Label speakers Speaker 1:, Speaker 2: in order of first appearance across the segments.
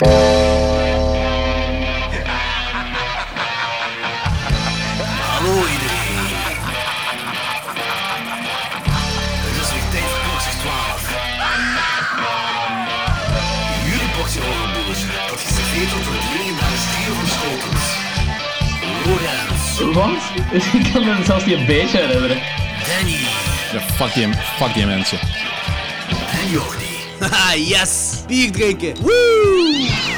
Speaker 1: Hallo iedereen. Het is weer tijd voor klokslag 12. Jullie portie horrorboers, dat geserveerd wordt door het legendarische trio van Schotens. Lorenz,
Speaker 2: Wat? Ik kan me zelfs niet een beetje herinneren.
Speaker 1: Danny
Speaker 3: Ja, fuck die, fuck die mensen.
Speaker 1: en Jordi.
Speaker 4: Yes! Bier drinken! Woo!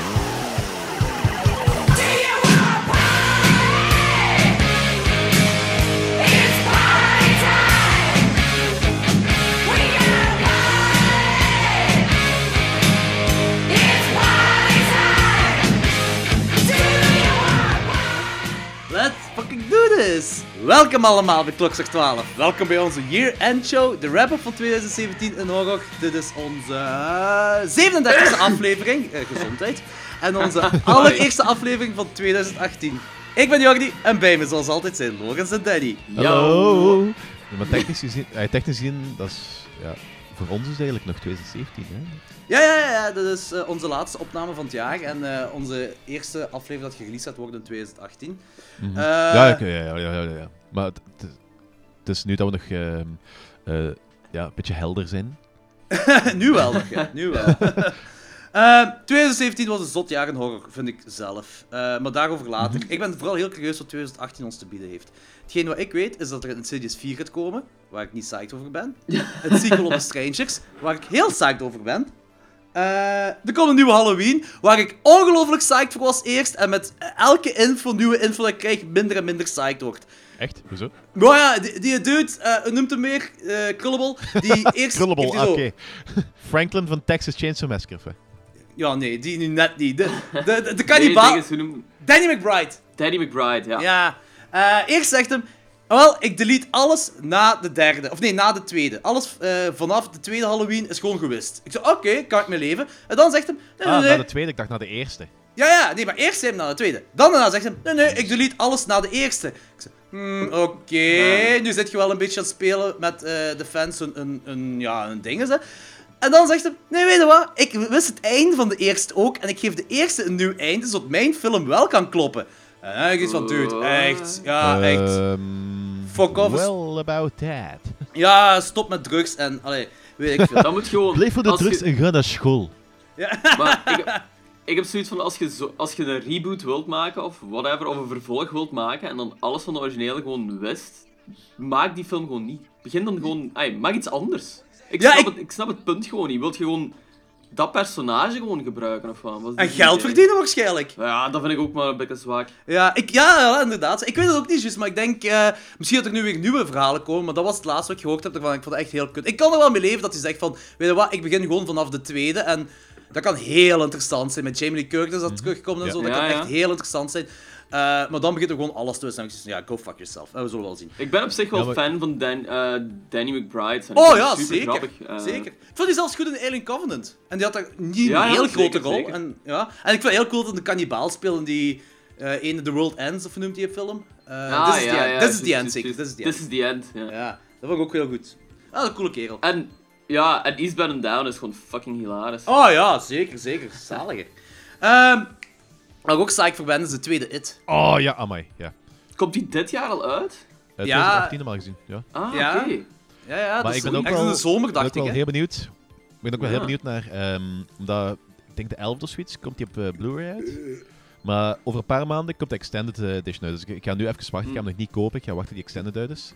Speaker 4: Welkom allemaal bij Klokslag 12. Welkom bij onze year-end show, de wrap-up van 2017 in horror. Dit is onze eh, 37e aflevering, eh, gezondheid. En onze allereerste aflevering van 2018. Ik ben Jordi en bij me zoals altijd zijn Logans en Danny.
Speaker 5: Hallo! Ja, maar technisch gezien, eh, technisch gezien, dat is, ja, voor ons is het eigenlijk nog 2017, hè?
Speaker 4: Ja, ja, ja, ja, dit is eh, onze laatste opname van het jaar en eh, onze eerste aflevering dat gereleased gaat worden in 2018.
Speaker 5: Mhm.
Speaker 4: Eh,
Speaker 5: ja, ja, ja, ja, ja, ja. Maar het, is nu dat we nog ehm, eh, ja, een beetje helder zijn.
Speaker 4: nu wel, nog, ja. Nu wel. Eh, 2017 was een zot jaar in horror, vind ik zelf. Eh, maar daarover later. Ik ben vooral heel curieus wat 2018 ons te bieden heeft. Hetgeen wat ik weet, is dat er een Insidious 4 gaat komen, waar ik niet psyched over ben. Een sequel op The Strangers, waar ik heel psyched over ben. Eh, er komt een nieuwe Halloween, waar ik ongelooflijk psyched voor was eerst. En met elke info, nieuwe info dat ik krijg, minder en minder psyched wordt.
Speaker 5: Echt? Hoezo?
Speaker 4: Maar ja, die, die dude, eh, noemt hem meer? Eh Krullable. Die eerst...
Speaker 5: Krullable, oké.
Speaker 4: zo-
Speaker 5: Franklin van Texas Chainsaw Massacre.
Speaker 4: Ja, nee, die nu net niet. De, de, de, de kannibaal... Danny McBride.
Speaker 6: Danny McBride, ja.
Speaker 4: Ja. Eh, eerst zegt hem... Wel, ik delete alles na de derde. Of nee, na de tweede. Alles eh, vanaf de tweede Halloween is gewoon gewist. Ik zei, oké, kan ik mee leven. En dan zegt hem... Nee, nee,
Speaker 5: Ah,
Speaker 4: nee.
Speaker 5: na de tweede, ik dacht na de eerste.
Speaker 4: Ja, ja, nee, maar eerst zei hij na de tweede. Dan daarna zegt hij... Nee, nee, ik delete alles na de eerste. Ik zei, hmm, oké. Nu zit je wel een beetje aan het spelen met eh, de fans een, een, een, ja, een ding. Hè. En dan zegt hij... Nee, weet je wat? Ik wist het einde van de eerste ook. En ik geef de eerste een nieuw einde, zodat mijn film wel kan kloppen. En dan iets van, dude, echt. Ja, echt.
Speaker 5: Ehm,
Speaker 4: Fuck off.
Speaker 5: Well about that.
Speaker 4: Ja, stop met drugs en... Allee, weet ik veel.
Speaker 6: Dat moet gewoon...
Speaker 5: Blijf voor de drugs
Speaker 6: je-
Speaker 5: en ga naar school.
Speaker 6: Maar ik, ik heb zoiets van, als je, zo, als je een reboot wilt maken, of whatever, of een vervolg wilt maken, en dan alles van de originele gewoon wist, maak die film gewoon niet. Begin dan gewoon... Ay, maak iets anders. Ik,
Speaker 4: Ja,
Speaker 6: snap
Speaker 4: ik-
Speaker 6: Het, ik snap het punt gewoon niet. Wilt je gewoon dat personage gewoon gebruiken, of wat?
Speaker 4: En geld
Speaker 6: idee?
Speaker 4: verdienen waarschijnlijk.
Speaker 6: Ja, dat vind ik ook maar een beetje zwak.
Speaker 4: Ja, ik, ja, ja, inderdaad. Ik weet het ook niet juist, maar ik denk... eh, misschien dat er nu weer nieuwe verhalen komen, maar dat was het laatste wat ik gehoord heb ervan. Ik vond het echt heel kut. Ik kan er wel mee leven dat hij zegt van... Weet je wat, ik begin gewoon vanaf de tweede en... Dat kan heel interessant zijn. Met Jamie Lee Curtis dat terugkomt en
Speaker 5: Ja.
Speaker 4: zo. Dat
Speaker 6: Ja,
Speaker 4: kan
Speaker 6: ja.
Speaker 4: echt heel interessant zijn. Eh, maar dan begint er gewoon alles te zijn. Ja, go fuck yourself. En we zullen wel zien.
Speaker 6: Ik ben op zich wel
Speaker 5: Ja, maar-
Speaker 6: fan van Dan, eh, Danny McBride. En
Speaker 4: Oh ja,
Speaker 6: super
Speaker 4: zeker.
Speaker 6: grappig. eh.
Speaker 4: zeker. Ik vond die zelfs goed in Alien Covenant. En die had daar niet
Speaker 6: Ja,
Speaker 4: een
Speaker 6: ja,
Speaker 4: heel
Speaker 6: zeker,
Speaker 4: grote rol.
Speaker 6: zeker.
Speaker 4: En, ja. en ik vind het heel cool dat een kannibaal speelt in die eh ene The World Ends, of noemt die film? Eh
Speaker 6: Ah,
Speaker 4: This is
Speaker 6: ja,
Speaker 4: the
Speaker 6: ja,
Speaker 4: End. This is the End, zeker. This is the
Speaker 6: This
Speaker 4: End.
Speaker 6: is the end, ja.
Speaker 4: Ja, dat vond ik ook heel goed. Ah, een coole kerel.
Speaker 6: En, ja, en Eastbound and Down is gewoon fucking hilarisch.
Speaker 4: Oh ja, zeker, zeker. Zaliger. Ehm waar ik ook psyched voor ben, is de tweede It.
Speaker 5: Oh ja, amai. Ja.
Speaker 6: Komt die dit jaar al uit?
Speaker 5: Uh,
Speaker 4: Ja.
Speaker 5: 2018 normaal gezien. Ja.
Speaker 6: Ah,
Speaker 4: Ja.
Speaker 6: oké.
Speaker 4: Ja, ja,
Speaker 5: Maar
Speaker 4: dat
Speaker 5: ik
Speaker 4: is
Speaker 5: ben ook
Speaker 4: echt
Speaker 5: wel-
Speaker 4: in de zomer,
Speaker 5: Ik ben
Speaker 4: dacht
Speaker 5: ook
Speaker 4: ik.
Speaker 5: wel heel benieuwd. Ik ben ook wel heel benieuwd naar, ehm, omdat ik denk de 11 of zoiets komt die op eh, Blu-ray uit. Maar over een paar maanden komt de Extended eh, Edition uit. Dus ik, ik ga nu even wachten. Ik ga hem nog niet kopen. Ik ga wachten tot die Extended uit is.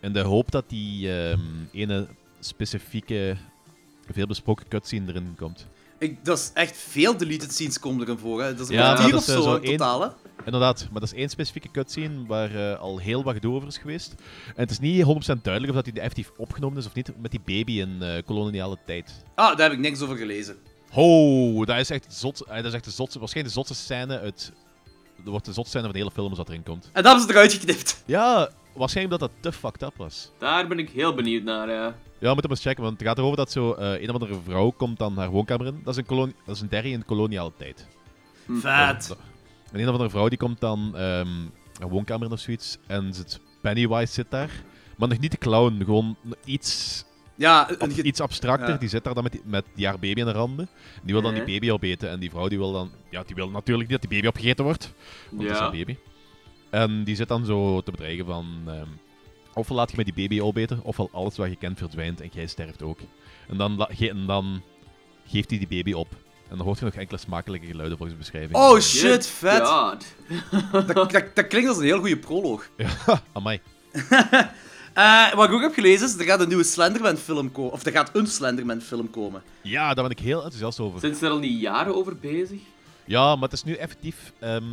Speaker 5: In de hoop dat die ehm, ene specifieke, veel besproken cutscene erin komt.
Speaker 4: Ik, dat is echt veel deleted scenes komen erin voor. Hè. Dat is een
Speaker 5: Ja,
Speaker 4: kwartier of zo,
Speaker 5: eh, zo
Speaker 4: in
Speaker 5: één-
Speaker 4: totaal. Hè.
Speaker 5: Inderdaad, maar dat is één specifieke cutscene waar eh, al heel wat gedoe over is geweest. En het is niet 100% duidelijk of dat die effectief opgenomen is of niet met die baby in eh, koloniale tijd.
Speaker 4: Ah, daar heb ik niks over gelezen.
Speaker 5: Ho, dat is echt zot. Dat is echt de zotste, waarschijnlijk de zotste scène uit. Dat wordt de zotste scène van de hele film als dat erin komt.
Speaker 4: En dat hebben ze eruit geknipt.
Speaker 5: Ja, waarschijnlijk dat dat te fucked up was.
Speaker 6: Daar ben ik heel benieuwd naar, ja.
Speaker 5: Ja, we moeten eens checken, want het gaat erover dat zo eh, een of andere vrouw komt dan haar woonkamer in. Dat is een, koloni dat is een derry in koloniale tijd.
Speaker 4: Vet.
Speaker 5: En een of andere vrouw die komt dan ehm haar woonkamer in of zoiets. En zit, Pennywise zit daar. Maar nog niet de clown, gewoon iets
Speaker 4: Ja, een
Speaker 5: Ab-
Speaker 4: ge-
Speaker 5: iets abstracter.
Speaker 4: ja.
Speaker 5: Die zit daar dan met, die, met die haar baby in de randen. Die wil dan die baby opeten. En die vrouw die wil dan... Ja, die wil natuurlijk niet dat die baby opgegeten wordt. Want dat is
Speaker 6: Ja.
Speaker 5: haar baby. En die zit dan zo te bedreigen van... ehm, ofwel laat je met die baby opeten, ofwel alles wat je kent verdwijnt en jij sterft ook. En dan, en dan geeft hij die baby op. En dan hoort je nog enkele smakelijke geluiden volgens de beschrijving.
Speaker 4: Oh shit, vet. Dat, dat, dat klinkt als een heel goede proloog.
Speaker 5: Amai.
Speaker 4: Eh, wat ik ook heb gelezen is, er gaat een nieuwe Slenderman-film komen. Of er gaat een Slenderman-film komen.
Speaker 5: Ja, daar ben ik heel enthousiast over.
Speaker 6: Zijn ze er al niet jaren over bezig?
Speaker 5: Ja, maar het is nu effectief... ehm,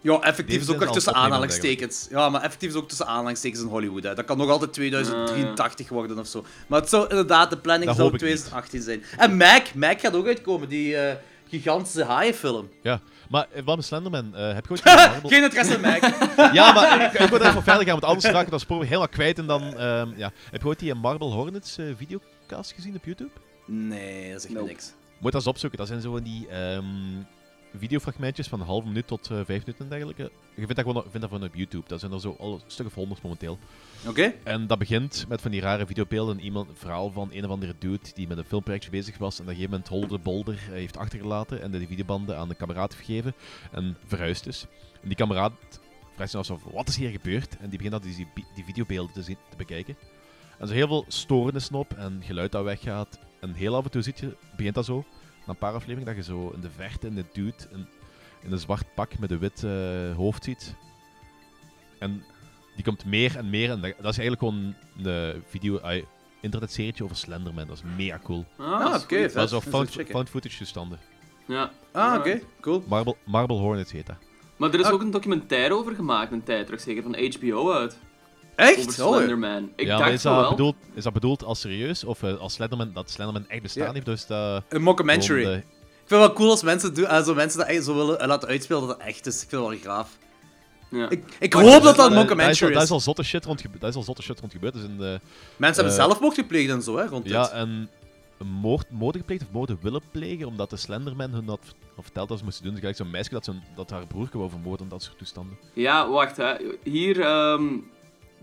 Speaker 4: Ja, effectief is ook
Speaker 5: al
Speaker 4: tussen aanhalingstekens. Ja, maar effectief is ook tussen aanhalingstekens in Hollywood. Hè. Dat kan nog altijd 2083 worden of zo. Maar het zou inderdaad, de planning
Speaker 5: Dat
Speaker 4: zou
Speaker 5: hoop ik niet.
Speaker 4: 2018 zijn. En Mac, Mac gaat ook uitkomen, die eh, gigantische haaienfilm.
Speaker 5: ja, maar eh, wat met Slenderman? eh, heb je ooit gezien Marvel?
Speaker 4: Geen interesse in Mac.
Speaker 5: Ja, maar ik, ik wil er even verder gaan, want anders raak ik dat spoor helemaal kwijt en dan... ehm, ja. Heb je ooit die Marble Hornets eh, videocast gezien op YouTube?
Speaker 4: Nee, dat is echt
Speaker 6: Nope.
Speaker 4: niks.
Speaker 5: Moet dat eens opzoeken. Dat zijn zo die ehm, videofragmentjes van een halve minuut tot eh, vijf minuten en dergelijke. Je vindt dat gewoon, vindt dat gewoon op YouTube. Dat zijn er zo al een stuk of honderd momenteel.
Speaker 4: Oké?
Speaker 5: En dat begint met van die rare videobeelden. Iemand, een verhaal van een of andere dude die met een filmprojectje bezig was. En op een gegeven moment Holder de Bolder eh, heeft achtergelaten. En die videobanden aan de kameraad gegeven. En verhuisd is. En die kameraad vraagt zich af, wat is hier gebeurd? En die begint dan die, die, videobeelden te, zien, te bekijken. En zo heel veel storennissen op en geluid dat weggaat. En heel af en toe ziet je, begint dat zo, een paar afleveringen, dat je zo in de verte een dude in, in een zwart pak met een wit eh, hoofd ziet. En die komt meer en meer. En dat, dat is eigenlijk gewoon een video, uh, internetserietje over Slenderman. Dat is mega cool.
Speaker 6: Ah,
Speaker 4: Ah, oké, vet.
Speaker 5: Dat is
Speaker 4: dat
Speaker 5: found, footage toestanden.
Speaker 6: Ja.
Speaker 4: Ah, oké. Cool.
Speaker 5: Marble, Marble Hornets heet dat.
Speaker 6: Maar er is
Speaker 4: Ah.
Speaker 6: ook een documentaire over gemaakt een tijd terug, zeker van HBO uit.
Speaker 4: Echt?
Speaker 6: Over Slenderman. Ik
Speaker 5: ja, maar is dat,
Speaker 6: wel.
Speaker 5: bedoeld, is dat bedoeld als serieus? Of eh, als Slenderman, dat Slenderman echt bestaan
Speaker 4: Ja.
Speaker 5: heeft? Dus dat
Speaker 4: een mockumentary.
Speaker 5: gewoon,
Speaker 4: Ik vind het wel cool als mensen, doen, zo mensen dat echt zo willen eh, laten uitspelen dat het echt is. Ik vind het wel graaf.
Speaker 6: Ja.
Speaker 4: Ik, ik hoop
Speaker 6: dat
Speaker 4: dat dat een mockumentary
Speaker 5: daar is, al, daar
Speaker 4: is.
Speaker 5: is al zotte shit rond, daar is al zotte shit rond gebeurd. Dus in de,
Speaker 4: Mensen hebben
Speaker 5: eh,
Speaker 4: zelfmoord gepleegd en zo, hè, rond
Speaker 5: ja,
Speaker 4: dit.
Speaker 5: en een moord, moorden gepleegd of moorden willen plegen, omdat de Slenderman hun had v- of verteld dat ze moesten doen. Dus gelijk zo'n meisje dat, zo'n- dat haar broertje wou vermoorden en dat soort toestanden.
Speaker 6: Ja, wacht hè. Hier, ehm,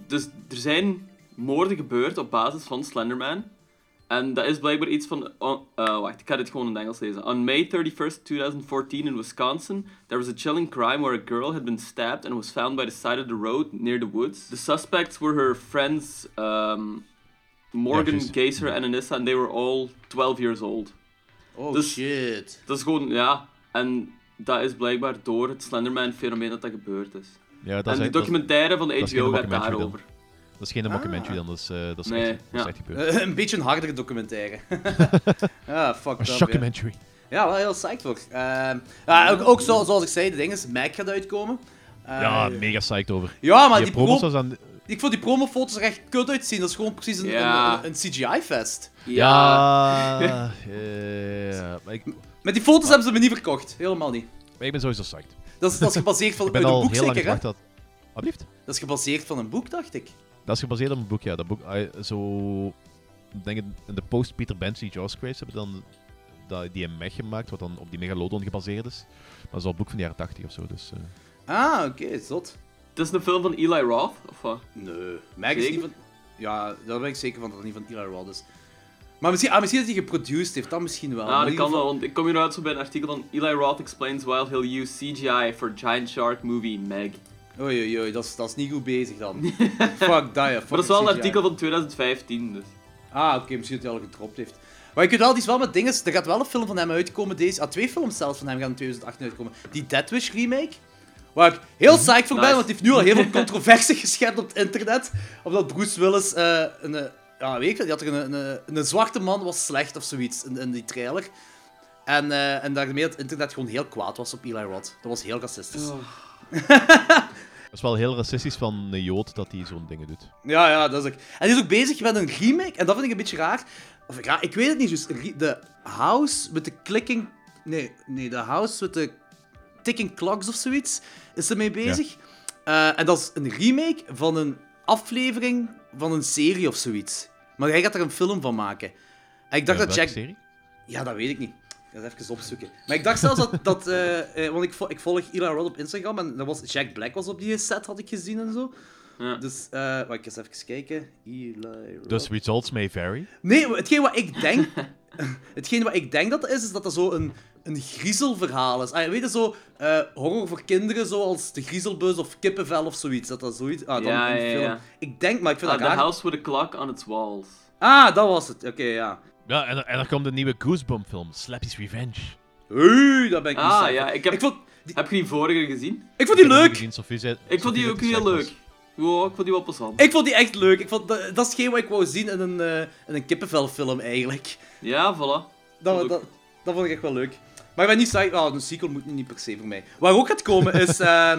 Speaker 6: dus er zijn moorden gebeurd op basis van Slenderman. En dat is blijkbaar iets van. oh, eh, wacht, ik ga dit gewoon in het Engels lezen. On May 31st, 2014, in Wisconsin, there was a chilling crime where a girl had been stabbed and was found by the side of the road near the woods. The suspects were her friends um, Morgan,
Speaker 5: juist.
Speaker 6: Gazer en Anissa, and they were all 12 years old.
Speaker 4: Oh
Speaker 6: dus-
Speaker 4: shit.
Speaker 6: Dat is gewoon, ja. En dat is blijkbaar door het Slenderman-fenomeen dat dat gebeurd is.
Speaker 5: Ja, dat
Speaker 6: en
Speaker 5: is,
Speaker 6: de
Speaker 5: echt- dat,
Speaker 6: documentaire van de HBO gaat
Speaker 5: documentary dan.
Speaker 6: daarover.
Speaker 5: dat is geen
Speaker 4: Ah.
Speaker 5: mockumentary dan, dat is, eh, dat is,
Speaker 6: Nee,
Speaker 5: echt, dat is
Speaker 6: ja.
Speaker 5: echt gebeurd.
Speaker 4: Eh, een beetje een hardere documentaire. ja, fuck
Speaker 5: Een
Speaker 4: dat.
Speaker 5: shockumentary.
Speaker 4: Ja, wel heel psyched voor. Ehm, ja, ook, ook zo, zoals ik zei, de ding is, Mac gaat uitkomen. Eh,
Speaker 5: Ja, mega psyched over.
Speaker 4: Ja, maar
Speaker 5: die
Speaker 4: die
Speaker 5: promos aan...
Speaker 4: ik vond die promofoto's er echt kut uitzien. Dat is gewoon precies een,
Speaker 6: Ja.
Speaker 4: een, een CGI-fest.
Speaker 5: Ja, ja, ja, maar ik,
Speaker 4: Met die foto's hebben ze me niet verkocht. Helemaal niet.
Speaker 5: maar ik ben sowieso psyched.
Speaker 4: Dat is, dat is gebaseerd van
Speaker 5: Ik ben
Speaker 4: uit een
Speaker 5: al
Speaker 4: boek
Speaker 5: heel lang
Speaker 4: zeker, hè?
Speaker 5: dat... Alsjeblieft?
Speaker 4: Dat is gebaseerd van een boek, dacht ik.
Speaker 5: Dat is gebaseerd op een boek, ja. Dat boek, zo... Ik denk in- in de post-Peter Benchley Jaws Craze hebben dan dat, die mech gemaakt, wat dan op die Megalodon gebaseerd is. Maar dat is al een boek van de jaren 80 of zo, dus... eh.
Speaker 4: Ah, oké, zot.
Speaker 6: Het is een film van Eli Roth, of wat?
Speaker 4: Nee, is niet van... Ja, daar ben ik zeker van dat het niet van Eli Roth is. Maar misschien, ah, misschien dat hij geproduced heeft, dat misschien wel.
Speaker 6: Ah,
Speaker 4: in
Speaker 6: dat kan wel, want ik kom hier uit zo bij een artikel van Eli Roth explains why he'll use CGI for Giant Shark movie Meg.
Speaker 4: Oei, oei, oei, dat is, dat is niet goed bezig dan. Fuck ja.
Speaker 6: Maar dat is wel een artikel van 2015, dus.
Speaker 4: Ah, oké, misschien dat hij al gedropt heeft. Maar ik weet wel, die is wel met dingen. Er gaat wel een film van hem uitkomen deze. Ah, twee films zelfs van hem gaan in 2018 uitkomen. Die Dead Wish remake. Waar ik heel psyched voor ben,
Speaker 6: Nice.
Speaker 4: want die heeft nu al heel veel controversie geschept op het internet. Omdat Bruce Willis eh, een. Ja, weet ik die had er een, een, een zwarte man was slecht of zoiets in, in die trailer. En, eh en daarmee het internet gewoon heel kwaad was op Eli Roth. Dat was heel racistisch.
Speaker 6: Oh.
Speaker 5: Dat is wel heel racistisch van een Jood dat hij zo'n dingen doet.
Speaker 4: Ja, ja, dat is ook. En die is ook bezig met een remake, en dat vind ik een beetje raar. Of raar, ik weet het niet, dus de house met de clicking. Nee, nee, de house met de ticking clocks of zoiets is ermee bezig. Eh, en dat is een remake van een aflevering van een serie of zoiets. Maar hij gaat er een film van maken. En ik dacht
Speaker 5: Ja,
Speaker 4: dat Jack.
Speaker 5: serie?
Speaker 4: Ja, dat weet ik niet. Ik ga het even opzoeken. Maar ik dacht zelfs dat... dat eh, eh, want ik, vo- ik volg Eli Roth op Instagram en dat was, Jack Black was op die set, had ik gezien en zo.
Speaker 6: Ja.
Speaker 4: Dus, eh wacht, ik eens even kijken. Eli Roth.
Speaker 5: Dus results may vary.
Speaker 4: Nee, hetgeen wat ik denk... hetgeen wat ik denk dat het is, is dat dat zo een, een griezelverhaal is. Ah, weet je, zo eh, horror voor kinderen, zoals De Griezelbus of Kippenvel of zoiets. Dat dat zoiets... Ah, dan
Speaker 6: Ja,
Speaker 4: een
Speaker 6: ja,
Speaker 4: film.
Speaker 6: ja.
Speaker 4: Ik denk, maar ik vind
Speaker 6: Ah,
Speaker 4: dat
Speaker 6: the
Speaker 4: raar.
Speaker 6: house with a clock on its walls.
Speaker 4: Ah, dat was het. Oké, ja.
Speaker 5: Ja, en, en er komt een nieuwe Goosebump film, Slappy's Revenge.
Speaker 4: Hey, dat ben ik niet
Speaker 6: Ah,
Speaker 4: zo-
Speaker 6: ja, ik heb-
Speaker 4: ik, vond, die,
Speaker 6: Heb je die vorige gezien?
Speaker 4: ik vond die leuk.
Speaker 5: gezien, Sophie zei-
Speaker 6: Ik vond die ook heel leuk. Wow, ik vond die wel passant.
Speaker 4: Ik vond die echt leuk. Ik vond, dat, dat is geen wat ik wou zien in een, in een kippenvelfilm, eigenlijk.
Speaker 6: Ja, voilà.
Speaker 4: Dat, dat, dat vond ik echt wel leuk. Maar ik ben niet saai. Oh, een sequel moet niet per se voor mij. Waar ook gaat komen is eh,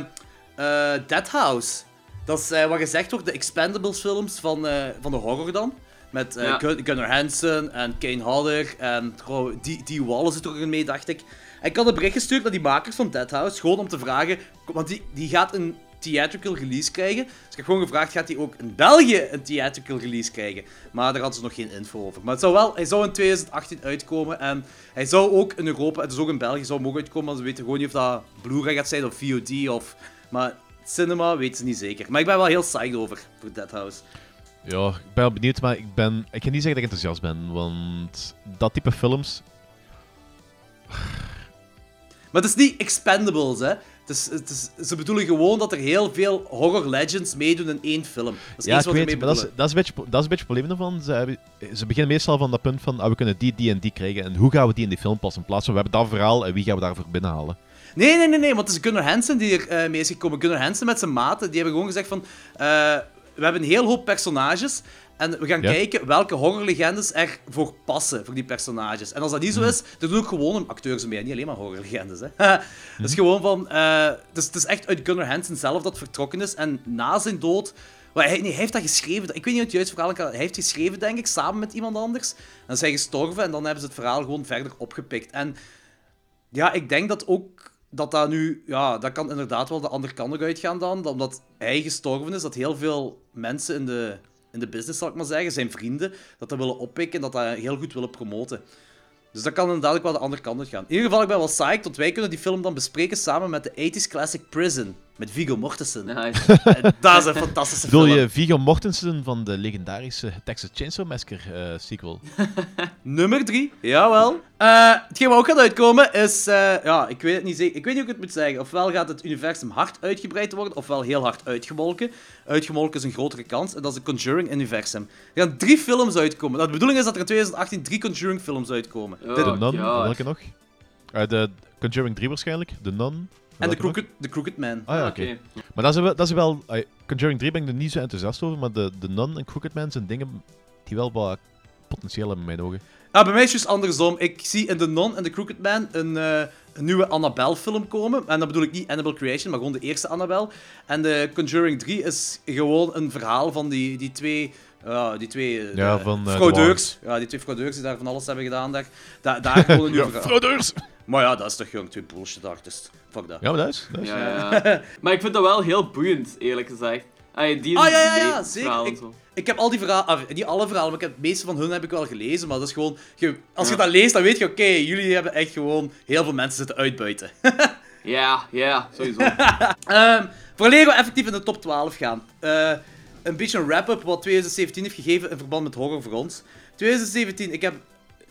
Speaker 4: Dead House. Dat is wat gezegd wordt, de Expendables films van, van de horror dan. Met
Speaker 6: Ja.
Speaker 4: Gun- Gunnar Hansen en Kane Hodder en trouw, die, die Wallace zit er ook in mee, dacht ik. En ik had een bericht gestuurd naar die makers van Dead House, gewoon om te vragen, want die, die gaat een theatrical release krijgen. Dus ik heb gewoon gevraagd, gaat hij ook in België een theatrical release krijgen? Maar daar hadden ze nog geen info over. Maar het zou wel, hij zou in 2018 uitkomen en hij zou ook in Europa, het is ook in België, zou mogen uitkomen, maar ze weten gewoon niet of dat Blu-ray gaat zijn of VOD of... Maar cinema weten ze niet zeker. Maar ik ben wel heel psyched over, voor Dead House.
Speaker 5: Ja, ik ben wel benieuwd, maar ik, ben, ik ga niet zeggen dat ik enthousiast ben, want dat type films...
Speaker 4: Maar het is niet Expendables, hè. Het is, het is, ze bedoelen gewoon dat er heel veel horror legends meedoen in één film. Dat is
Speaker 5: Ja, ik
Speaker 4: wat
Speaker 5: weet, maar dat is, dat, is een beetje, dat is een beetje het probleem ervan. Ze, hebben- ze beginnen meestal van dat punt van, ah, we kunnen die, die en die krijgen, en hoe gaan we die in die film passen? In plaats van, we hebben dat verhaal, en wie gaan we daarvoor binnenhalen?
Speaker 4: Nee, nee, nee, nee, want het is Gunnar Hansen die er eh, mee is gekomen. Gunnar Hansen met zijn maten, die hebben gewoon gezegd van... eh, we hebben een heel hoop personages en we gaan
Speaker 5: Ja.
Speaker 4: kijken welke horrorlegendes er voor passen, voor die personages. En als dat niet zo is, dan doen ook gewoon acteurs mee, niet alleen maar horrorlegendes. Hè. Het is gewoon van... eh, het, is, het is echt uit Gunnar Hansen zelf dat vertrokken is. En na zijn dood... maar hij, nee, hij heeft dat geschreven. Ik weet niet of het juiste verhaal kan. Hij heeft geschreven, denk ik, samen met iemand anders. Dan is hij gestorven en dan hebben ze het verhaal gewoon verder opgepikt. En ja, ik denk dat ook dat dat nu, ja, dat kan inderdaad wel de andere kant uitgaan dan, omdat hij gestorven is, dat heel veel mensen in de, in de business, zal ik maar zeggen, zijn vrienden, dat dat willen oppikken en dat dat heel goed willen promoten. Dus dat kan inderdaad ook wel de andere kant uitgaan. In ieder geval, ik ben wel psyched, want wij kunnen die film dan bespreken samen met de 80s Classic Prison, met Viggo Mortensen.
Speaker 6: Nice.
Speaker 4: Dat is een fantastische
Speaker 5: Bedoel
Speaker 4: film.
Speaker 5: je Viggo Mortensen van de legendarische Texas Chainsaw Massacre eh, sequel?
Speaker 4: Nummer 3, jawel. Eh hetgeen wat ook gaat uitkomen is, eh, ja, ik weet het niet zeker. Ik weet niet hoe ik het moet zeggen. Ofwel gaat het universum hard uitgebreid worden, ofwel heel hard uitgemolken. Uitgemolken is een grotere kans, en dat is het Conjuring-universum. Er gaan drie films uitkomen. Nou, de bedoeling is dat er in 2018 drie Conjuring-films uitkomen.
Speaker 6: Oh,
Speaker 5: De Nun,
Speaker 6: God.
Speaker 5: welke nog? Eh, de Conjuring 3 waarschijnlijk, The Nun.
Speaker 4: En de? Crooked, de Crooked Man.
Speaker 5: Ah ja, oké. Maar dat is wel... Dat is wel eh, Conjuring 3 ben ik er niet zo enthousiast over, maar de, de Nun en Crooked Man zijn dingen die wel wat potentieel hebben in mijn ogen.
Speaker 4: Ah, bij mij is het juist andersom. Ik zie in The Nun en The Crooked Man een, eh, een nieuwe Annabelle-film komen. En dat bedoel ik niet Annabelle Creation, maar gewoon de eerste Annabelle. En de Conjuring 3 is gewoon een verhaal van die, die twee... ja, die twee eh,
Speaker 5: Ja, van, eh, de
Speaker 4: fraudeurs. Ja, die twee fraudeurs die daar van alles hebben gedaan. Daar, daar, daar gewoon nieuw verhaal.
Speaker 5: fraudeurs!
Speaker 4: Maar ja, dat is toch jong, twee bullshit artists. Fuck dat.
Speaker 5: Ja, maar dat is... Dat is
Speaker 6: Ja, ja, ja. maar ik vind dat wel heel boeiend, eerlijk gezegd. Ay, die
Speaker 4: Ah, ja, ja, ja, zeker.
Speaker 6: verhalen en
Speaker 4: Ik-
Speaker 6: zo.
Speaker 4: Ik heb al die verhalen, ah, niet alle verhalen, maar ik heb, het meeste van hun heb ik wel gelezen. Maar dat is gewoon, je- als je
Speaker 6: Ja.
Speaker 4: dat leest, dan weet je, oké, jullie hebben echt gewoon heel veel mensen zitten uitbuiten.
Speaker 6: Ja, ja, sowieso.
Speaker 4: Ehm vooraleer we effectief in de top 12 gaan. eh, een beetje een wrap-up wat 2017 heeft gegeven in verband met horror voor ons. 2017, ik heb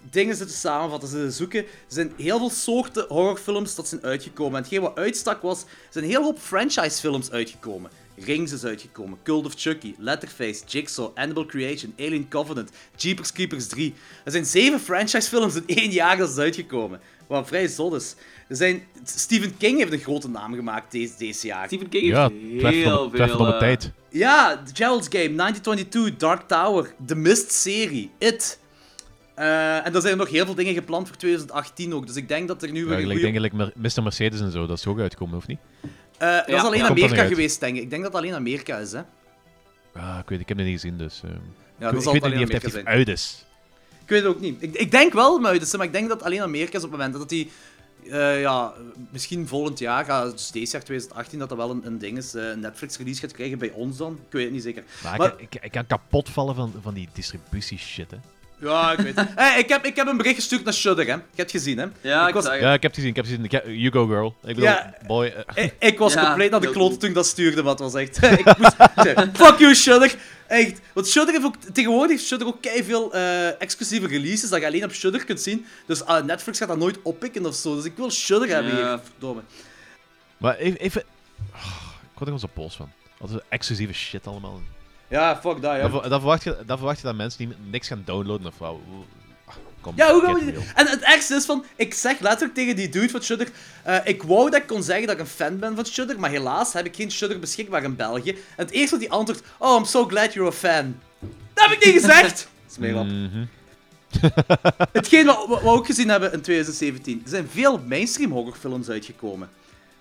Speaker 4: dingen zitten samenvatten, zitten zoeken. Er zijn heel veel soorten horrorfilms dat zijn uitgekomen. En hetgeen wat uitstak was, er zijn een hele hoop franchisefilms uitgekomen. Rings is uitgekomen, Cult of Chucky, Letterface, Jigsaw, Annabelle Creation, Alien Covenant, Jeepers Creepers 3. Er zijn zeven franchisefilms in één jaar dat is uitgekomen. Wat vrij zot is. Er zijn, Stephen King heeft een grote naam gemaakt deze, deze jaar.
Speaker 6: Stephen King heeft
Speaker 5: Ja,
Speaker 6: heel veel...
Speaker 5: de
Speaker 6: eh,
Speaker 5: tijd.
Speaker 4: Ja, The Gerald's Game, 1922, Dark Tower, The Mist-serie, It. Eh, en er zijn nog heel veel dingen gepland voor 2018 ook. Dus ik denk dat er nu
Speaker 5: Ja,
Speaker 4: weer een
Speaker 5: ik
Speaker 4: goeie-
Speaker 5: denk eigenlijk Mr. Mercedes en zo, dat is ook uitkomen, of niet?
Speaker 4: Eh, dat is
Speaker 6: Ja,
Speaker 4: alleen
Speaker 6: ja.
Speaker 5: Er
Speaker 4: Amerika geweest, denk ik. Ik denk dat het alleen Amerika is, hè.
Speaker 5: Ah, ik weet ik heb het niet gezien, dus... eh,
Speaker 4: Ja,
Speaker 5: ik,
Speaker 4: dat
Speaker 5: ik
Speaker 4: zal
Speaker 5: weet
Speaker 4: het
Speaker 5: niet of het effectief uit is.
Speaker 4: Ik weet het ook niet. Ik, ik denk wel Muiden, maar ik denk dat het alleen Amerika is op het moment. Dat die, eh, ja, misschien volgend jaar, ja, dus deze jaar 2018, dat dat wel een, een ding is, eh, Netflix-release gaat krijgen bij ons dan. Ik weet het niet zeker.
Speaker 5: Maar,
Speaker 4: Maar-
Speaker 5: ik, ik, ik kan kapot vallen van, van die distributie shit, hè.
Speaker 4: Ja, ik weet het. Hey, ik, heb, ik heb een bericht gestuurd naar Shudder, hè. Je hebt het gezien, hè.
Speaker 6: Ja,
Speaker 4: Ik
Speaker 6: ik,
Speaker 4: was-
Speaker 6: zag het.
Speaker 5: Ja, ik heb het gezien, ik heb het gezien. Ik heb- You go, girl. Ik bedoel,
Speaker 4: Ja.
Speaker 5: boy. eh,
Speaker 4: Ik, ik was
Speaker 6: Ja,
Speaker 4: compleet naar de
Speaker 6: goed.
Speaker 4: toen ik dat stuurde, wat was echt... ik moest, fuck you, Shudder. Echt. Want Shudder heeft ook... Tegenwoordig heeft Shudder ook veel exclusieve releases dat je alleen op Shudder kunt zien. Dus ah, Netflix gaat dat nooit oppikken of zo. Dus ik wil Shudder hebben
Speaker 6: Ja.
Speaker 4: hier. Verdomme.
Speaker 5: Maar even... even oh, ik word er gewoon zo pols van. Altijd exclusieve shit allemaal.
Speaker 4: Ja, fuck dat, ja.
Speaker 5: Dan, ver- dan, verwacht je, dan verwacht je dat mensen niet, niks gaan downloaden of wat. Ah, Kom,
Speaker 4: Ja, hoe gaan we die... En het ergste is van, ik zeg letterlijk tegen die dude van Shudder, eh, ik wou dat ik kon zeggen dat ik een fan ben van Shudder, maar helaas heb ik geen Shudder beschikbaar in België. En het eerste wat die antwoordt, oh, I'm so glad you're a fan. Dat heb ik niet gezegd! Smeer op.
Speaker 5: Mhm.
Speaker 4: Hetgeen wat, wat we ook gezien hebben in 2017, er zijn veel mainstream horrorfilms uitgekomen.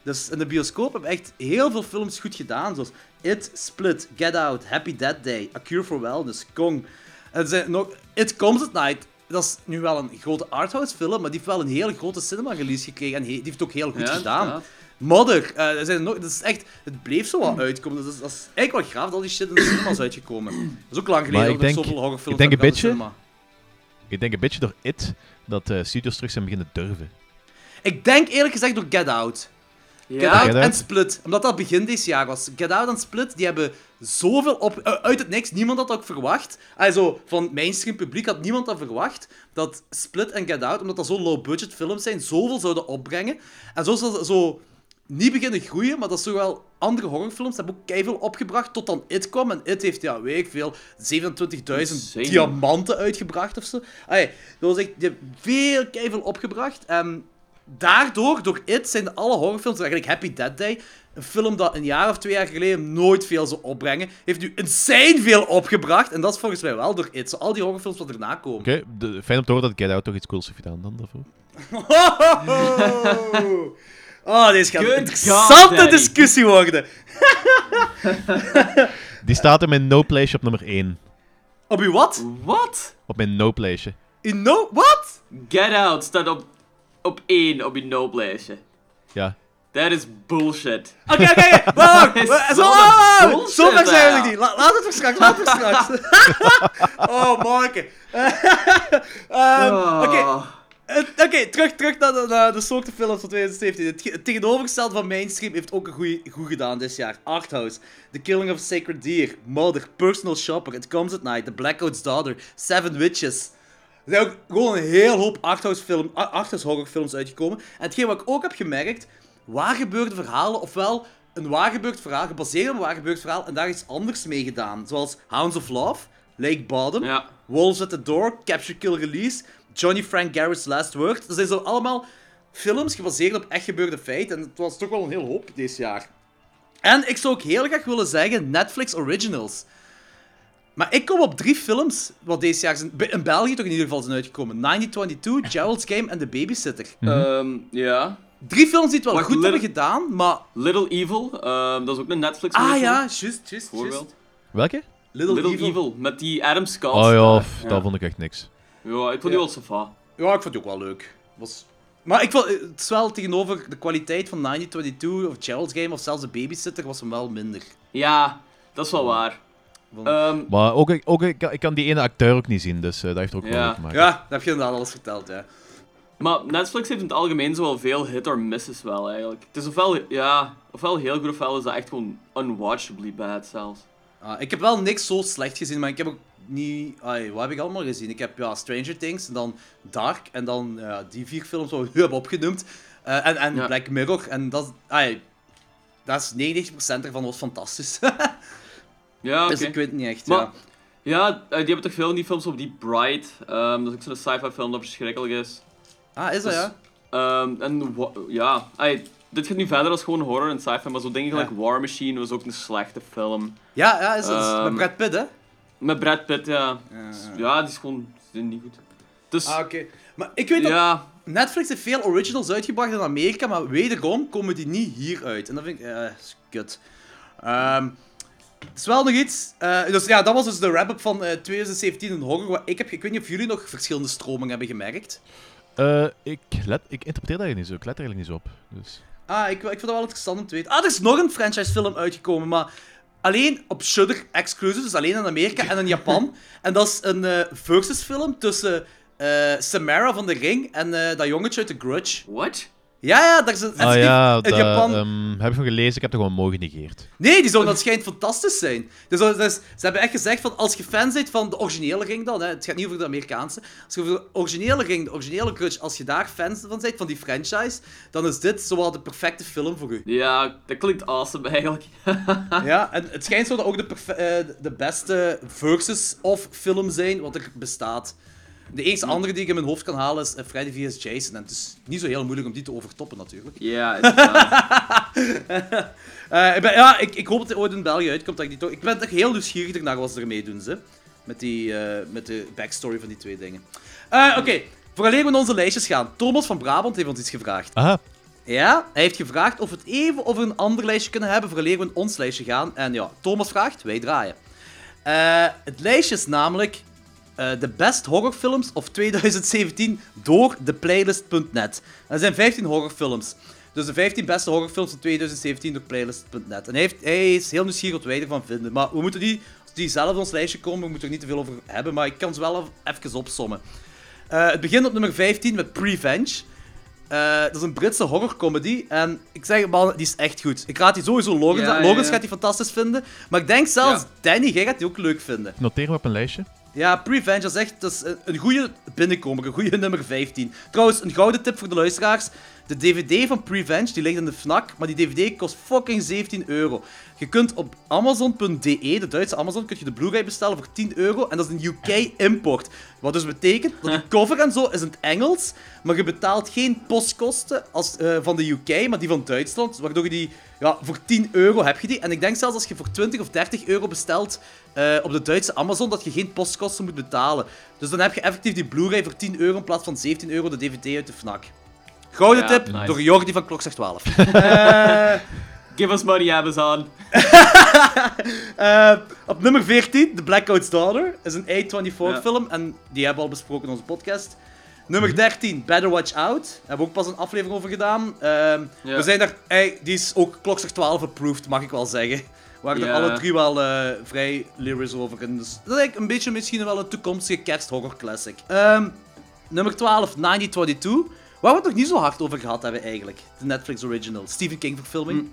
Speaker 4: Dus in de bioscoop hebben echt heel veel films goed gedaan, zoals It, Split, Get Out, Happy Death Day, A Cure for Wellness, Kong. En er zijn nog... It Comes at Night, dat is nu wel een grote arthouse film, maar die heeft wel een hele grote cinema release gekregen en die heeft het ook heel goed
Speaker 6: Ja,
Speaker 4: gedaan. Mother, eh, er zijn nog, dat is echt, het bleef zo wat uitkomen. Dus dat, is, dat is eigenlijk wel graaf dat al die shit in de cinema is uitgekomen. Dat is ook lang geleden dat
Speaker 5: ik denk-
Speaker 4: zoveel horrorfilms
Speaker 5: ik denk
Speaker 4: hebben
Speaker 5: een
Speaker 4: gehad in de
Speaker 5: beetje-
Speaker 4: cinema.
Speaker 5: Ik denk een beetje door It dat eh studios terug zijn beginnen durven.
Speaker 4: Ik denk eerlijk gezegd door Get Out. Get
Speaker 6: Ja,
Speaker 4: Out
Speaker 5: Get
Speaker 4: en. Split. Omdat dat begin dit jaar was. Get Out en Split, die hebben zoveel op... eh, uit het niks, niemand had dat ook verwacht. Also, van mainstream publiek had niemand dat verwacht. Dat Split en Get Out, omdat dat zo low-budget films zijn, zoveel zouden opbrengen. En zo zal zo niet beginnen groeien, maar dat is toch wel... Andere horrorfilms hebben ook keiveel opgebracht tot dan It kwam. En It heeft, ja, weet ik veel, 27.000
Speaker 6: Insane.
Speaker 4: diamanten uitgebracht of zo. Allee, dat was echt... Die hebben veel keiveel opgebracht. En daardoor, door It, zijn de alle horrorfilms, eigenlijk Happy Death Day, een film dat een jaar of twee jaar geleden nooit veel zou opbrengen, heeft nu insane veel opgebracht. En dat is volgens mij wel door It. Zo, al die horrorfilms wat erna komen.
Speaker 5: Oké, fijn om te horen dat Get Out toch iets cools heeft gedaan dan daarvoor.
Speaker 4: Oh, deze gaat een
Speaker 6: Good
Speaker 4: interessante
Speaker 6: God,
Speaker 4: discussie worden.
Speaker 5: Die staat in mijn no-playje op nummer 1.
Speaker 4: Op uw wat?
Speaker 6: Wat?
Speaker 5: Op mijn no-playje.
Speaker 4: In no... Wat?
Speaker 6: Get Out staat op, op één op je no-lijstje.
Speaker 5: Ja.
Speaker 6: Dat is bullshit.
Speaker 4: Oké, oké, oké. Wacht,
Speaker 6: Is
Speaker 4: wacht. Zo,
Speaker 6: zo
Speaker 4: ver zijn we niet. La- laat het voor straks, laat het voor straks. oh, Marke. Ehm, Oké,
Speaker 6: Oh.
Speaker 4: Eh, Oké, terug, terug naar de, naar de soorten films van 2017. Het, het tegenovergestelde van mainstream heeft ook een goeie, goed gedaan dit jaar. Arthouse, The Killing of a Sacred Deer, Mother, Personal Shopper, It Comes at Night, The Blackout's Daughter, Seven Witches. Er zijn ook gewoon een heel hoop arthouse, arthouse horrorfilms uitgekomen. En hetgeen wat ik ook heb gemerkt, waar gebeurde verhalen, ofwel een waar gebeurd verhaal, gebaseerd op een waar gebeurd verhaal, en daar iets anders mee gedaan. Zoals Hounds of Love, Lake Bottom,
Speaker 6: Ja.
Speaker 4: Wolves at the Door, Capture Kill Release, Johnny Frank Garrett's Last Word. Dat zijn zo allemaal films gebaseerd op echt gebeurde feiten. En het was toch wel een heel hoop dit jaar. En ik zou ook heel graag willen zeggen Netflix Originals. Maar ik kom op drie films wat deze jaar zijn, in België toch in ieder geval zijn uitgekomen. 1922, Gerald's Game en The Babysitter.
Speaker 6: Ehm, ja.
Speaker 4: Drie films die het wel
Speaker 6: Wacht,
Speaker 4: goed
Speaker 6: Little-
Speaker 4: hebben gedaan, maar...
Speaker 6: Little Evil, ehm, dat is ook een Netflix
Speaker 4: Ah ja, juist, juist.
Speaker 5: Welke?
Speaker 4: Little,
Speaker 6: Little,
Speaker 4: Evil.
Speaker 6: Evil. met die Adam Scott.
Speaker 5: Oh ja, dat vond ik echt niks.
Speaker 6: Ja, ik vond die
Speaker 4: Ja.
Speaker 6: wel sava.
Speaker 4: Ja, ik vond die ook wel leuk. Was... Maar ik vond, het is wel tegenover de kwaliteit van 1922 of Gerald's Game of zelfs de Babysitter was hem wel minder.
Speaker 6: Ja, dat is wel waar. Ehm,
Speaker 5: Maar ook, ook ik, kan- ik kan die ene acteur ook niet zien, dus eh, dat heeft er ook wel
Speaker 6: Ja.
Speaker 5: mee te maken.
Speaker 4: Ja, dat heb je inderdaad alles verteld, ja.
Speaker 6: maar Netflix heeft in het algemeen zo wel veel hit or misses wel eigenlijk. Het is ofwel, ja, ofwel heel goed ofwel is dat echt gewoon unwatchably bad zelfs.
Speaker 4: Ah, ik heb wel niks zo slecht gezien, maar ik heb ook niet... Ai, wat heb ik allemaal gezien? Ik heb ja, Stranger Things, en dan Dark, en dan ja, die vier films wat we nu hebben opgenoemd. Eh, en en
Speaker 6: Ja.
Speaker 4: Black Mirror, en dat, ai, dat is 90% ervan was fantastisch.
Speaker 6: Ja,
Speaker 4: dus ik weet het niet echt,
Speaker 6: Maar-
Speaker 4: ja.
Speaker 6: Ja, eh, die hebben toch veel van die films op die Bright. ehm, dat is ook zo'n sci-fi film dat verschrikkelijk is.
Speaker 4: Ah, is dat,
Speaker 6: Dus-
Speaker 4: ja?
Speaker 6: Ehm, en ja, dit gaat nu verder als gewoon horror en sci-fi, maar zo dingen
Speaker 4: Ja.
Speaker 6: War Machine was ook een slechte film.
Speaker 4: Ja, ja, is dat is
Speaker 6: Ehm,
Speaker 4: met Brad Pitt, hè?
Speaker 6: Met Brad Pitt, ja.
Speaker 4: Ja, ja.
Speaker 6: Ja, die is gewoon die is niet goed. Dus,
Speaker 4: Ah, oké. Maar ik weet dat Netflix heeft veel originals uitgebracht in Amerika, maar wederom komen die niet hier uit. En dat vind ik... eh is kut. Ehm, het is wel nog iets... eh, dus ja, dat was dus de wrap-up van eh, 2017 in horror. Wat ik, heb, ik weet niet of jullie nog verschillende stromingen hebben gemerkt.
Speaker 5: Eh, ik, let, ik interpreteer dat niet zo, ik let er eigenlijk niet zo op. Dus.
Speaker 4: Ah, ik, ik vind dat wel interessant om te weten. Ah, er is nog een franchise-film uitgekomen, maar alleen op Shudder exclusive, dus alleen in Amerika en in Japan. en dat is een eh, versus film tussen eh, Samara van de Ring en eh, dat jongetje uit The Grudge.
Speaker 6: What?
Speaker 4: Ja, ja, daar is een
Speaker 5: Ah
Speaker 4: effectief
Speaker 5: ja,
Speaker 4: in
Speaker 5: dat
Speaker 4: Japan...
Speaker 5: ehm, heb ik nog gelezen, ik heb het gewoon mooi genegeerd.
Speaker 4: Nee, die zou dat schijnt fantastisch zijn. Dus, ze hebben echt gezegd van als je fan bent van de originele ring dan, hè, het gaat niet over de Amerikaanse, als je over de originele ring, de originele Grudge, als je daar fans van bent, van die franchise, dan is dit zowel de perfecte film voor u.
Speaker 6: Ja, dat klinkt awesome eigenlijk.
Speaker 4: Ja, en het schijnt zo dat ook de, eh, de beste versus of film zijn wat er bestaat. De enige andere die ik in mijn hoofd kan halen is eh, Freddy vs. Jason. En het is niet zo heel moeilijk om die te overtoppen natuurlijk.
Speaker 6: Ja, inderdaad.
Speaker 4: Eh, ik ben, ja, ik, ik hoop dat hij ooit in België uitkomt. Dat ik, die toch, ik ben toch heel nieuwsgierig naar wat ze ermee doen. Ze. Met, die, eh, met de backstory van die twee dingen. Eh, Oké, vooraleer we naar onze lijstjes gaan. Thomas van Brabant heeft ons iets gevraagd.
Speaker 5: Aha,
Speaker 4: Ja, hij heeft gevraagd of we het even over een ander lijstje kunnen hebben vooraleer we in ons lijstje gaan. En ja, Thomas vraagt, wij draaien. Eh, het lijstje is namelijk eh, de best horrorfilms of 2017 door theplaylist.net. Er zijn 15 horrorfilms. Dus de 15 beste horrorfilms van 2017 door playlist.net. En hij, heeft, hij is heel nieuwsgierig wat wij ervan vinden. Maar we moeten die, als die zelf in ons lijstje komen, we moeten er niet te veel over hebben. Maar ik kan ze wel even opsommen. Eh, het begint op nummer 15 met Prevenge. Eh, dat is een Britse horrorcomedy. En ik zeg, man, die is echt goed. Ik raad die sowieso Logans
Speaker 6: Ja,
Speaker 4: aan.
Speaker 6: ja,
Speaker 4: Logans
Speaker 6: ja.
Speaker 4: gaat die fantastisch vinden. Maar ik denk zelfs,
Speaker 6: Ja.
Speaker 4: Danny, jij gaat die ook leuk vinden.
Speaker 5: noteer hem op een lijstje.
Speaker 4: Ja, Prevenge is echt dat is een- goede binnenkomer, een goede nummer 15. Trouwens, een gouden tip voor de luisteraars. De DVD van Prevenge, die ligt in de FNAC, maar die DVD kost fucking 17 euro. Je kunt op Amazon.de, de Duitse Amazon, kun je de Blu-ray bestellen voor 10 euro. En dat is een UK import. Wat dus betekent dat de cover en zo is in het Engels, maar je betaalt geen postkosten als, eh, van de UK, maar die van Duitsland. Waardoor je die, ja, voor 10 euro heb je die. En ik denk zelfs als je voor 20 of 30 euro bestelt eh, op de Duitse Amazon, dat je geen postkosten moet betalen. Dus dan heb je effectief die Blu-ray voor 10 euro in plaats van 17 euro de DVD uit de FNAC. Gouden
Speaker 6: Ja,
Speaker 4: tip
Speaker 6: nice.
Speaker 4: door Jordi van Klokslag 12. Eh,
Speaker 6: Give us money, Amazon.
Speaker 4: Eh, op nummer 14, The Blackout's Daughter, is een A24
Speaker 6: Ja.
Speaker 4: film en die hebben we al besproken in onze podcast. Nummer 13, Better Watch Out, daar hebben we ook pas een aflevering over gedaan. Ehm,
Speaker 6: Ja.
Speaker 4: We zijn daar, ey, die is ook klokslag 12 approved, mag ik wel zeggen. Waren er alle drie wel eh, vrij lyrisch over. En dus dat is eigenlijk een beetje misschien wel een toekomstige kersthorror classic. Ehm, nummer 12, 1922. Waar we het nog niet zo hard over gehad hebben eigenlijk. De Netflix original. Stephen King verfilming.
Speaker 6: Hm.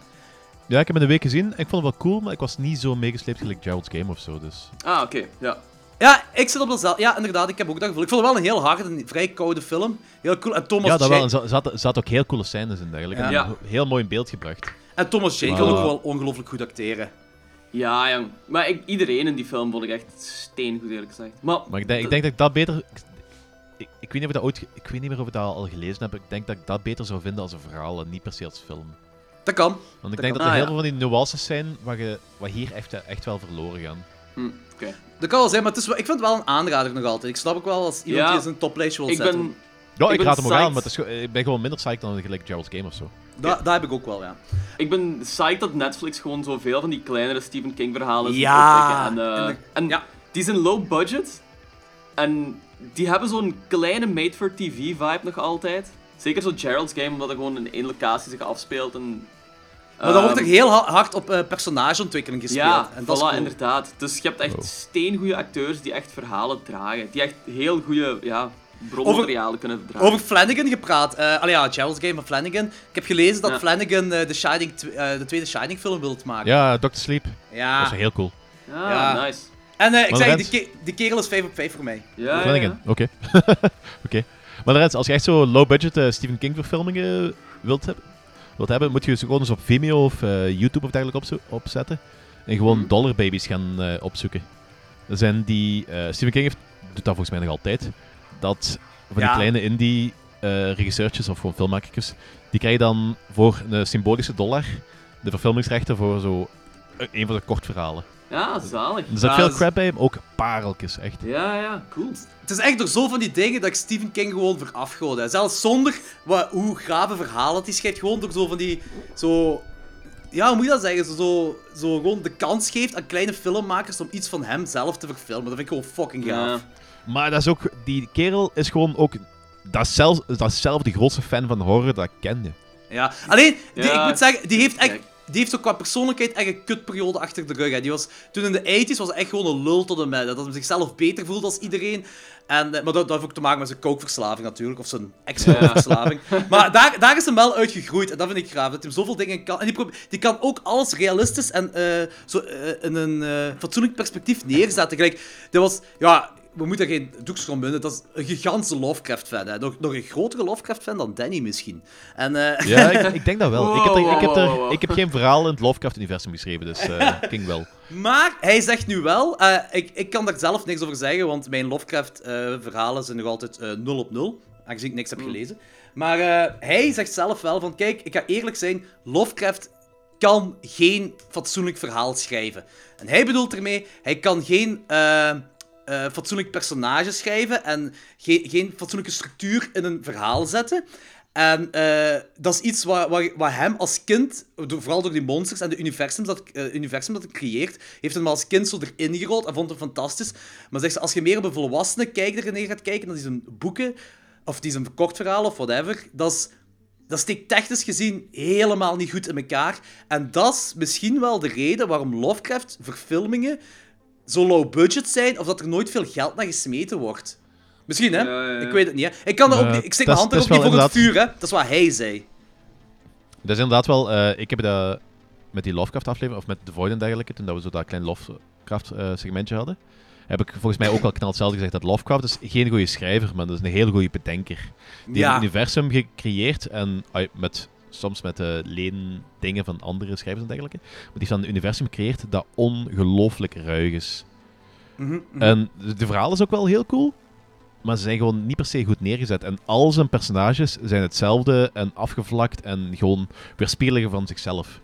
Speaker 5: Ja, ik heb hem in de week gezien. Ik vond het wel cool, maar ik was niet zo meegesleept gelijk Gerald's Game of zo. Dus.
Speaker 6: Ah, oké. Ja.
Speaker 4: Ja, ik zit op dezelfde. Ja, inderdaad, ik heb ook dat gevoel. Ik vond het wel een heel harde en vrij koude film. Heel cool. En Thomas
Speaker 5: Ja, dat wel. Er zaten, zaten ook heel coole scènes in eigenlijk.
Speaker 4: Ja.
Speaker 5: En
Speaker 6: Ja.
Speaker 5: Heel mooi in beeld gebracht.
Speaker 4: En Thomas Jane kan ook wel ongelooflijk goed acteren.
Speaker 6: Ja, jong. Maar ik, iedereen in die film vond ik echt steengoed, eerlijk gezegd. Maar,
Speaker 5: Maar ik denk, ik denk dat ik dat beter... Ik, ik, weet niet of ik dat ooit... Ik weet niet meer of ik dat al gelezen heb. Ik denk dat ik dat beter zou vinden als een verhaal en niet per se als film.
Speaker 4: Dat kan.
Speaker 5: Want ik
Speaker 4: Dat
Speaker 5: denk
Speaker 4: kan.
Speaker 5: dat er
Speaker 6: Ah,
Speaker 5: heel
Speaker 6: ja.
Speaker 5: veel van die nuances zijn waar, je, waar hier echt, echt wel verloren gaan.
Speaker 6: hm, oké.
Speaker 4: Dat kan wel zijn, maar het is wel, ik vind het wel een aanrader nog altijd. Ik snap ook wel als iemand
Speaker 6: Ja.
Speaker 4: die zijn toplijstje wil
Speaker 6: Ik
Speaker 4: zetten.
Speaker 6: ben...
Speaker 5: Ja,
Speaker 6: Ik
Speaker 5: ik, raad hem ook aan, maar is, ik ben gewoon minder psyched dan gelijk Gerald's Game of zo.
Speaker 4: Da- Dat heb ik ook wel, ja.
Speaker 6: Ik ben psyched dat Netflix gewoon zoveel van die kleinere Stephen King verhalen is
Speaker 4: Ja,
Speaker 6: En, eh,
Speaker 4: en de-
Speaker 6: en
Speaker 4: ja.
Speaker 6: die zijn low budget. En die hebben zo'n kleine made-for-TV vibe nog altijd. Zeker zo Gerald's Game, omdat het gewoon in één locatie zich afspeelt. En,
Speaker 4: Maar dan wordt er
Speaker 6: ehm,
Speaker 4: heel ha- hard op eh, personageontwikkeling gespeeld.
Speaker 6: Ja,
Speaker 4: en dat is
Speaker 6: voilà,
Speaker 4: cool.
Speaker 6: inderdaad. Dus je hebt echt
Speaker 5: Wow.
Speaker 6: steengoede acteurs die echt verhalen dragen. Die echt heel goede ja, bronmaterialen kunnen dragen.
Speaker 4: Over Flanagan gepraat. eh allee, ja, Gerald's Game van Flanagan. Ik heb gelezen dat
Speaker 6: Ja.
Speaker 4: Flanagan eh, de, Shining tw- eh, de tweede Shining film wilt maken.
Speaker 5: Ja, Dr. Sleep.
Speaker 4: Ja.
Speaker 5: Dat is heel cool.
Speaker 6: Ja,
Speaker 4: Ja.
Speaker 6: nice.
Speaker 4: En eh, ik zeg,
Speaker 5: Rens-
Speaker 4: die, ke- die kerel is 5 op 5 voor mij.
Speaker 6: Ja,
Speaker 5: Flanagan,
Speaker 6: ja.
Speaker 5: oké. Oké. Maar Lorenz, als je echt zo low-budget eh, Stephen King verfilmingen wilt hebben, wilt hebben, moet je ze gewoon eens op Vimeo of eh, YouTube of dergelijke opzo- opzetten. En gewoon
Speaker 6: Mhm.
Speaker 5: dollar babies gaan eh, opzoeken. Er zijn die... eh, Stephen King heeft, doet dat volgens mij nog altijd. Dat van
Speaker 4: Ja.
Speaker 5: die kleine indie eh regisseurtjes of gewoon filmmakers, die krijgen dan voor een symbolische dollar de verfilmingsrechten voor zo eh, een van de kortverhalen.
Speaker 6: Ja, zalig.
Speaker 5: Er zit
Speaker 4: Ja,
Speaker 5: veel crap bij hem, ook pareltjes, echt.
Speaker 6: Ja, ja, cool.
Speaker 4: Het is echt door zo van die dingen dat ik Stephen King gewoon verafgoed. hè. Zelfs zonder wat, hoe grave verhalen hij schrijft. Gewoon door zo van die... Zo, ja, hoe moet je dat zeggen? Zo, zo, zo gewoon de kans geeft aan kleine filmmakers om iets van hem zelf te verfilmen. Dat vind ik gewoon fucking gaaf.
Speaker 6: Ja.
Speaker 5: Maar dat is ook, die kerel is gewoon ook. Dat is, zelf, dat is zelf de grootste fan van horror dat ik kende.
Speaker 4: Ja. Alleen, die,
Speaker 6: Ja,
Speaker 4: ik moet zeggen, die heeft echt die heeft ook qua persoonlijkheid echt een kutperiode achter de rug. Hè. Die was, toen in de 80s was hij echt gewoon een lul tot en met. Dat hij zichzelf beter voelde als iedereen. En, eh, maar dat, dat heeft ook te maken met zijn kookverslaving natuurlijk, of zijn ex-kookverslaving. Maar daar, daar is hem wel uitgegroeid, en dat vind ik graag. Dat hij zoveel dingen kan. En die, die kan ook alles realistisch en eh, zo, eh, in een eh, fatsoenlijk perspectief neerzetten. Gelijk, dat was... Ja, we moeten geen doekjes om binden. Dat is een gigantische Lovecraft-fan. hè. Nog, nog een grotere Lovecraft-fan dan Danny misschien. En, eh,
Speaker 5: Ja, ik, ik denk dat wel. ik, heb er, ik, heb er, ik heb geen verhaal in het Lovecraft-universum geschreven, dus eh ging wel.
Speaker 4: Maar hij zegt nu wel, eh, ik, ik kan daar zelf niks over zeggen, want mijn Lovecraft-verhalen zijn nog altijd eh 0 op 0, aangezien ik niks heb gelezen. Maar eh, hij zegt zelf wel van, kijk, ik ga eerlijk zijn, Lovecraft kan geen fatsoenlijk verhaal schrijven. En hij bedoelt ermee, hij kan geen eh, fatsoenlijk personage schrijven en ge- geen fatsoenlijke structuur in een verhaal zetten. En eh, dat is iets wat, wat, wat hem als kind, vooral door die monsters en de universum dat, eh, universum dat hij creëert, heeft hem als kind zo erin gerold en vond hem fantastisch. Maar zegt ze, als je meer op een volwassene kijker er neer gaat kijken, dan die zijn boeken, of die zijn verkocht verhaal of whatever, dat is dat steekt technisch gezien helemaal niet goed in elkaar. En dat is misschien wel de reden waarom Lovecraft-verfilmingen zo low budget zijn, of dat er nooit veel geld naar gesmeten wordt. Misschien, hè?
Speaker 6: Ja, ja, ja.
Speaker 4: Ik weet het niet, hè? Ik, kan dat ook
Speaker 5: Eh,
Speaker 4: niet, ik steek mijn hand er ook
Speaker 5: is
Speaker 4: niet voor het vuur, hè? Dat is wat hij zei.
Speaker 5: Dat is inderdaad wel... eh, ik heb dat met die Lovecraft-aflevering, of met The Void en dergelijke, toen dat we zo dat klein Lovecraft-segmentje hadden, heb ik volgens mij ook al knal hetzelfde gezegd dat Lovecraft is geen goede schrijver, maar dat is een hele goede bedenker. Die
Speaker 4: Ja.
Speaker 5: een universum gecreëerd en met, soms met de leen dingen van andere schrijvers en dergelijke, maar die heeft dan een universum gecreëerd dat ongelooflijk ruig is.
Speaker 4: Mhm, mhm.
Speaker 5: En de, verhaal is ook wel heel cool, maar ze zijn gewoon niet per se goed neergezet. En al zijn personages zijn hetzelfde en afgevlakt en gewoon weerspiegelen van zichzelf.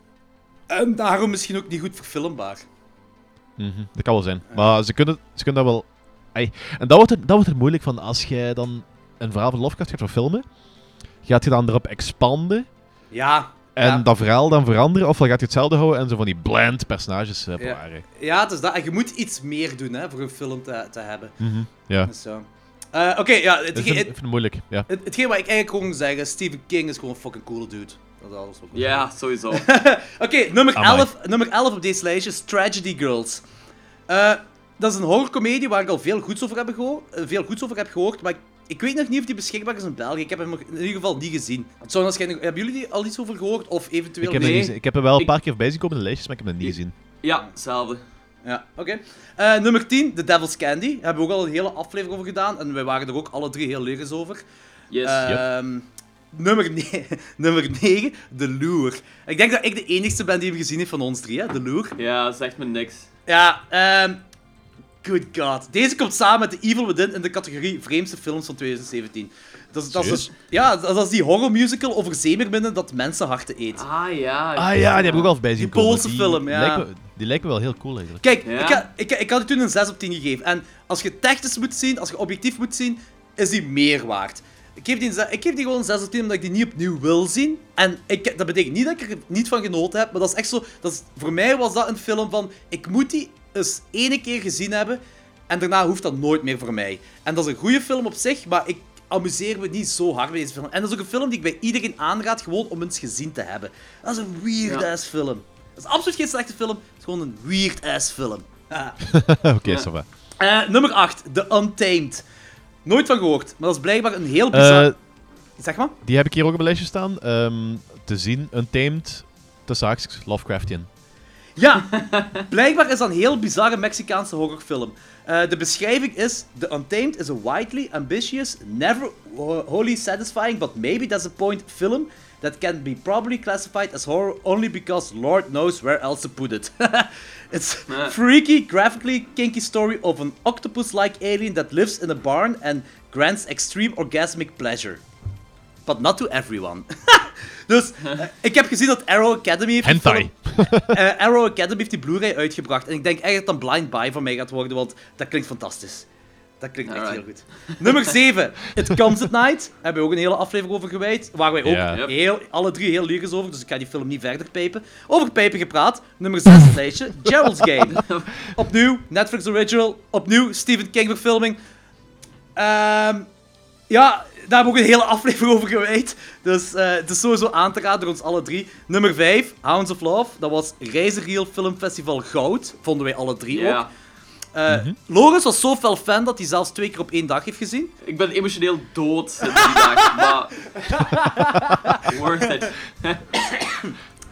Speaker 4: En daarom misschien ook niet goed verfilmbaar.
Speaker 5: Mhm, Dat kan wel zijn. Maar ze kunnen, ze kunnen dat wel... Ai, En dat wordt, het, dat wordt het moeilijk van als jij dan een verhaal van Lovecraft gaat verfilmen. Gaat je dan erop expanden
Speaker 4: Ja.
Speaker 5: en
Speaker 4: Ja.
Speaker 5: dat verhaal dan veranderen? Of dan gaat je hetzelfde houden en zo van die bland personages uh,
Speaker 4: Ja.
Speaker 5: bewaren?
Speaker 4: Ja, het is dat. En je moet iets meer doen, hè, voor een film te, te hebben.
Speaker 5: Mhm, Ja,
Speaker 4: Dus zo. Eh, Oké, ja, het,
Speaker 5: dat
Speaker 4: het,
Speaker 5: vind,
Speaker 4: het,
Speaker 5: ik vind het moeilijk. Ja.
Speaker 4: hetgeen wat ik eigenlijk gewoon zeggen, Stephen King is gewoon een fucking coole dude. Dat is alles wat ik
Speaker 6: Ja, sowieso.
Speaker 4: Oké, nummer,
Speaker 5: Amai.
Speaker 4: 11, nummer 11 op deze lijstje is Tragedy Girls. Eh, dat is een horrorcomedie waar ik al veel goeds over heb, geho- eh, veel goeds over heb gehoord, maar ik, ik weet nog niet of die beschikbaar is in België. Ik heb hem nog in ieder geval niet gezien. Het zou waarschijnlijk- hebben jullie er al iets over gehoord? Of eventueel...
Speaker 5: Ik, heb
Speaker 6: nee.
Speaker 5: ik heb er wel een
Speaker 6: Ik-
Speaker 5: paar keer voorbij zien komen in de lijstjes, maar ik heb hem niet gezien.
Speaker 6: Ja, hetzelfde.
Speaker 4: Ja, oké. Eh, nummer 10, The Devil's Candy. Daar hebben we ook al een hele aflevering over gedaan. En wij waren er ook alle drie heel lyrisch over.
Speaker 6: Yes.
Speaker 4: Ehm, nummer, ne- nummer 9, The Lure. Ik denk dat ik de enigste ben die hem gezien heeft van ons drie, hè? The Lure.
Speaker 6: Ja, zegt me niks.
Speaker 4: Ja, ehm... Good god. Deze komt samen met The Evil Within in de categorie vreemdste films van 2017. Dat is, dat is,
Speaker 5: Serieus?
Speaker 4: ja, dat is die horrormusical over zeemerminnen dat mensenharten eet.
Speaker 6: Ah ja.
Speaker 5: Ah ja, die heb ik ook al voorbij zien
Speaker 4: Die
Speaker 5: komen.
Speaker 4: Poolse film, ja.
Speaker 5: Me- die lijken wel heel cool eigenlijk.
Speaker 4: Kijk,
Speaker 6: Ja?
Speaker 4: ik, ha- ik, ik had het toen een 6 op 10 gegeven. En als je technisch moet zien, als je objectief moet zien, is die meer waard. Ik geef die, een ze- ik geef die gewoon een 6 op 10 omdat ik die niet opnieuw wil zien. En ik, dat betekent niet dat ik er niet van genoten heb, maar dat is echt zo... Dat is, voor mij was dat een film van... Ik moet die eens ene keer gezien hebben en daarna hoeft dat nooit meer voor mij. En dat is een goede film op zich, maar ik amuseer me niet zo hard bij deze film. En dat is ook een film die ik bij iedereen aanraad, gewoon om eens gezien te hebben. Dat is een weird-ass film. Dat is absoluut geen slechte film, het is gewoon een weird-ass film. Ah.
Speaker 5: Oké, ça va.
Speaker 4: Eh, nummer 8, The Untamed. Nooit van gehoord, maar dat is blijkbaar een heel bizar...
Speaker 5: Eh,
Speaker 4: zeg maar.
Speaker 5: die heb ik hier ook op mijn lijstje staan. Ehm, te zien, Untamed, tussen haakjes, Lovecraftian.
Speaker 4: Ja, blijkbaar is dat een heel bizarre Mexicaanse horrorfilm. Eh, de beschrijving is: The Untamed is a widely ambitious, never wh- wholly satisfying, but maybe disappointing film that can be probably classified as horror only because Lord knows where else to put it. it's
Speaker 6: Ja.
Speaker 4: freaky, graphically kinky story of an octopus-like alien that lives in a barn and grants extreme orgasmic pleasure. But not to everyone. dus eh, ik heb gezien dat Arrow Academy heeft die
Speaker 5: Hentai.
Speaker 4: film- eh, Arrow Academy heeft die Blu-ray uitgebracht. En ik denk echt dat het een blind buy van mij gaat worden, want dat klinkt fantastisch. Dat klinkt echt
Speaker 6: Alright.
Speaker 4: heel goed. Nummer 7. It Comes at Night. Daar hebben we ook een hele aflevering over gewijd. Waar wij ook heel, alle drie heel lyrisch over, dus ik ga die film niet verder pijpen. Over pijpen gepraat. Nummer 6 op het lijstje. Gerald's Game. Opnieuw, Netflix original. Opnieuw, Stephen King verfilming. Ehm... Ja, daar hebben we ook een hele aflevering over gewijd. Dus eh, het is sowieso aan te raden door ons alle drie. Nummer 5, Hounds of Love. Dat was Reizigiel Filmfestival Goud. Vonden wij alle drie ook.
Speaker 6: Ja.
Speaker 4: Eh Loris was zo fel fan dat hij zelfs twee keer op één dag heeft gezien.
Speaker 6: Ik ben emotioneel dood die dag, maar... Worth it.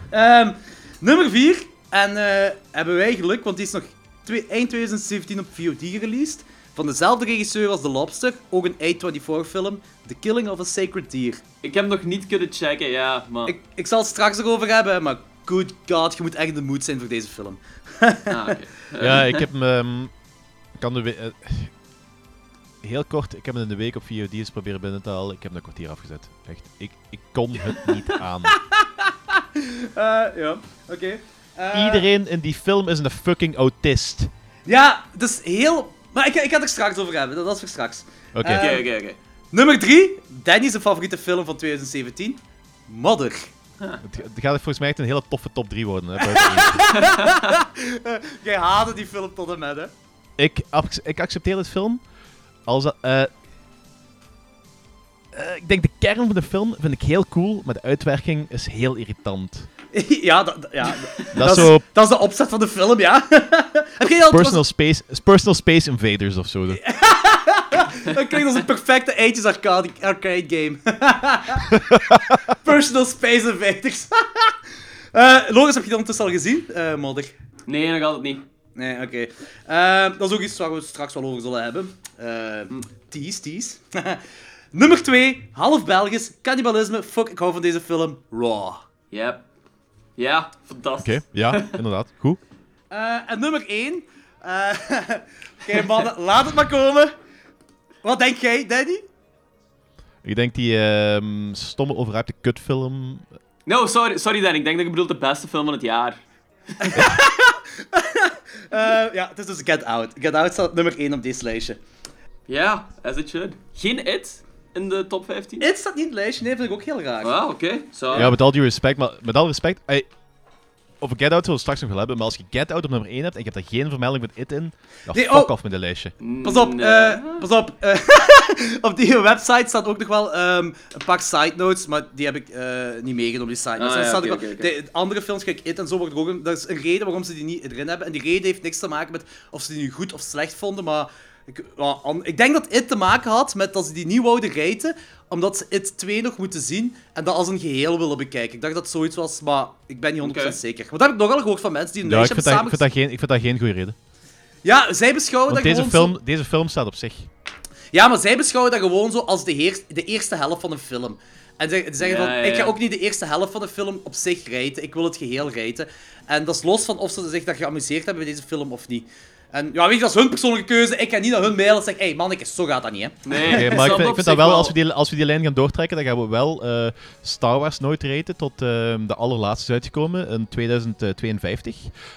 Speaker 4: Ehm, nummer 4. En eh, hebben wij geluk, want die is nog twee- eind 2017 op VOD gereleased. Van dezelfde regisseur als The Lobster. Ook een A24-film. The Killing of a Sacred Deer.
Speaker 6: Ik heb nog niet kunnen checken, ja, maar...
Speaker 4: Ik, ik zal het straks erover hebben, maar good god, je moet echt in de mood zijn voor deze film.
Speaker 6: Ah, oké.
Speaker 5: Ja, ik heb hem... kan de eh, heel kort, ik heb hem in de week op VOD eens proberen binnen te halen. Ik heb hem een kwartier afgezet. Echt, ik, ik kon het niet aan.
Speaker 4: Eh, ja, oké. Eh,
Speaker 5: Iedereen in die film is een fucking autist.
Speaker 4: Ja, het is heel... Maar ik, ik ga het er straks over hebben, dat, dat is voor straks.
Speaker 5: Oké.
Speaker 4: Eh,
Speaker 6: Oké, oké, oké.
Speaker 4: Nummer 3. Danny's favoriete film van 2017. Mother.
Speaker 5: Het het gaat volgens mij echt een hele toffe top 3 worden. Hè.
Speaker 4: Jij haatte die film tot en met, hè?
Speaker 5: ik, ac- ik accepteer dit film als dat... eh, eh, ik denk de kern van de film vind ik heel cool, maar de uitwerking is heel irritant.
Speaker 4: ja, dat, ja,
Speaker 5: Dat, is zo
Speaker 4: dat is de opzet van de film, ja. Heb jij al
Speaker 5: personal space, personal space Invaders of zo.
Speaker 4: Dat klinkt als een perfecte 80s arcade, arcade game. Personal Space Invaders. Eh Loris, heb je dat ondertussen al gezien, eh Modder?
Speaker 6: Nee, nog altijd niet.
Speaker 4: Nee, oké. Dat is ook iets waar we straks wel over zullen hebben. Eh tease, tease. Nummer 2, half Belgisch, cannibalisme. Fuck, ik hou van deze film. Raw.
Speaker 6: Yep. Ja, fantastisch.
Speaker 5: Oké, ja, inderdaad. Goed.
Speaker 4: Eh, en nummer 1. Oké, mannen, laat het maar komen. Wat denk jij, Danny?
Speaker 5: Ik denk die ehm, stomme overhypte kutfilm.
Speaker 6: No, sorry, sorry Dan, ik denk dat je bedoelt de beste film van het jaar.
Speaker 4: Eh, ja, het is dus Get Out. Get Out staat op nummer 1 op deze lijstje.
Speaker 6: Ja, as it should. Geen It in de top 15?
Speaker 4: It staat niet in het lijstje, nee, vind ik ook heel raar.
Speaker 6: Ah, oké. Zo.
Speaker 5: Ja, met al die respect, maar met al respect. ey, over Get Out zullen we straks nog wel hebben, maar als je Get Out op nummer 1 hebt en je hebt daar geen vermelding met It in, dan
Speaker 4: Nee,
Speaker 5: fuck
Speaker 4: oh.
Speaker 5: off met de lijstje.
Speaker 4: Pas op,
Speaker 6: Nee.
Speaker 4: eh, pas op. eh, op die website staat ook nog wel ehm, een paar side notes, maar die heb ik eh, niet meegenomen, die side notes.
Speaker 6: Ah, ja,
Speaker 4: staat
Speaker 6: oké,
Speaker 4: ook wel-
Speaker 6: oké, oké.
Speaker 4: De andere films, kijk, It en zo, wordt er ook een, dat is een reden waarom ze die niet erin hebben. En die reden heeft niks te maken met of ze die nu goed of slecht vonden, maar... Ik, ik denk dat It te maken had met dat ze die niet wouden raten, omdat ze It 2 nog moeten zien en dat als een geheel willen bekijken. Ik dacht dat het zoiets was, maar ik ben niet 100%
Speaker 6: Oké.
Speaker 4: zeker. Want dat heb ik nogal gehoord van mensen die een
Speaker 5: Ja,
Speaker 4: lijstje
Speaker 5: dat,
Speaker 4: hebben
Speaker 5: ik, vind dat geen, ik vind dat geen goede reden.
Speaker 4: Ja, zij beschouwen
Speaker 5: Want
Speaker 4: dat
Speaker 5: deze
Speaker 4: gewoon zo-
Speaker 5: film, deze film staat op zich.
Speaker 4: Ja, maar zij beschouwen dat gewoon zo als de, heer- de eerste helft van een film. En ze ze zeggen
Speaker 6: Ja,
Speaker 4: van,
Speaker 6: ja,
Speaker 4: ik ga ook niet de eerste helft van de film op zich rijten, ik wil het geheel rijten. En dat is los van of ze zich daar geamuseerd hebben bij deze film of niet. En ja, weet je, dat is hun persoonlijke keuze. Ik ga niet naar hun mailen en zeggen, hé hey, manneke, zo gaat dat niet, hè.
Speaker 6: Nee,
Speaker 5: maar ik vind, ik dat wel, als we, die, als we die lijn gaan doortrekken, dan gaan we wel eh, Star Wars nooit raten tot ehm, de allerlaatste is uitgekomen in 2052.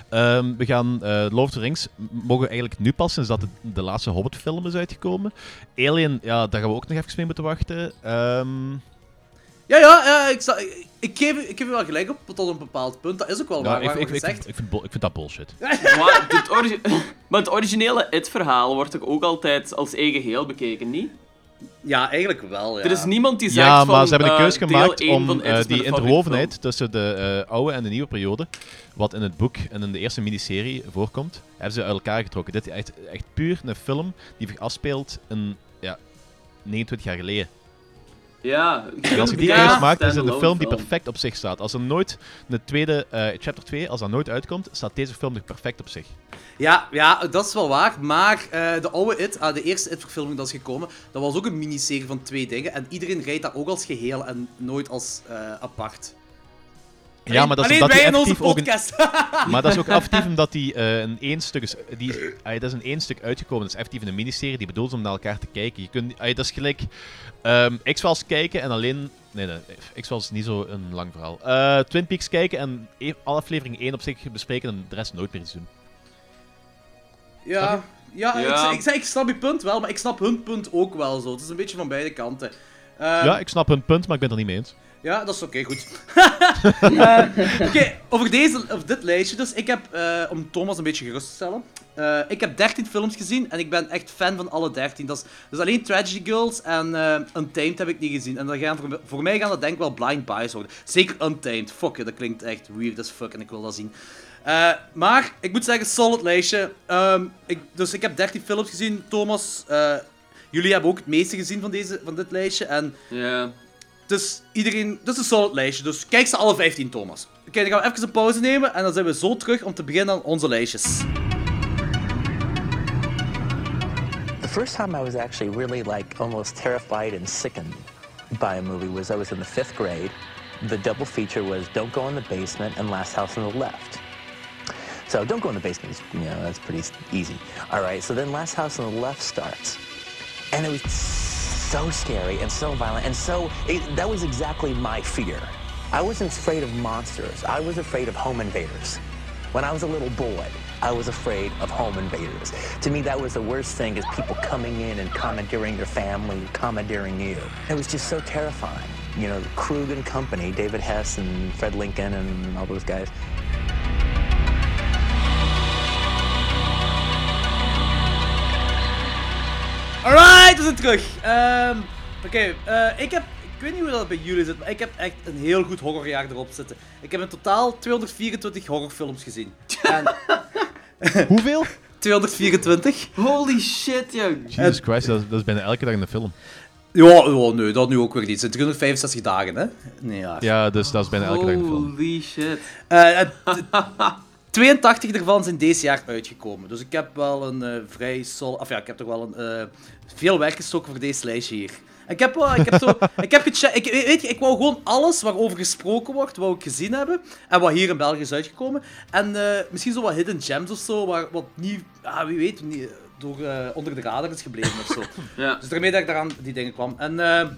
Speaker 5: Ehm, we gaan eh Lord of the Rings mogen eigenlijk nu pas, sinds dat de, de laatste Hobbit-film is uitgekomen. Alien, ja, daar gaan we ook nog even mee moeten wachten. Ehm,
Speaker 4: Ja, ja, ja ik, sta- ik, ik geef, ik geef je wel gelijk op tot een bepaald punt. Dat is ook wel
Speaker 5: ja,
Speaker 4: waar,
Speaker 5: ik,
Speaker 4: waar
Speaker 5: ik, ik,
Speaker 4: wordt
Speaker 5: ik,
Speaker 4: gezegd.
Speaker 5: ik vind, ik vind dat bullshit.
Speaker 6: Maar het, maar het originele It-verhaal wordt toch ook altijd als één geheel bekeken, niet?
Speaker 4: Ja, eigenlijk wel, ja.
Speaker 6: Er is niemand die zegt
Speaker 5: Ja,
Speaker 6: van,
Speaker 5: maar ze hebben een
Speaker 6: eh,
Speaker 5: keuze gemaakt om eh, die interwovenheid tussen de eh, oude en de nieuwe periode, wat in het boek en in de eerste miniserie voorkomt, hebben ze uit elkaar getrokken. Dit is echt, echt puur een film die zich afspeelt in ja, 29 jaar geleden.
Speaker 6: Ja,
Speaker 5: En als je die
Speaker 6: Ja,
Speaker 5: keuze maakt, is het een film die perfect op zich staat. Als er nooit een tweede, eh, chapter 2, als dat nooit uitkomt, staat deze film nog perfect op zich.
Speaker 4: Ja, ja, dat is wel waar. Maar eh, de oude It, ah, de eerste It-verfilming dat is gekomen, dat was ook een miniserie van twee dingen. En iedereen rijdt dat ook als geheel en nooit als eh, apart.
Speaker 5: Ja, maar dat is
Speaker 4: Alleen wij in onze
Speaker 5: een,
Speaker 4: podcast.
Speaker 5: Maar dat is ook effectief omdat die eh in één stuk is. Die, dat is in één stuk uitgekomen. Dat is effectief in een miniserie die bedoeld is om naar elkaar te kijken. Je kunt, dat is gelijk ehm X-Files kijken en alleen. Nee, nee, X-Files is niet zo een lang verhaal. Eh, Twin Peaks kijken en e- alle afleveringen één op zich bespreken en de rest nooit meer eens doen.
Speaker 4: ja, ja,
Speaker 6: Ja.
Speaker 4: Ik, ik, ik snap je punt wel, maar ik snap hun punt ook wel zo. Het is een beetje van beide kanten. Eh,
Speaker 5: ja, ik snap hun punt, maar ik ben het er niet mee eens.
Speaker 4: Ja, dat is oké, goed. Eh, oké, over, deze, over dit lijstje dus. Ik heb, eh, om Thomas een beetje gerust te stellen, eh, ik heb 13 films gezien en ik ben echt fan van alle 13. Dat is, dus alleen Tragedy Girls en eh, Untamed heb ik niet gezien. En dan gaan voor, mij gaan dat denk ik wel blind buys worden. Zeker Untamed. Fuck it, dat klinkt echt weird as fuck en ik wil dat zien. Eh, maar ik moet zeggen, solid lijstje. Ehm, ik, dus ik heb 13 films gezien, Thomas. eh, jullie hebben ook het meeste gezien van, deze, van dit lijstje. En
Speaker 6: Ja.
Speaker 4: Dus iedereen, dat is een solid lijstje. Dus kijk ze alle 15, Thomas. Oké, dan gaan we even een pauze nemen en dan zijn we zo terug om te beginnen aan onze lijstjes.
Speaker 7: The first time I was actually really like almost terrified and sickened by a movie was I was in the fifth grade. The double feature was Don't Go in the Basement and Last House on the Left. So Don't Go in the Basement is, you know, that's pretty easy. All right, so then Last House on the Left starts. And it was so scary and so violent and so, it, that was exactly my fear. I wasn't afraid of monsters. I was afraid of home invaders. When I was a little boy, I was afraid of home invaders. To me, that was the worst thing is people coming in and commandeering your family, commandeering you. It was just so terrifying. You know, Krug and company, David Hess and Fred Lincoln and all those guys.
Speaker 4: Alright, we zijn terug. Ehm, Oké, eh, ik heb. Ik weet niet hoe dat bij jullie zit, maar ik heb echt een heel goed horrorjaar erop zitten. Ik heb in totaal 224 horrorfilms gezien. En
Speaker 5: Hoeveel?
Speaker 4: 224?
Speaker 6: Holy shit, joh.
Speaker 5: Jesus Christ, dat is, dat is bijna elke dag in de film.
Speaker 4: Ja, ja, nee, dat nu ook weer niet. Het zijn 365 dagen, hè? Nee, ja.
Speaker 5: Ja, dus dat is bijna elke dag in de film.
Speaker 6: Holy shit.
Speaker 4: Eh, het- het- 82 ervan zijn deze jaar uitgekomen. Dus ik heb wel een eh, vrij sol... Of ja, ik heb toch wel een, eh, veel werk gestoken voor deze lijstje hier. Ik heb, wel, ik heb, zo, ik heb gecheckt... Ik, weet je, ik wou gewoon alles waarover gesproken wordt, wou ik gezien hebben. En wat hier in België is uitgekomen. En eh, misschien zo wat hidden gems of zo, waar, wat niet... Ah, wie weet, niet, door, eh, onder de radar is gebleven of zo.
Speaker 6: Ja.
Speaker 4: Dus daarmee dat ik daaraan die dingen kwam. En eh,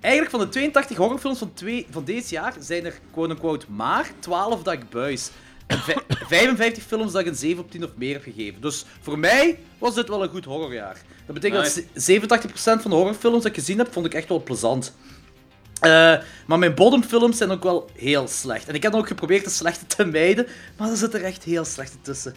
Speaker 4: eigenlijk van de 82 horrorfilms van, twee, van dit jaar zijn er quote-unquote maar 12 dat ik buis. En vij- 55 films dat ik een 7 op 10 of meer heb gegeven. Dus voor mij was dit wel een goed horrorjaar. Dat betekent dat ze- 87% van de horrorfilms dat ik gezien heb, vond ik echt wel plezant. Eh, maar mijn bottomfilms zijn ook wel heel slecht. En ik heb dan ook geprobeerd de slechte te mijden, maar er zitten er echt heel slechte tussen.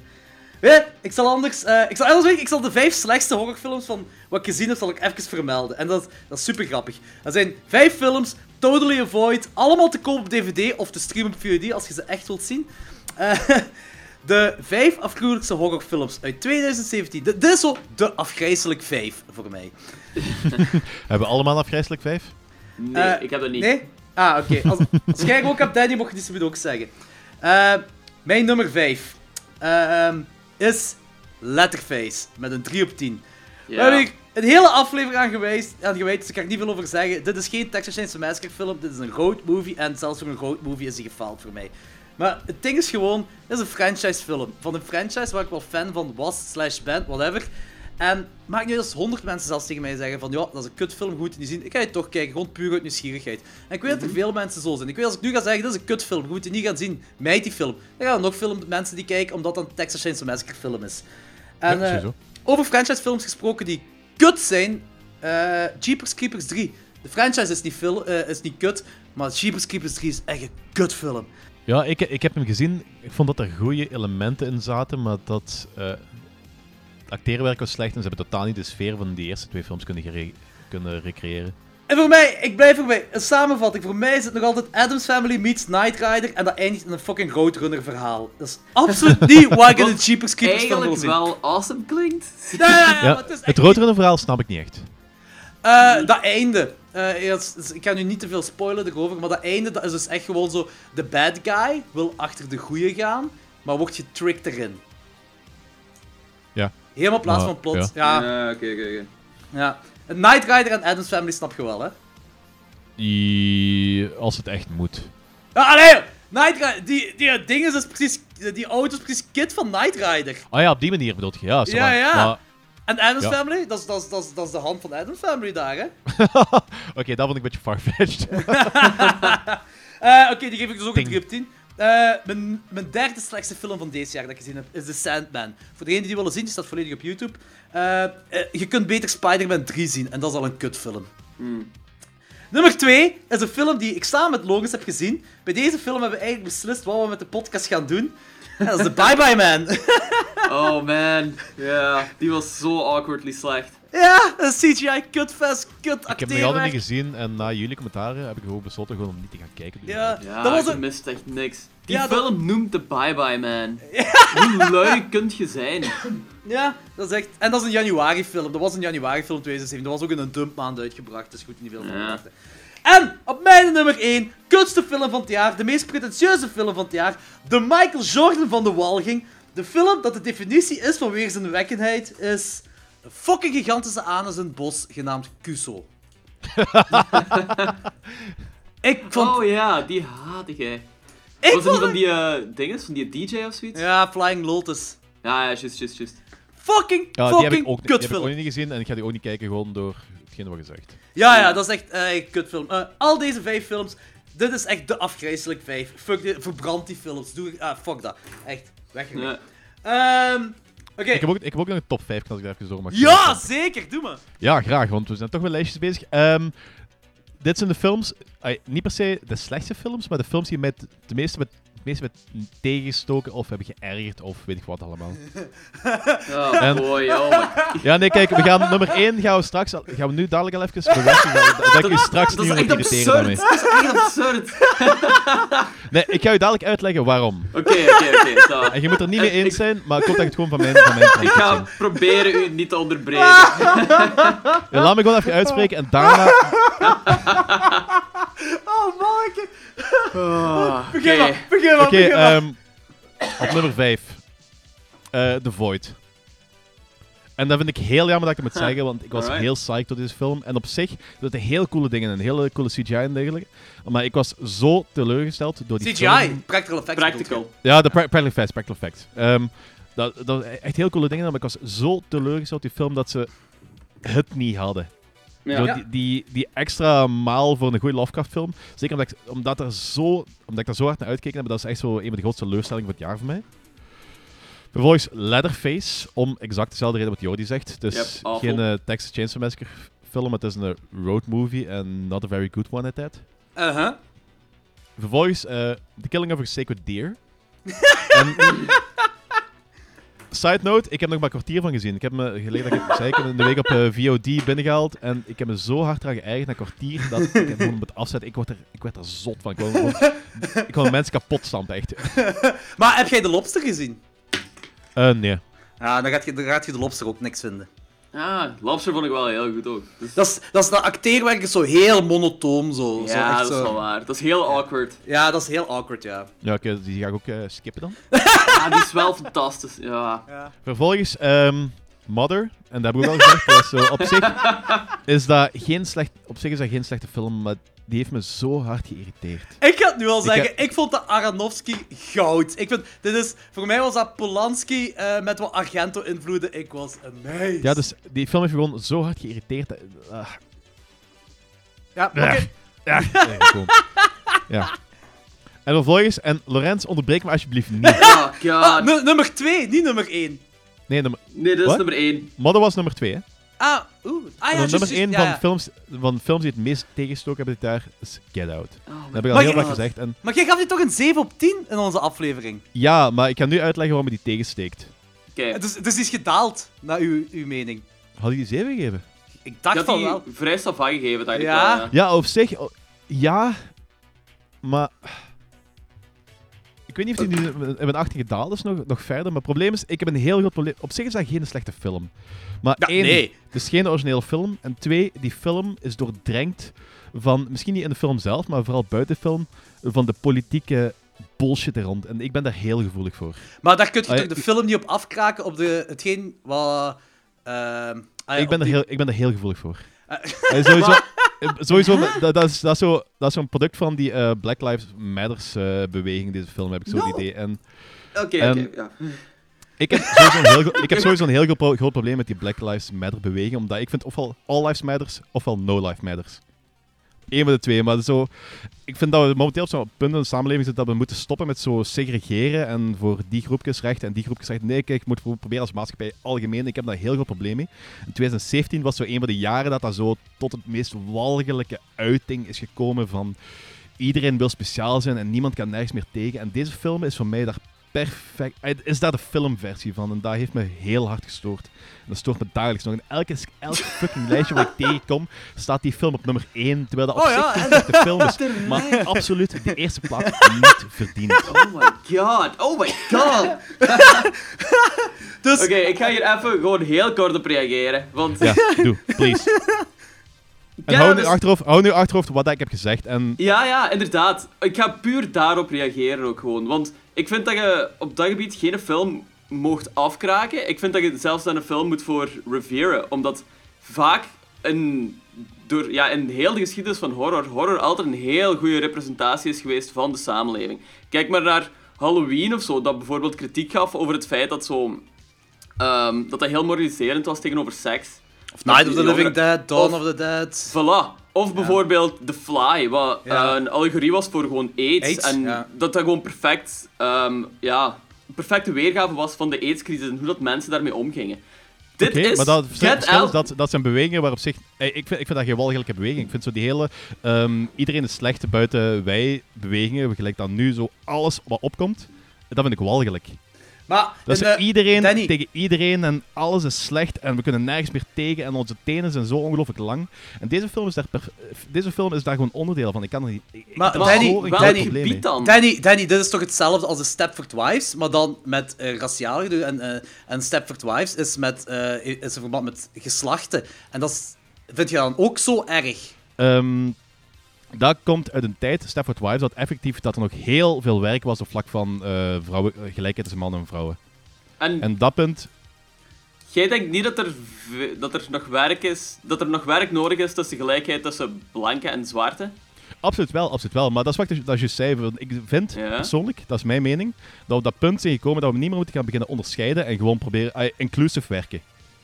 Speaker 4: Weet ik zal anders... eh, ik, zal, anders ik zal de vijf slechtste horrorfilms van wat ik gezien heb, zal ik even vermelden. En dat, dat is super grappig. Dat zijn vijf films, totally avoid, allemaal te koop op DVD of te streamen op VOD als je ze echt wilt zien. Eh, de vijf afgruwelijkste horrorfilms uit 2017. Dit dit is zo de afgrijzelijk vijf voor mij.
Speaker 5: Hebben we allemaal afgrijzelijk 5?
Speaker 6: Nee,
Speaker 4: Eh,
Speaker 6: ik heb dat niet.
Speaker 4: Nee? Ah, oké. Als, als jij ook hebt, Danny, mocht je dit ook zeggen. Eh, mijn nummer 5 is Letterface met een 3 op 10. We
Speaker 6: Ja.
Speaker 4: hebben hier een hele aflevering aan geweest, aan gewijd, dus ik kan er niet veel over zeggen. Dit is geen Texas Chainsaw Massacre film, dit is een road movie en zelfs voor een road movie is die gefaald voor mij. Maar het ding is gewoon, dit is een franchise film. Van een franchise waar ik wel fan van was, slash ben, whatever. En maakt nu als honderd mensen zelfs tegen mij zeggen van ja, dat is een kutfilm, goed niet zien. Ik ga je toch kijken, gewoon puur uit nieuwsgierigheid. En ik weet dat er veel mensen zo zijn. Ik weet als ik nu ga zeggen, dit is een kutfilm, goed die niet gaan zien, mijt die film. Dan gaan er nog veel mensen die kijken, omdat dat een Texas Chainsaw Massacre film is. En,
Speaker 5: Ja,
Speaker 4: eh, over franchisefilms gesproken die kut zijn, eh Jeepers Creepers 3. De franchise is niet, eh, is niet kut, maar Jeepers Creepers 3 is echt een kutfilm.
Speaker 5: Ja, ik, ik heb hem gezien. Ik vond dat er goede elementen in zaten, maar dat eh het acteerwerk was slecht en ze hebben totaal niet de sfeer van die eerste twee films kunnen, gere- kunnen recreëren.
Speaker 4: En voor mij, ik blijf erbij, een samenvatting. Voor mij is het nog altijd Adams Family meets Knight Rider en dat eindigt in een fucking Roadrunner verhaal. Dat is absoluut niet waar ik in de Jeepers Creepers film wil zien.
Speaker 6: wel awesome klinkt.
Speaker 4: Ja, ja, ja,
Speaker 5: Ja,
Speaker 4: maar het is echt
Speaker 5: het Roadrunner verhaal snap ik niet echt.
Speaker 4: Eh, dat einde. Eh, ja, ik ga nu niet te veel spoilen erover, maar dat einde dat is dus echt gewoon zo... De bad guy wil achter de goeie gaan, maar wordt getricked erin.
Speaker 5: Ja.
Speaker 4: Helemaal plaats van plot. Ja. ja.
Speaker 6: Ja, oké, oké, oké.
Speaker 4: Knight Rider en Adams Family snap je wel, hè?
Speaker 5: Die, als het echt moet.
Speaker 4: Ja, allee, joh. Knight Rider, die, die ding is dus precies... Die auto is precies kit van Knight Rider.
Speaker 5: Ah ja, op die manier bedoel je. Ja,
Speaker 4: Ja, ja.
Speaker 5: Maar,
Speaker 4: En Adams
Speaker 5: Ja.
Speaker 4: Family, dat is, dat, is, dat, is, dat is de hand van Adams Family daar, hè?
Speaker 5: Oké, dat vond ik een beetje farfetched.
Speaker 4: Eh, Oké, die geef ik dus ook een
Speaker 5: Ding.
Speaker 4: 3 op 10. Eh, mijn, mijn derde slechtste film van deze jaar dat ik gezien heb, is The Sandman. Voor degenen die die willen zien, die staat volledig op YouTube. Eh, eh, je kunt beter Spider-Man 3 zien, en dat is al een kutfilm.
Speaker 6: Hmm.
Speaker 4: Nummer 2 is een film die ik samen met Logos heb gezien. Bij deze film hebben we eigenlijk beslist wat we met de podcast gaan doen. Dat is de Bye Bye Man.
Speaker 6: Oh man, ja, die was zo awkwardly slecht.
Speaker 4: ja, een CGI kutfest, kut
Speaker 5: Ik heb hem nog altijd niet gezien en na jullie commentaren heb ik gewoon besloten gewoon om niet te gaan kijken. Dus
Speaker 4: Ja,
Speaker 6: Ja,
Speaker 4: dat was
Speaker 6: je
Speaker 4: een...
Speaker 6: mist echt niks. Die
Speaker 4: Ja, dat-
Speaker 6: film noemt de Bye Bye Man. Hoe lui kunt je zijn?
Speaker 4: Ja, dat is echt... En dat is een januari film. Dat was een januari film 2007. Dat was ook in een dumpmaand uitgebracht. Dus goed, niet veel van
Speaker 6: Ja.
Speaker 4: En op mijn nummer 1, kutste film van het jaar, de meest pretentieuze film van het jaar, de Michael Jordan van de Walging. De film dat de definitie is van weerzinwekkendheid is een fucking gigantische anus in het bos, genaamd Kuso. ik vond...
Speaker 6: Oh ja, die haat ik.
Speaker 4: ik
Speaker 6: Was
Speaker 4: vond
Speaker 6: van die eh dinges, van die DJ of zoiets?
Speaker 4: Ja, Flying Lotus.
Speaker 6: Ja, ja, juist, juist, juist.
Speaker 4: Fucking,
Speaker 5: Ja, die heb ik
Speaker 4: fucking
Speaker 5: ook, die heb ik
Speaker 4: kutfilm.
Speaker 5: ook niet gezien en ik ga die ook niet kijken gewoon door hetgene wat gezegd.
Speaker 4: Ja, ja, dat is echt eh, een kutfilm. Eh, al deze vijf films, dit is echt de afgrijzelijk vijf. Fuck dit, verbrand die films. Doe, ah, fuck dat. Echt, weg ermee.
Speaker 6: Ja.
Speaker 4: Ehm, Oké.
Speaker 5: Ik, heb ook, ik heb ook nog een top 5 als ik daar even door mag
Speaker 4: Ja, zeker, doe maar.
Speaker 5: Ja, graag, want we zijn toch wel lijstjes bezig. Ehm, dit zijn de films, ay, niet per se de slechtste films, maar de films die mij het de meeste met, meeste met tegengestoken of hebben geërgerd of weet ik wat allemaal.
Speaker 6: Oh
Speaker 5: En-
Speaker 6: boy, oh my
Speaker 5: Ja, nee, kijk, we gaan nummer 1 gaan we straks, al- gaan we nu dadelijk al even verwachten, dat, dat ik u straks
Speaker 6: Dat
Speaker 5: niet moet
Speaker 6: echt
Speaker 5: irriteren daarmee.
Speaker 6: Dat is echt absurd.
Speaker 5: Nee, ik ga u dadelijk uitleggen waarom.
Speaker 6: Oké, oké, oké.
Speaker 5: En je moet er niet mee eens zijn, maar komt echt gewoon van mijn, van mijn
Speaker 6: Ik ga proberen u niet te onderbreken.
Speaker 5: Ja, laat me gewoon even uitspreken en daarna...
Speaker 4: Oh, manneke.
Speaker 6: Ah,
Speaker 4: Begin
Speaker 6: Oké.
Speaker 4: maar, begin maar,
Speaker 5: Oké,
Speaker 4: begin maar.
Speaker 5: ehm, op nummer 5. The Void. En dat vind ik heel jammer dat ik het moet zeggen, want ik was
Speaker 6: Alright.
Speaker 5: heel psyched door deze film. En op zich zitten heel coole dingen in, hele coole CGI en dergelijke. Maar ik was zo teleurgesteld door die
Speaker 4: CGI,
Speaker 5: film.
Speaker 4: practical effects.
Speaker 6: Practical.
Speaker 5: Ja, de pra- practical effects, practical effects. Ehm, dat, dat echt heel coole dingen, maar ik was zo teleurgesteld door die film dat ze het niet hadden.
Speaker 6: Ja.
Speaker 5: Zo die, die, die extra maal voor een goede Lovecraft film. Zeker omdat ik, omdat, er zo, omdat ik daar zo hard naar uitkeek heb. Dat is echt zo een van de grootste teleurstellingen van het jaar voor mij. Vervolgens Leatherface, om exact dezelfde reden wat Jordi zegt. Het is
Speaker 6: Yep,
Speaker 5: geen eh, Texas Chainsaw Massacre film, het is een road movie en not a very good one at that.
Speaker 4: Uh-huh.
Speaker 5: Vervolgens eh The Killing of a Sacred Deer. en, side note, ik heb nog maar een kwartier van gezien. Ik heb me geleden dat ik het zei, ik heb hem de week op eh, VOD binnengehaald en ik heb me zo hard eraan geëigend, een kwartier, dat ik hem gewoon moet afzetten. Ik word er, ik werd er zot van. Ik wil, gewoon- ik mensen kapot stampen, echt.
Speaker 4: Maar heb jij de lobster gezien?
Speaker 5: Eh, nee.
Speaker 4: Ja, dan gaat, je, dan gaat je de lobster ook niks vinden.
Speaker 6: Ah, Lobster vond ik wel heel goed ook. Dus-
Speaker 4: Dat is, dat is dat acteerwerk is zo heel monotoom zo. zo
Speaker 6: ja,
Speaker 4: echt
Speaker 6: dat is
Speaker 4: zo-
Speaker 6: wel waar. Dat is heel awkward.
Speaker 4: Ja, dat is heel awkward, ja.
Speaker 5: Ja, oké, die ga ik ook eh, skippen dan.
Speaker 6: Ja, die is wel fantastisch. Ja.
Speaker 5: Vervolgens, ehm, Mother, en dat heb ik ook al gezegd, dat is zo, op zich is dat geen slecht, op zich is dat geen slechte film, maar die heeft me zo hard geïrriteerd.
Speaker 4: Ik ga het nu al
Speaker 5: Ik
Speaker 4: zeggen,
Speaker 5: heb-
Speaker 4: ik vond de Aronofsky goud. Ik vind, dit is, voor mij was dat Polanski eh, met wat Argento-invloeden. Ik was amazed.
Speaker 5: Ja, dus die film heeft me gewoon zo hard geïrriteerd. dat- ah.
Speaker 4: Ja, oké.
Speaker 5: Ja, ja. En vervolgens, en Lorenz, onderbreek me alsjeblieft niet.
Speaker 6: Oh god.
Speaker 4: Ah, nu- nummer 2, niet nummer 1.
Speaker 5: Nee, nummer,
Speaker 6: nee, dit is nummer 1.
Speaker 5: Mother was nummer 2, hè.
Speaker 4: Ah, oeh. Ah, ja,
Speaker 5: nummer
Speaker 4: juist,
Speaker 5: 1
Speaker 4: ja,
Speaker 5: van,
Speaker 4: ja.
Speaker 5: films, van films die het meest tegengestoken hebben dit jaar is Get Out.
Speaker 6: Oh
Speaker 5: Dat heb ik al heel vaak gezegd. En
Speaker 4: Maar jij gaf dit toch een 7 op 10 in onze aflevering?
Speaker 5: ja, maar ik ga nu uitleggen waarom je die tegensteekt.
Speaker 6: Oké.
Speaker 4: Dus, dus die is gedaald, naar uw, uw mening.
Speaker 5: Had ik die 7 gegeven?
Speaker 4: Ik
Speaker 6: Ik
Speaker 4: dacht
Speaker 6: had
Speaker 4: van
Speaker 6: die
Speaker 4: wel.
Speaker 6: vrij staf aangegeven, dacht
Speaker 4: Ja?
Speaker 6: ik wel.
Speaker 5: Ja, op zich, oh, ja, maar. Ik weet niet of die nu in mijn achter gedaald is nog, nog verder, maar het probleem is, ik heb een heel groot probleem. Op zich is dat geen slechte film. Maar
Speaker 4: Ja,
Speaker 5: één,
Speaker 4: nee.
Speaker 5: het is geen originele film. En twee, die film is doordrenkt van, misschien niet in de film zelf, maar vooral buiten de film, van de politieke bullshit er rond. En ik ben daar heel gevoelig voor.
Speaker 4: Maar daar kun je
Speaker 5: Ah,
Speaker 4: toch de film niet op afkraken op de, hetgeen wat... ehm, ah ja,
Speaker 5: ik, ben er
Speaker 4: die-
Speaker 5: heel, ik ben er heel gevoelig voor.
Speaker 4: Eh,
Speaker 5: Eh, sowieso, eh, sowieso dat, dat is, dat is zo- dat is zo'n product van die eh, Black Lives Matters eh, beweging, deze film, heb ik zo het
Speaker 4: No.
Speaker 5: idee. En
Speaker 6: Oké, oké. ja.
Speaker 5: ik heb sowieso een heel, ik heb sowieso een heel gro- pro- groot probleem met die Black Lives Matter beweging, omdat ik vind ofwel All Lives Matters, ofwel No Life Matters. Eén van de twee. Maar zo, ik vind dat we momenteel op zo'n punt in de samenleving zitten dat we moeten stoppen met zo segregeren en voor die groepjes rechten en die groepjes rechten. Nee, kijk, ik moet proberen als maatschappij algemeen. Ik heb daar een heel groot probleem mee. In 2017 was zo een van de jaren dat dat zo tot het meest walgelijke uiting is gekomen van iedereen wil speciaal zijn en niemand kan nergens meer tegen. En deze film is voor mij daar perfect... Het is daar de filmversie van en dat heeft me heel hard gestoord. En dat stoort me dagelijks nog. En elke, elk fucking lijstje waar ik tegenkom, staat die film op nummer 1, terwijl dat op
Speaker 4: Oh
Speaker 5: zich een slechte film is. Maar absoluut de eerste plaats niet verdiend.
Speaker 6: Oh my god, oh my god.
Speaker 4: Dus,
Speaker 6: Oké, ik ga hier even gewoon heel kort op reageren. Want
Speaker 5: Ja, doe, please. En
Speaker 6: Ja,
Speaker 5: hou, nu
Speaker 6: dus-
Speaker 5: achterhoofd, hou nu achterhoofd wat ik heb gezegd. En
Speaker 6: Ja, ja, inderdaad. Ik ga puur daarop reageren ook gewoon. Want ik vind dat je op dat gebied geen film mocht afkraken. Ik vind dat je zelfs dan een film moet voor reveren. Omdat vaak in, door, ja, in heel de geschiedenis van horror, horror altijd een heel goede representatie is geweest van de samenleving. Kijk maar naar Halloween of zo, dat bijvoorbeeld kritiek gaf over het feit dat zo... ehm, dat dat heel moraliserend was tegenover seks.
Speaker 4: of Night of the Living Dead, Dawn
Speaker 6: of-
Speaker 4: of the Dead.
Speaker 6: Voilà. Of bijvoorbeeld The Fly, wat
Speaker 4: Ja.
Speaker 6: eh, een allegorie was voor gewoon AIDS.
Speaker 4: AIDS,
Speaker 6: en
Speaker 4: ja.
Speaker 6: dat dat gewoon perfect, ehm, ja, perfecte weergave was van de AIDS-crisis en hoe dat mensen daarmee omgingen. Dit is
Speaker 5: maar dat, is dat, dat zijn bewegingen waar op zich... Ik, vind, ik vind dat geen walgelijke beweging. Ik vind zo die hele... ehm, iedereen is slecht buiten wij bewegingen, gelijk dat nu zo alles wat opkomt, dat vind ik walgelijk.
Speaker 4: Maar, de-
Speaker 5: iedereen
Speaker 4: Danny.
Speaker 5: tegen iedereen en alles is slecht en we kunnen nergens meer tegen en onze tenen zijn zo ongelooflijk lang. En deze film is daar, perf- deze film is daar gewoon onderdeel van. Ik kan er niet... Ik, ik
Speaker 4: Maar
Speaker 5: heb er
Speaker 4: Danny-
Speaker 6: welk
Speaker 4: Danny-
Speaker 6: gebied dan?
Speaker 4: Danny, Danny, dit is toch hetzelfde als de Stepford Wives, maar dan met eh raciaal gedoe. En, eh, en Stepford Wives is, met, eh, is in verband met geslachten. En dat is, vind je dan ook zo erg?
Speaker 5: Ehm, dat komt uit een tijd, Stafford Wives, dat effectief dat er nog heel veel werk was op vlak van eh, vrouwen, eh, gelijkheid tussen mannen en vrouwen.
Speaker 6: En
Speaker 5: En dat punt,
Speaker 6: jij denkt niet dat er, dat er nog werk is, dat er nog werk nodig is tussen gelijkheid tussen blanke en zwarte?
Speaker 5: absoluut wel, absoluut wel. Maar dat is wat dat je zei. Ik vind
Speaker 6: Ja.
Speaker 5: persoonlijk, dat is mijn mening, dat we op dat punt zijn gekomen dat we niet meer moeten gaan beginnen onderscheiden en gewoon proberen ah, inclusive werken.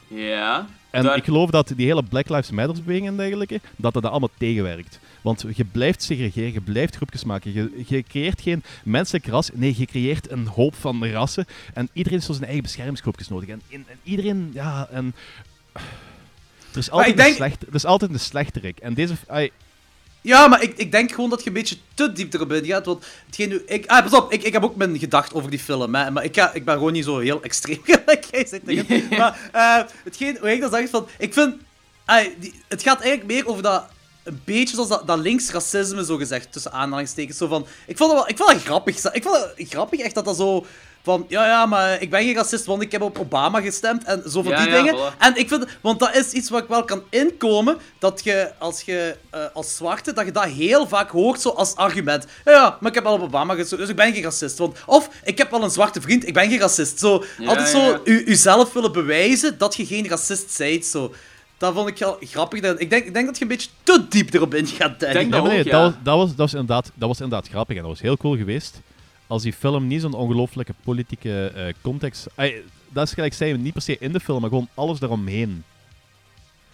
Speaker 6: Ja.
Speaker 5: En
Speaker 6: daar-
Speaker 5: ik geloof dat die hele Black Lives Matter beweging en dergelijke, dat dat allemaal tegenwerkt. Want je blijft segregeren, je blijft groepjes maken. Je, je creëert geen menselijk ras, nee, je creëert een hoop van rassen. En iedereen heeft zo zijn eigen beschermingsgroepjes nodig. En, en, en iedereen, ja, en... Er is altijd,
Speaker 4: denk-
Speaker 5: een, slecht, er is altijd een slechterik. En deze... ai,
Speaker 4: Ja, maar ik, ik denk gewoon dat je een beetje te diep erop in gaat. Want hetgeen nu... Ik, ah, pas op, ik, ik heb ook mijn gedacht over die film. Hè, maar ik, ga, ik ben gewoon niet zo heel extreem gelijk jij zegt. tegen. maar eh, hetgeen, hoe ik dat zeg, is van... Ik vind... ah, die, het gaat eigenlijk meer over dat... Een beetje zoals dat, dat links racisme, zo gezegd, tussen aanhalingstekens. Zo van, ik vond dat wel, ik vond dat grappig. Ik vond dat grappig, echt, dat dat zo... Van, ja, ja, maar ik ben geen racist, want ik heb op Obama gestemd. En zo van
Speaker 6: Ja,
Speaker 4: die
Speaker 6: ja,
Speaker 4: dingen.
Speaker 6: voilà.
Speaker 4: En ik vind, want dat is iets wat ik wel kan inkomen, dat je als je eh, als zwarte, dat je dat heel vaak hoort zo als argument. Ja, Ja, maar ik heb al op Obama gestemd, dus ik ben geen racist. Want, of, ik heb wel een zwarte vriend, ik ben geen racist. Zo,
Speaker 6: Ja,
Speaker 4: altijd zo u, uzelf willen bewijzen dat je geen racist bent. Zo. Dat vond ik wel grappig. Dat- Ik denk, ik denk dat je een beetje te diep erop in gaat, Danny.
Speaker 6: Denk
Speaker 5: maar nee,
Speaker 6: ook, ja.
Speaker 5: dat, was, dat, was, dat, was inderdaad, dat was inderdaad grappig en dat was heel cool geweest. Als die film niet zo'n ongelooflijke politieke eh, context. Dat is gelijk zei, niet per se in de film, maar gewoon alles daaromheen.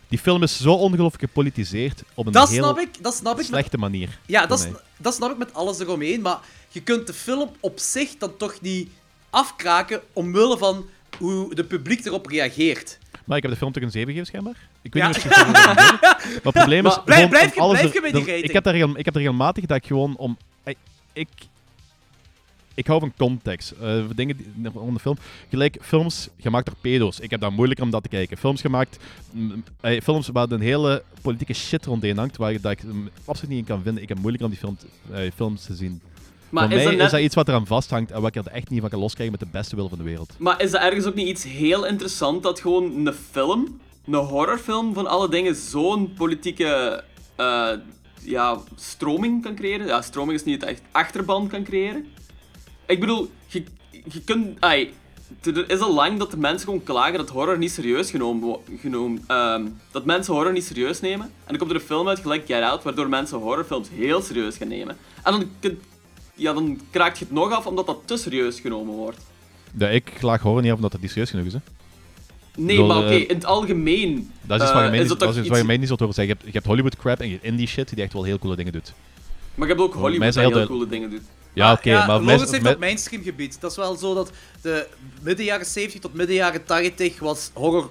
Speaker 5: Die film is zo ongelooflijk gepolitiseerd op een
Speaker 4: Dat
Speaker 5: heel
Speaker 4: snap ik, dat snap ik. met-
Speaker 5: slechte manier.
Speaker 4: Ja, dat,
Speaker 5: mij.
Speaker 4: dat snap ik met alles eromheen, maar je kunt de film op zich dan toch niet afkraken omwille van hoe de publiek erop reageert.
Speaker 5: Maar ik heb de film toch een 7 gegeven, schijnbaar? Ik weet
Speaker 4: Ja.
Speaker 5: niet of je het. Maar het probleem is...
Speaker 4: Blijf- blijf je-
Speaker 5: alles
Speaker 4: blijf je bij die rating?
Speaker 5: Ik heb, daar regel- ik heb er regelmatig dat ik gewoon om... Ik... Ik, hou van context. eh, dingen die, onder de film. Gelijk, films gemaakt door pedo's. Ik heb dat moeilijker om dat te kijken. Films gemaakt... mm, eh, films waar een hele politieke shit rondheen hangt, waar ik, dat ik mm, absoluut niet in kan vinden. Ik heb moeilijker om die film, te- eh, films te zien.
Speaker 6: Maar
Speaker 5: Voor
Speaker 6: is,
Speaker 5: mij
Speaker 6: dat net-
Speaker 5: is dat iets wat eraan vasthangt en wat ik er echt niet van kan loskrijgen met de beste wil van de wereld.
Speaker 6: maar is dat ergens ook niet iets heel interessant dat gewoon een film, een horrorfilm van alle dingen, zo'n politieke ja, stroming kan creëren? Ja, stroming is niet het echt achterban kan creëren. Ik bedoel, je, je kunt... Ai, er is al lang dat de mensen gewoon klagen dat horror niet serieus genomen wo- genomen, ehm, dat mensen horror niet serieus nemen. En dan komt er een film uit, gelijk Get Out, waardoor mensen horrorfilms heel serieus gaan nemen. En dan, ja, dan kraakt je het nog af omdat dat te serieus genomen wordt.
Speaker 5: Ja, ik klaag horror niet af omdat het niet serieus genoeg is. Hè.
Speaker 6: Nee, maar oké,
Speaker 5: eh,
Speaker 6: in het algemeen.
Speaker 5: Dat is iets
Speaker 6: eh,
Speaker 5: waar je
Speaker 6: is
Speaker 5: niet,
Speaker 6: dat
Speaker 5: dat is iets waar je niet zo horen zeggen. Je hebt, je hebt Hollywood crap en je indie shit die echt wel heel coole dingen doet.
Speaker 6: Maar je hebt ook Hollywood dat
Speaker 5: heel
Speaker 6: coole dingen doet.
Speaker 5: Ja, oké, maar is-
Speaker 4: heeft mainstream gebied. Dat is wel zo dat de midden jaren 70 tot midden jaren 80 was horror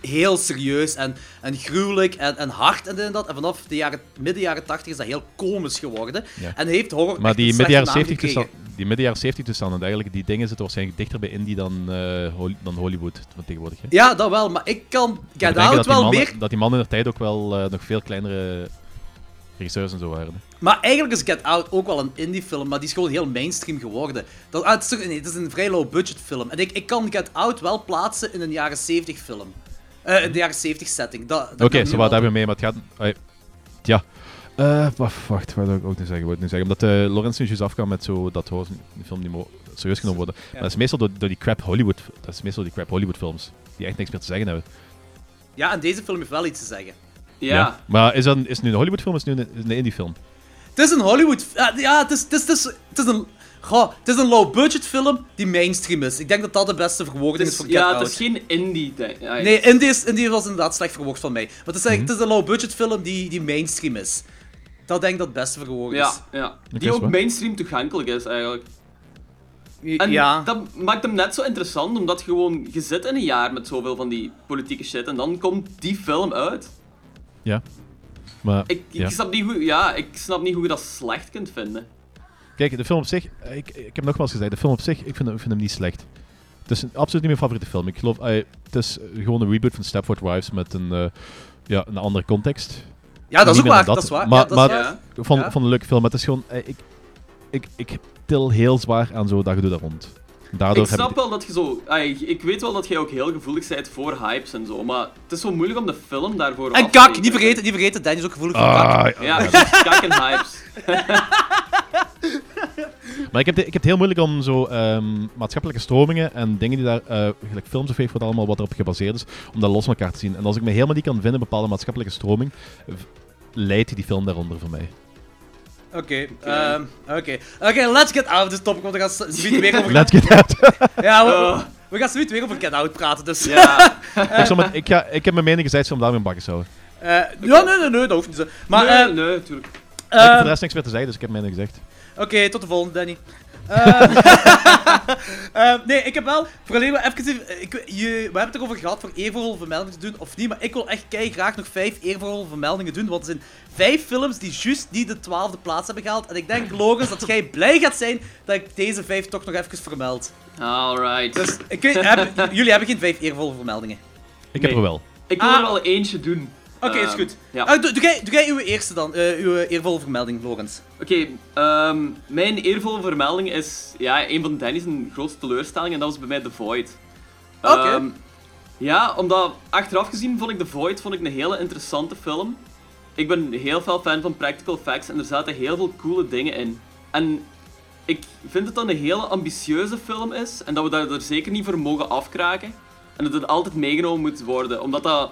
Speaker 4: heel serieus en, en gruwelijk en, en hard en en dat. En vanaf de jaren, midden jaren 80 is dat heel komisch geworden.
Speaker 5: Ja.
Speaker 4: En heeft horror
Speaker 5: Maar die midden jaren
Speaker 4: slechte naam
Speaker 5: 70
Speaker 4: gekregen.
Speaker 5: toestand, die midden jaren 70 toestanden, eigenlijk, die dingen zitten waarschijnlijk dichter bij indie dan, Hol- dan Hollywood van tegenwoordig. Hè?
Speaker 4: Ja, dat wel, maar ik kan
Speaker 5: Ik
Speaker 4: Get
Speaker 5: denk dat
Speaker 4: wel
Speaker 5: mannen,
Speaker 4: meer...
Speaker 5: Dat die mannen in de tijd ook wel eh, nog veel kleinere regisseurs en zo waren.
Speaker 4: Maar eigenlijk is Get Out ook wel een indie film, maar die is gewoon heel mainstream geworden. Dat, ah, het, is, toch- nee, het is een vrij low budget film. En ik, ik kan Get Out wel plaatsen in een jaren 70 film. Eh, in de jaren 70 setting. Dat- dat
Speaker 5: Oké, zo wat hebben we mee, maar het gaat... ja. Eh, wacht, wat wil ik ook nu zeggen? Wat wil ik nu zeggen? Omdat uh, Lorenz nu juist afkwam met zo dat die film niet mo- serieus genomen worden. Maar dat is meestal door, door die crap Hollywood... Dat is meestal die crap Hollywood films. Die echt niks meer te zeggen hebben.
Speaker 4: Ja, en deze film heeft wel iets te zeggen.
Speaker 6: Ja.
Speaker 5: Maar is, dat, een- is het nu een Hollywood film of is het nu een, is het een indie film?
Speaker 4: Het is een Hollywood... Ja, ja het, is, het, is, het, is, het, is een, goh, het is een low-budget film die mainstream is. Ik denk dat dat de beste verwoording is
Speaker 6: is,
Speaker 4: voor Get
Speaker 6: ja,
Speaker 4: Out.
Speaker 6: het is geen indie. Ja,
Speaker 4: Nee, Indie, is, Indie was inderdaad slecht verwoord van mij. Maar het is,
Speaker 5: Mhm.
Speaker 4: het is een low-budget film die, die mainstream is. Dat denk ik dat het beste verwoord is.
Speaker 6: Ja, ja. Die ook mainstream toegankelijk is eigenlijk. En
Speaker 4: ja.
Speaker 6: dat maakt hem net zo interessant, omdat je gewoon... Je zit in een jaar met zoveel van die politieke shit en dan komt die film uit.
Speaker 5: Ja. Maar,
Speaker 6: Ik, ik, snap, niet hoe, ja, ik snap niet hoe je dat slecht kunt vinden.
Speaker 5: Kijk, de film op zich... Ik, ik heb nogmaals gezegd, de film op zich, ik vind, hem- ik vind hem niet slecht. Het is een- absoluut niet mijn favoriete film. Ik geloof, eh, het is gewoon een reboot van Stepford Wives met een, eh, ja, een andere context.
Speaker 4: ja, dat is
Speaker 5: niet
Speaker 4: ook waar. Dat, is waar.
Speaker 5: Maar,
Speaker 4: ja, dat is
Speaker 5: maar
Speaker 4: waar.
Speaker 6: Ja.
Speaker 5: vond een leuke film, maar het is gewoon... eh, ik, ik, ik til heel zwaar aan zo dat gedoe daar rond. Daardoor
Speaker 6: Ik
Speaker 5: heb
Speaker 6: snap wel dat je zo... ik weet wel dat jij ook heel gevoelig bent voor hypes en zo, maar het is zo moeilijk om de film daarvoor
Speaker 4: En kak, niet vergeten, niet vergeten, Danny is ook gevoelig voor kak.
Speaker 5: Ah,
Speaker 6: Ja, dus kak en hypes.
Speaker 5: Maar ik heb, het, ik heb het heel moeilijk om zo ehm, maatschappelijke stromingen en dingen die daar, eh gelijk films of weet ik wat allemaal, wat erop gebaseerd is, om dat los van elkaar te zien. En als ik me helemaal niet kan vinden, een bepaalde maatschappelijke stroming, leidt die film daaronder voor mij.
Speaker 4: Oké, ehm, oké. Oké, let's get out of this topic, want we gaan zoiets weer over...
Speaker 5: Let's get out.
Speaker 4: Ja, we,
Speaker 6: Uh,
Speaker 4: we gaan zoiets weer over Get Out praten, dus...
Speaker 6: ja.
Speaker 5: ik, zal met- ik, ga, ik heb mijn mening gezegd, ze om daarmee een bakken houden.
Speaker 4: Eh, ja, nee, nee, nee, dat hoeft niet zo. Maar,
Speaker 6: nee,
Speaker 4: eh,
Speaker 6: nee, tuurlijk.
Speaker 5: ik heb
Speaker 4: ehm,
Speaker 5: voor de rest niks meer te zeggen, dus ik heb mijn mening gezegd.
Speaker 4: Oké, tot de volgende, Danny. Eh, eh, nee, ik heb wel... Voor alleen maar even... Ik, je, we hebben het erover gehad voor eervolle vermeldingen te doen, of niet, maar ik wil echt kei graag nog vijf eervolle vermeldingen doen, want er zijn vijf films die juist die de twaalfde plaats hebben gehaald. En ik denk, Logans, dat jij blij gaat zijn dat ik deze vijf toch nog even vermeld.
Speaker 6: Alright.
Speaker 4: Dus, ik weet, hebben- jullie hebben geen vijf eervolle vermeldingen.
Speaker 5: Ik heb
Speaker 6: Nee.
Speaker 5: er wel.
Speaker 6: Ik wil
Speaker 4: Ah.
Speaker 6: er wel eentje doen.
Speaker 4: Oké, is
Speaker 6: Ehm,
Speaker 4: goed.
Speaker 6: Ja.
Speaker 4: Ah, doe, doe, jij, doe jij uw eerste dan, eh, uw eervolle vermelding, Logans.
Speaker 6: Oké, ehm, mijn eervolle vermelding is ja, een van Danny's grootste teleurstelling en dat was bij mij The Void.
Speaker 4: Oké.
Speaker 6: Ehm, ja, omdat achteraf gezien vond ik The Void vond ik een hele interessante film. Ik ben heel veel fan van practical effects en er zaten heel veel coole dingen in. En ik vind dat dat een hele ambitieuze film is en dat we daar er zeker niet voor mogen afkraken. En dat het altijd meegenomen moet worden, omdat dat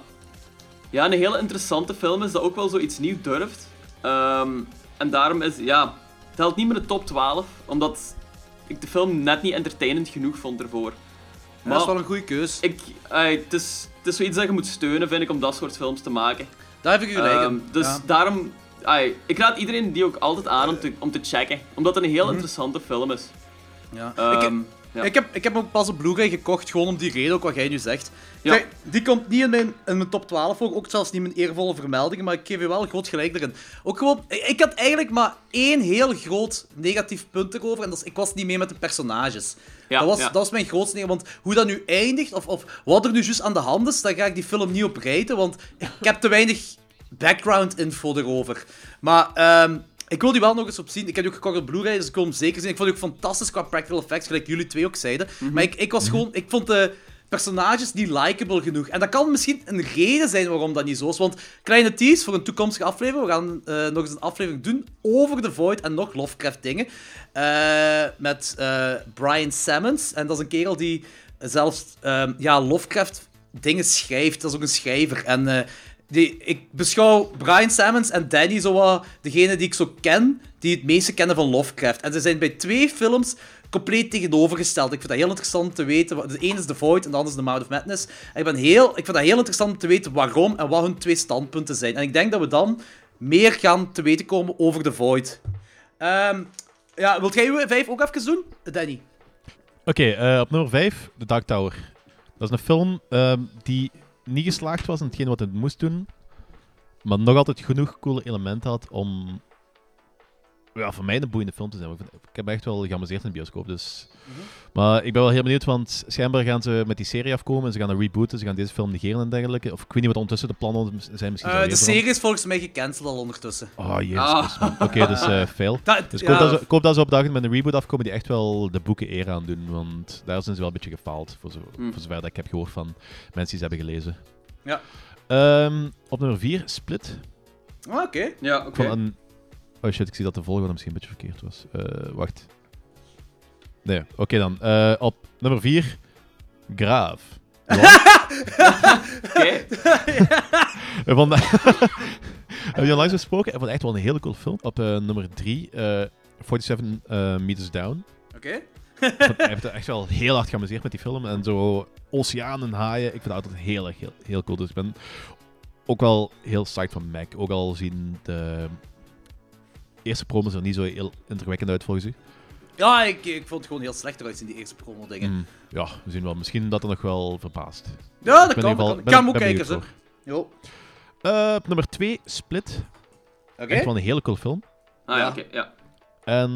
Speaker 6: ja, een hele interessante film is dat ook wel zoiets nieuw durft. Ehm, en daarom is, ja, het helpt niet met de top 12, omdat ik de film net niet entertainend genoeg vond ervoor.
Speaker 4: Ja, dat is wel een goede keus.
Speaker 6: ik, het, is, het is zoiets dat je moet steunen, vind ik, om dat soort films te maken.
Speaker 4: Daar heb ik u gelijk
Speaker 6: Ehm,
Speaker 4: in.
Speaker 6: dus
Speaker 4: Ja.
Speaker 6: daarom, ik raad iedereen die ook altijd aan om te, om te checken, omdat het een
Speaker 4: Mhm.
Speaker 6: heel interessante film is.
Speaker 4: Ja.
Speaker 6: Ehm,
Speaker 4: ik,
Speaker 6: ja.
Speaker 4: ik, heb, ik heb ook pas op Blu-ray gekocht, gewoon om die reden, ook wat jij nu zegt.
Speaker 6: Ja.
Speaker 4: Kijk, die komt niet in mijn, in mijn top 12 voor, ook zelfs niet in mijn eervolle vermeldingen, maar ik geef je wel groot gelijk erin. Ook gewoon, ik, had eigenlijk maar één heel groot negatief punt erover, en dat is, ik was niet mee met de personages.
Speaker 6: Ja,
Speaker 4: dat, was, dat was mijn grootste negatief, want hoe dat nu eindigt, of, of wat er nu juist aan de hand is, daar ga ik die film niet op rijden, want ik heb te weinig background info erover. Maar ehm, ik wil die wel nog eens op zien. Ik heb die ook gekocht op Blu-ray, dus ik wil hem zeker zien. Ik vond die ook fantastisch qua practical effects, gelijk jullie twee ook zeiden. Maar ik, ik was gewoon... Ik vond de personages niet likable genoeg. En dat kan misschien een reden zijn waarom dat niet zo is. Want kleine tease voor een toekomstige aflevering. We gaan eh, nog eens een aflevering doen over The Void en nog Lovecraft dingen. Eh, met eh, Brian Sammons. En dat is een kerel die zelfs ehm, ja, Lovecraft dingen schrijft. Dat is ook een schrijver. En die, ik beschouw Brian Sammons en Danny zo wat degene die ik zo ken, die het meeste kennen van Lovecraft. En ze zijn bij twee films compleet tegenovergesteld. Ik vind dat heel interessant te weten. De ene is The Void en de andere is The Mouth of Madness. En ik, ben heel, ik vind dat heel interessant te weten waarom en wat hun twee standpunten zijn. En ik denk dat we dan meer gaan te weten komen over The Void. Ehm, ja, wilt jij uw vijf ook even doen? Danny.
Speaker 5: Oké, eh, op nummer 5, The Dark Tower. Dat is een film ehm, die niet geslaagd was in hetgeen wat het moest doen, maar nog altijd genoeg coole elementen had om ja, voor mij een boeiende film te zijn. Ik, vind- ik heb me echt wel geamuseerd in de bioscoop. Dus. Maar ik ben wel heel benieuwd, want schijnbaar gaan ze met die serie afkomen en ze gaan een rebooten, ze gaan deze film negeren en dergelijke. Of ik weet niet wat ondertussen de plannen zijn. Misschien
Speaker 4: Eh, de serie is volgens mij gecanceld al ondertussen.
Speaker 5: Oh, jezus.
Speaker 6: Ah.
Speaker 5: Oké, dus eh fail.
Speaker 4: Dat-
Speaker 5: Dus ik
Speaker 4: ja,
Speaker 5: hoop, dat ze, ik hoop dat ze op dagen met een reboot afkomen die echt wel de boeken eer aan doen. Want daar zijn ze wel een beetje gefaald, voor, zo,
Speaker 6: Hmm.
Speaker 5: voor zover dat ik heb gehoord van mensen die ze hebben gelezen.
Speaker 4: Ja.
Speaker 5: Ehm, op nummer 4, Split.
Speaker 4: Ah, Oké.
Speaker 6: Ja, oké.
Speaker 5: Oh shit, ik zie dat de volgende misschien een beetje verkeerd was. Eh, wacht. Nee, oké dan. Eh, op nummer 4, Graaf.
Speaker 6: Oké.
Speaker 5: Heb je onlangs gesproken? Ik vond het echt wel een hele cool film. Op eh, nummer 3, eh 47 eh, Meters Down.
Speaker 4: Oké.
Speaker 5: Want Hij heeft er echt wel heel hard geamuseerd met die film. En zo oceanen, haaien. Ik vind dat altijd heel erg heel, heel cool. Dus ik ben ook wel heel psyched van Mac. Ook al zien de eerste promos er niet zo heel indrukwekkend uit volgens u.
Speaker 4: Ja, ik, ik vond het gewoon heel slecht eruit in die eerste promo-dingen.
Speaker 5: Mm, ja, we zien wel. Misschien dat er nog wel verbaast.
Speaker 4: Ja, dat kan. dat
Speaker 5: geval-
Speaker 4: kan. Ik
Speaker 5: ben-
Speaker 4: kan ook kijken, zo. Jo.
Speaker 5: Eh, op nummer 2, Split.
Speaker 4: Oké.
Speaker 5: Echt wel een hele cool film.
Speaker 6: Ah ja,
Speaker 4: Ja.
Speaker 6: oké. ja.
Speaker 5: En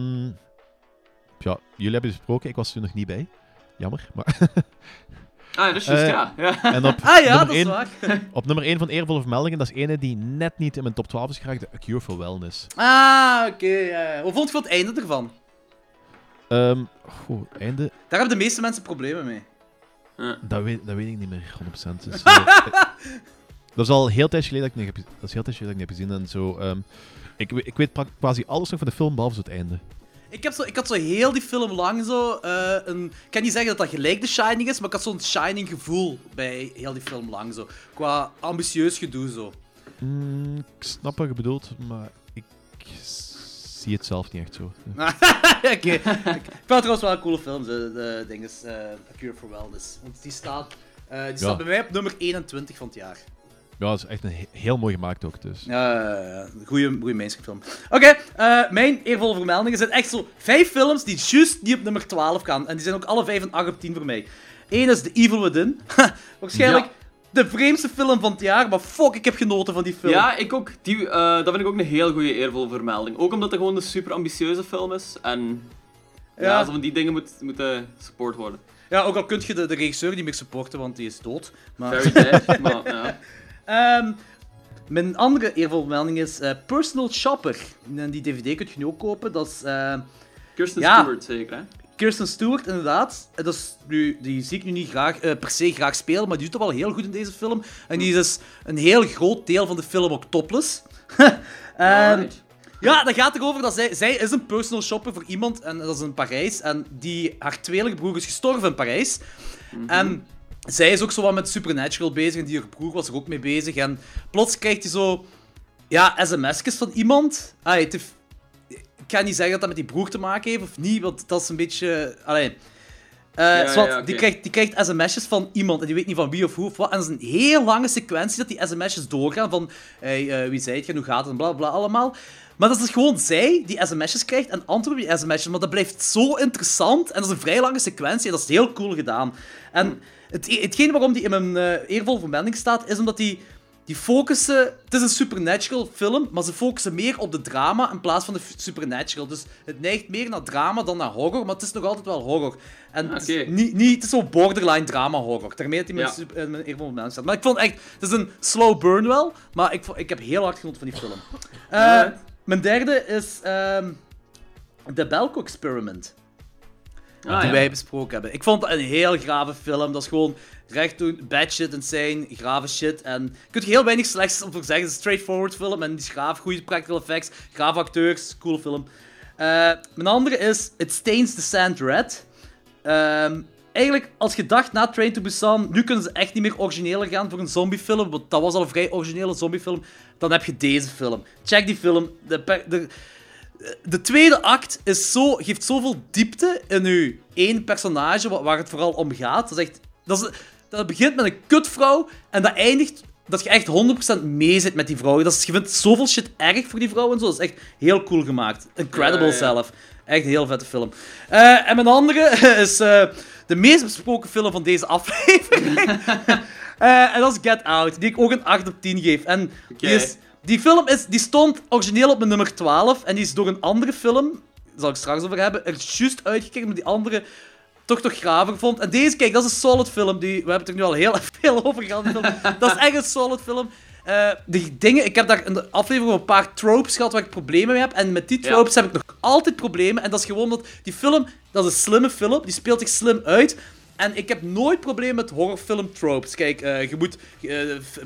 Speaker 5: ja, jullie hebben besproken. Ik was er toen nog niet bij. Jammer. Maar
Speaker 6: Ah, dat is juist,
Speaker 5: Eh,
Speaker 6: ja. ja.
Speaker 5: en op,
Speaker 4: Ah ja, dat is
Speaker 5: 1,
Speaker 4: waar.
Speaker 5: op nummer 1 van eervolle vermeldingen, dat is ene die net niet in mijn top 12 is geraakt. A Cure for Wellness.
Speaker 4: Ah, oké. Hoe vond je het einde ervan?
Speaker 5: Ehm goh, einde,
Speaker 4: Daar hebben de meeste mensen problemen mee.
Speaker 5: dat weet, dat weet ik niet meer 100%. Dus, eh, dat is al heel tijd geleden dat ik niet heb, dat is heel tijd geleden dat ik niet heb gezien. En zo, ehm, ik, ik weet quasi alles nog van de film, behalve het einde.
Speaker 4: Ik, heb zo, ik had zo heel die film lang zo eh, een... Ik kan niet zeggen dat dat gelijk The Shining is, maar ik had zo'n Shining gevoel bij heel die film lang zo. Qua ambitieus gedoe zo.
Speaker 5: Mm, ik snap wat je bedoelt, maar ik zie het zelf niet echt zo.
Speaker 4: Oké. Ik vind het trouwens wel een coole film, de, de ding is eh, A Cure for Wellness. Want die staat, eh, die staat bij mij op nummer 21 van het jaar.
Speaker 5: Ja, dat is echt een he- heel mooi gemaakt ook. Dus.
Speaker 4: Ja, goede, goede mainstream film. Oké, eh, mijn eervolle vermeldingen zijn echt zo vijf films die juist niet op nummer 12 gaan. En die zijn ook alle vijf een 8 op 10 voor mij. Eén is The Evil Within. Waarschijnlijk
Speaker 6: Ja.
Speaker 4: de vreemdste film van het jaar, maar fuck, ik heb genoten van die film.
Speaker 6: Ja, ik ook. Die, eh, dat vind ik ook een heel goede eervolle vermelding. Ook omdat het gewoon een super ambitieuze film is. En ja,
Speaker 4: Ja.
Speaker 6: zo van die dingen moet, moeten support worden.
Speaker 4: Ja, ook al kun je de, de regisseur niet meer supporten, want die is dood. Maar...
Speaker 6: Very dead, maar ja.
Speaker 4: Ehm, mijn andere eervolle vermelding is eh, Personal Shopper. En die DVD kun je nu ook kopen. Dat is... eh,
Speaker 6: Kirsten
Speaker 4: Ja.
Speaker 6: Stewart zeker, hè?
Speaker 4: Kirsten Stewart, inderdaad. Eh, Dat is nu, die zie ik nu niet graag, per se graag spelen, maar die doet het wel heel goed in deze film. En die is dus een heel groot deel van de film ook topless.
Speaker 6: Alright.
Speaker 4: ja, dat gaat erover dat zij, zij is een personal shopper voor iemand, en dat is in Parijs. En die, haar tweelingbroer is gestorven in Parijs. En zij is ook zo wat met Supernatural bezig, en die haar broer was er ook mee bezig. En plots krijgt hij zo, ja, sms'jes van iemand. Het heeft- ik ga niet zeggen dat dat met die broer te maken heeft of niet, want dat is een beetje. Allee. Eh,
Speaker 6: Ja,
Speaker 4: zwart,
Speaker 6: ja, oké.
Speaker 4: die, krijgt, die krijgt sms'jes van iemand en die weet niet van wie of hoe of wat. En dat is een heel lange sequentie dat die sms'jes doorgaan van hey, eh, wie zei het en hoe gaat het en bla bla allemaal. Maar dat is dus gewoon zij die sms'jes krijgt en antwoordt op die sms'jes. Maar dat blijft zo interessant en dat is een vrij lange sequentie en dat is heel cool gedaan. En het, hetgeen waarom die in mijn eh eervolle vermelding staat, is omdat die die focussen... Het is een supernatural film, maar ze focussen meer op de drama in plaats van de supernatural. Dus het neigt meer naar drama dan naar horror, maar het is nog altijd wel horror. En het, is niet, niet, het is zo borderline drama-horror. Daarmee dat hij in mijn,
Speaker 6: Ja.
Speaker 4: sup- in mijn eervolle vermelding staat. Maar ik vond echt... Het is een slow burn wel, maar ik, ik heb heel hard genoten van die film. Eh, mijn derde is... ehm The Belko Experiment
Speaker 6: Ah,
Speaker 4: die
Speaker 6: ja.
Speaker 4: wij besproken hebben. Ik vond het een heel grave film. Dat is gewoon recht doen, bad shit insane, grave shit. En je kunt heel weinig slechts over zeggen. Het is een straightforward film en die is graaf, goede practical effects, grave acteurs, coole film. Eh, mijn andere is It Stains the Sand Red. Ehm, eigenlijk, als je dacht na Train to Busan, nu kunnen ze echt niet meer origineler gaan voor een zombiefilm, want dat was al een vrij originele zombiefilm. Dan heb je deze film. Check die film. De, de, de tweede act is zo, geeft zoveel diepte in uw één personage wa- waar het vooral om gaat. Dat, is echt, dat, is, dat begint met een kutvrouw en dat eindigt dat je echt 100% mee zit met die vrouw. Dat is, je vindt zoveel shit erg voor die vrouw en zo. Dat is echt heel cool gemaakt. Incredible
Speaker 6: Ja, ja, ja.
Speaker 4: zelf. Echt een heel vette film. Eh, en mijn andere is eh, de meest besproken film van deze aflevering. Eh, en dat is Get Out, die ik ook een 8 op 10 geef. En die, is, die film is, die stond origineel op mijn nummer 12 en die is door een andere film, daar zal ik straks over hebben, er juist uitgekeken omdat die andere toch toch graver vond. En deze, kijk, dat is een solid film. Die, we hebben het er nu al heel veel over gehad. die. Dat is echt een solid film. Eh, de dingen, ik heb daar in de aflevering een paar tropes gehad waar ik problemen mee heb. En met die
Speaker 6: Ja.
Speaker 4: tropes heb ik nog altijd problemen. En dat is gewoon dat die film, dat is een slimme film. Die speelt zich slim uit. En ik heb nooit problemen met horrorfilm tropes. Kijk, eh, je moet eh,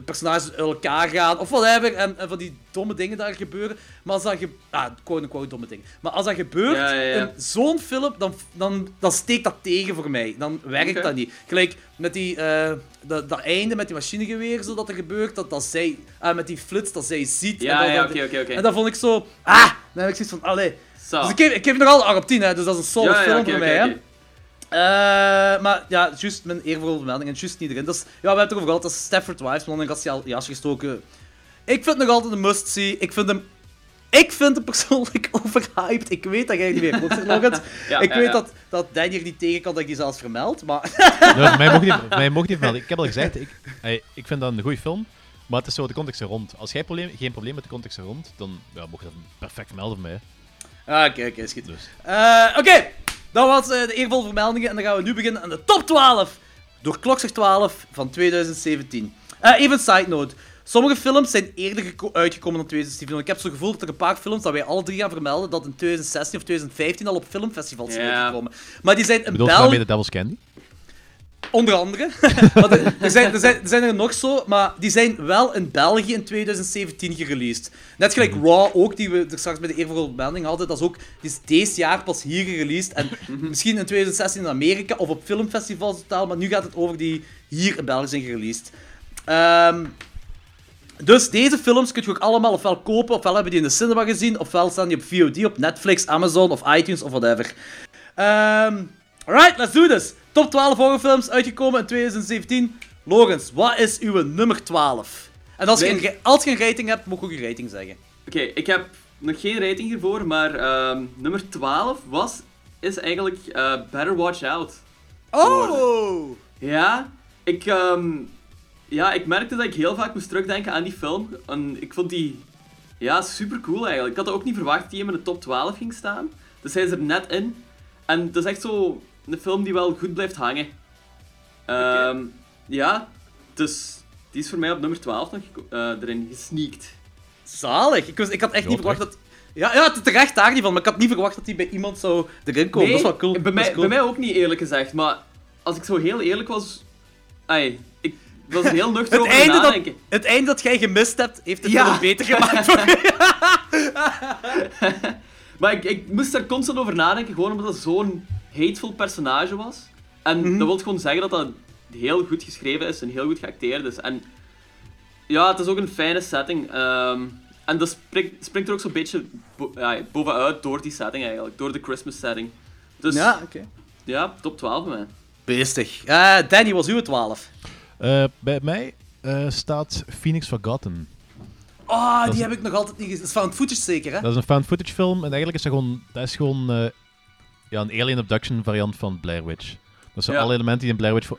Speaker 4: personages uit elkaar gaan of whatever. En, en van die domme dingen daar gebeuren. Maar als dat ge ah, quote-unquote domme dingen. Maar als dat gebeurt
Speaker 6: Ja, ja, ja.
Speaker 4: in zo'n film, dan, dan, dan steekt dat tegen voor mij. Dan werkt dat niet. Gelijk met die, eh, dat, dat einde met die machinegeweer, zo dat er gebeurt. Dat, dat zij, ah, met die flits, dat zij ziet. en
Speaker 6: Ja, ja,
Speaker 4: dat-
Speaker 6: oké, oké, oké.
Speaker 4: En dat vond ik zo... Ah! Dan heb ik zoiets van, allee. Dus ik geef, ik geef nog altijd 8 op 10, hè, dus dat is een solid film voor mij. Hè. Eh, maar ja, juist mijn eervolle vermelding en juist niet erin. Is, ja, we hebben het erover gehad, dat is Stafford Wives, man, ik had ze al jasje gestoken. Ik vind het nog altijd een must-see. Ik vind hem... Ik vind hem persoonlijk overhyped. Ik weet dat jij niet meer klopt, Logan.
Speaker 6: Ja,
Speaker 4: ik
Speaker 6: ja,
Speaker 4: weet
Speaker 6: ja.
Speaker 4: dat, dat Danny er niet tegen kan dat ik die zelfs vermeld, maar...
Speaker 5: Mij, mocht niet, mij mocht niet vermelden. Ik heb al gezegd, ik, hey, ik vind dat een goede film. Maar het is zo de context er rond. Als jij probleem, geen probleem met de context er rond, dan ja, mocht je dat perfect vermelden voor mij.
Speaker 4: Ah, Oké, oké, goed.
Speaker 5: Dus.
Speaker 4: Eh, Oké, dat was eh, de eervolle vermeldingen. En dan gaan we nu beginnen aan de top 12. Door klokslag 12 van 2017. Eh, even een side note. Sommige films zijn eerder geko- uitgekomen dan 2017. Want ik heb zo'n gevoel dat er een paar films dat wij alle drie gaan vermelden, dat in 2016 of 2015 al op filmfestivals zijn uitgekomen. Maar die zijn in
Speaker 5: Bedoel je daarmee
Speaker 4: België...
Speaker 5: de Devil's Candy?
Speaker 4: Onder andere. Er, er zijn, er, zijn, er zijn er nog zo, maar die zijn wel in België in 2017 gereleased. Net gelijk Raw ook, die we er straks bij de eervolle melding hadden. Dat is ook die is deze jaar pas hier gereleased. En misschien in 2016 in Amerika of op filmfestivals totaal, maar nu gaat het over die hier in België zijn gereleased. Ehm, dus deze films kun je ook allemaal ofwel kopen, ofwel hebben die in de cinema gezien, ofwel staan die op VOD, op Netflix, Amazon of iTunes of whatever. Ehm alright, let's do this. Top 12 horrorfilms uitgekomen in 2017. Logans, wat is uw nummer 12? En als je, een, als je een rating hebt, mag je ook een rating zeggen.
Speaker 6: Oké, ik heb nog geen rating hiervoor, maar ehm, nummer 12 was, is eigenlijk eh, Better Watch Out.
Speaker 4: Oh!
Speaker 6: Ja, ik, ehm, ja, ik merkte dat ik heel vaak moest terugdenken aan die film. En ik vond die ja, super cool eigenlijk. Ik had ook niet verwacht dat die in mijn top 12 ging staan. Dus hij is er net in. En het is echt zo een film die wel goed blijft hangen. Ehm, Ja, dus die is voor mij op nummer 12 nog eh, erin gesneakt.
Speaker 4: Zalig. Ik, was, ik had echt
Speaker 5: Ja,
Speaker 4: niet verwacht dat... Ja, ja, terecht daar niet van, maar ik had niet verwacht dat die bij iemand zou erin komen. dat is wel cool.
Speaker 6: bij,
Speaker 4: Dat
Speaker 6: mij,
Speaker 4: cool.
Speaker 6: bij mij ook niet eerlijk gezegd, maar als ik zo heel eerlijk was... Ai, ik was heel nuchter
Speaker 4: Het
Speaker 6: over
Speaker 4: einde, dat,
Speaker 6: nadenken.
Speaker 4: het einde dat jij gemist hebt, heeft het
Speaker 6: Ja.
Speaker 4: beter gemaakt voor.
Speaker 6: Maar ik, ik moest daar constant over nadenken, gewoon omdat dat zo'n hateful personage was. En
Speaker 4: Mhm.
Speaker 6: dat wil gewoon zeggen dat dat heel goed geschreven is en heel goed geacteerd is. En ja, het is ook een fijne setting. ehm, en dat springt, springt er ook zo'n beetje bo- ja, bovenuit door die setting eigenlijk, door de Christmas setting. Dus ja,
Speaker 4: Ja, oké.
Speaker 6: top 12 bij mij.
Speaker 4: Beestig. Eh, Danny, was uw 12?
Speaker 5: Eh, bij mij eh, staat Phoenix Forgotten.
Speaker 4: Oh, die
Speaker 5: is-
Speaker 4: heb ik nog altijd niet gezien. Dat is found footage zeker, hè?
Speaker 5: Dat is een found footage film en eigenlijk is dat gewoon, dat is gewoon eh, ja, een alien abduction variant van Blair Witch. Dus
Speaker 6: Ja.
Speaker 5: alle, elementen die in Blair Witch voor,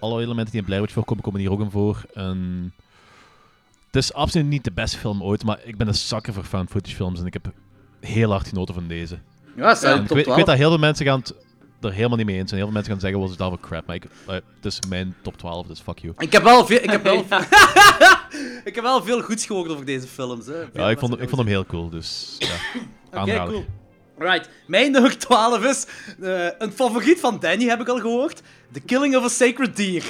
Speaker 5: alle elementen die in Blair Witch voorkomen, komen hier ook in voor. En het is absoluut niet de beste film ooit, maar ik ben een zakker voor found footage films en ik heb heel hard genoten van deze.
Speaker 4: Ja, in
Speaker 5: ik,
Speaker 4: top
Speaker 5: weet, ik
Speaker 4: 12.
Speaker 5: weet dat heel veel mensen gaan het er helemaal niet mee eens zijn. Heel veel mensen gaan zeggen, was het al voor crap, maar ik, eh, het is mijn top 12, dus fuck you.
Speaker 4: Ik heb wel veel, ik heb wel, ik heb wel veel goeds gehoord over deze films. Hè.
Speaker 5: Ja, ik vond, ik vond hem heel cool, dus ja,
Speaker 4: cool. Right. Mijn nummer 12 is eh, een favoriet van Danny, heb ik al gehoord. The Killing of a Sacred Deer.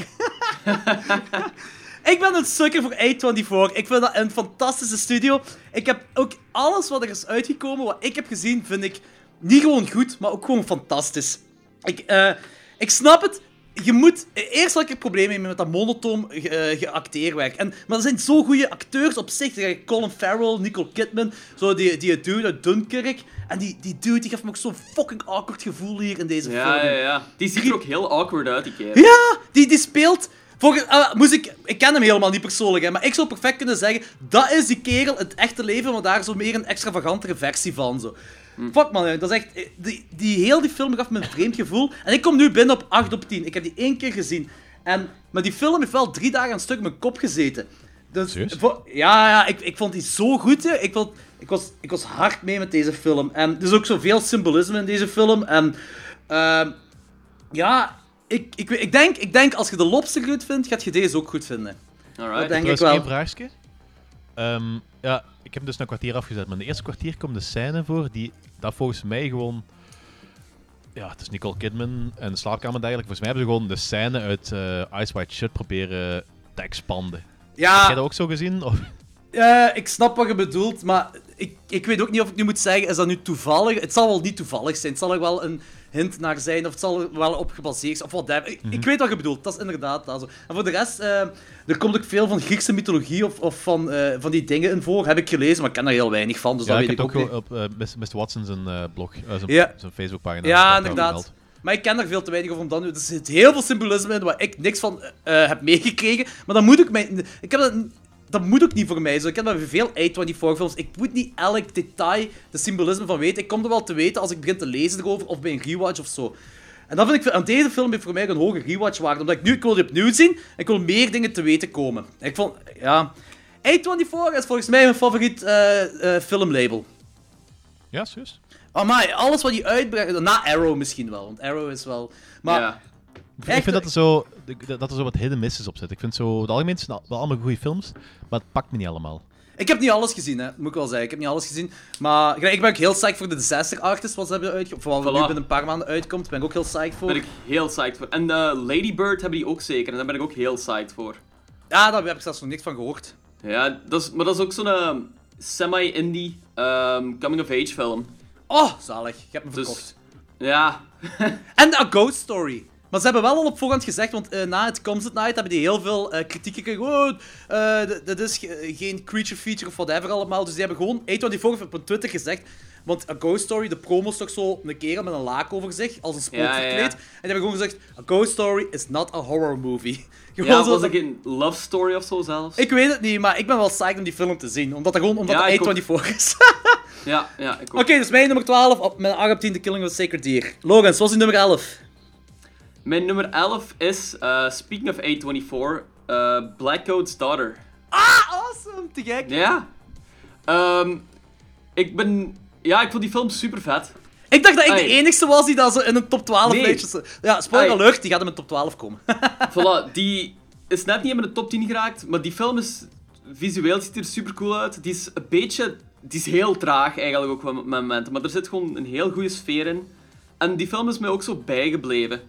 Speaker 4: ik ben een sukker voor A24. Ik vind dat een fantastische studio. Ik heb ook alles wat er is uitgekomen, wat ik heb gezien, vind ik niet gewoon goed, maar ook gewoon fantastisch. Ik, eh, ik snap het. Je moet... Eerst had ik er problemen mee met dat monotoom ge, eh, geacteerwerk. En, maar er zijn zo goede acteurs op zich. Colin Farrell, Nicole Kidman, zo die, die dude uit Dunkirk. En die, die dude die geeft me ook zo'n fucking awkward gevoel hier in deze
Speaker 6: Ja,
Speaker 4: film.
Speaker 6: ja, ja. Die ziet er ook heel awkward uit, die kerel.
Speaker 4: Ja, die, die speelt... Volgens, moest ik, ik ken hem helemaal niet persoonlijk, hè, maar ik zou perfect kunnen zeggen... Dat is die kerel in het echte leven, maar daar zo meer een extravagantere versie van. Zo. Fuck man, dat is echt... eh, Die, die, heel die film gaf me een vreemd gevoel. En ik kom nu binnen op 8 op 10. Ik heb die één keer gezien. En, maar die film heeft wel drie dagen aan een stuk in mijn kop gezeten. Dus, ja, ja ik, ik vond die zo goed. Hè. Ik, vond, ik, was, ik was hard mee met deze film. En er is ook zoveel symbolisme in deze film. En ehm, ja, ik, ik, weet- ik, denk, ik denk als je de lobster goed vindt, gaat je deze ook goed vinden.
Speaker 6: Alright.
Speaker 4: Dat denk ik
Speaker 5: Trouwens,
Speaker 4: wel.
Speaker 5: één vraagje. Ehm, ja, ik heb dus een kwartier afgezet, maar in de eerste kwartier komt de scène voor die dat volgens mij gewoon... Ja, het is Nicole Kidman en de slaapkamer eigenlijk. Volgens mij hebben ze gewoon de scène uit eh Ice White Shut proberen te expanden. Heb jij
Speaker 4: Ja,
Speaker 5: dat ook zo gezien? Of...
Speaker 4: eh, ik snap wat je bedoelt, maar ik, ik weet ook niet of ik nu moet zeggen, is dat nu toevallig? Het zal wel niet toevallig zijn, het zal wel een hint naar zijn, of het zal wel op gebaseerd zijn, of whatever. Ik, ik weet wat je bedoelt, dat is inderdaad dat zo. En voor de rest, eh, er komt ook veel van Griekse mythologie of, of van, eh, van die dingen in voor, heb ik gelezen, maar ik ken er heel weinig van, dus
Speaker 5: ja,
Speaker 4: dat
Speaker 5: ik
Speaker 4: weet ik ook niet.
Speaker 5: op eh, Mr. Watson zijn eh, blog, zijn,
Speaker 4: Ja.
Speaker 5: zijn Facebookpagina.
Speaker 4: Ja,
Speaker 5: daar
Speaker 4: inderdaad. Maar ik ken er veel te weinig over om dan nu. Er zit heel veel symbolisme in waar ik niks van heb meegekregen. Maar dan moet ik mij. Ik heb dat, dat moet ook niet voor mij. Zo. Ik heb bij veel A24-films. Ik moet niet elk detail de symbolisme van weten. Ik kom er wel te weten als ik begin te lezen erover of bij een rewatch of zo. En dat vind ik. Aan deze film heeft voor mij een hoge rewatch-waarde. Omdat ik nu. Ik wil opnieuw zien. En ik wil meer dingen te weten komen. En ik vond. Ja. A24 is volgens mij mijn favoriet eh, eh, filmlabel.
Speaker 5: Ja, serieus?
Speaker 4: Amai, alles wat die uitbrengt. Na Arrow misschien wel. Want Arrow is wel. Maar.
Speaker 6: ja.
Speaker 5: Ik
Speaker 4: Echt?
Speaker 5: vind dat er, zo, dat er zo wat hidden misses op zitten. Ik vind zo, het algemeen zijn wel allemaal goede films, maar het pakt me niet allemaal.
Speaker 4: Ik heb niet alles gezien, hè. moet ik wel zeggen. Ik heb niet alles gezien. Maar ik ben ook heel psyched voor de Disaster Artist, wat ze hebben uitgekomen. Vooral wat
Speaker 6: Voilà.
Speaker 4: nu binnen een paar maanden uitkomt, ben ik ook heel psyched voor.
Speaker 6: Daar ben ik heel psyched voor. En eh, Lady Bird hebben die ook zeker, en daar ben ik ook heel psyched voor.
Speaker 4: Ja, daar heb ik zelfs nog niks van gehoord.
Speaker 6: Ja, dat is, maar dat is ook zo'n eh, semi-indie ehm, coming-of-age film.
Speaker 4: Oh, zalig. Je hebt me
Speaker 6: Dus-
Speaker 4: verkocht.
Speaker 6: Ja,
Speaker 4: En A Ghost Story. Maar ze hebben wel al op voorhand gezegd, want eh, na het Comes at Night hebben die heel veel eh kritiek gekregen. Oh, d- dit is ge- geen creature feature of whatever allemaal. Dus die hebben gewoon A24 op hun Twitter gezegd. Want A Ghost Story, de promo is toch zo een kerel met een laak over zich, als een spook
Speaker 6: Ja, ja, ja.
Speaker 4: verkleed. En die hebben gewoon gezegd, A Ghost Story is not a horror movie. Gewoon
Speaker 6: ja was
Speaker 4: dat-
Speaker 6: een love story of zo zelfs?
Speaker 4: Ik weet het niet, maar ik ben wel psyched om die film te zien. Omdat dat gewoon omdat
Speaker 6: Ja, ik
Speaker 4: het A24 is.
Speaker 6: Ja, ja, ik ook.
Speaker 4: Oké, dus mijn nummer 12 op mijn 8 op 10 The Killing of a Sacred Deer. Logan, wat is die nummer 11?
Speaker 6: Mijn nummer 11 is, eh, speaking of A24, eh Blackcoat's Daughter.
Speaker 4: Ah, awesome! Te gek.
Speaker 6: Ja. Ehm, ik ben... Ja, ik vond die film super vet.
Speaker 4: Ik dacht dat ik de enigste was die dat zo in een top 12
Speaker 6: Nee.
Speaker 4: Ja, spoiler alert, die gaat in mijn top 12 komen.
Speaker 6: Voilà, die is net niet in de top 10 geraakt, maar die film is... Visueel ziet er super cool uit. Die is een beetje... Die is heel traag eigenlijk ook met momenten, maar er zit gewoon een heel goede sfeer in. En die film is mij ook zo bijgebleven.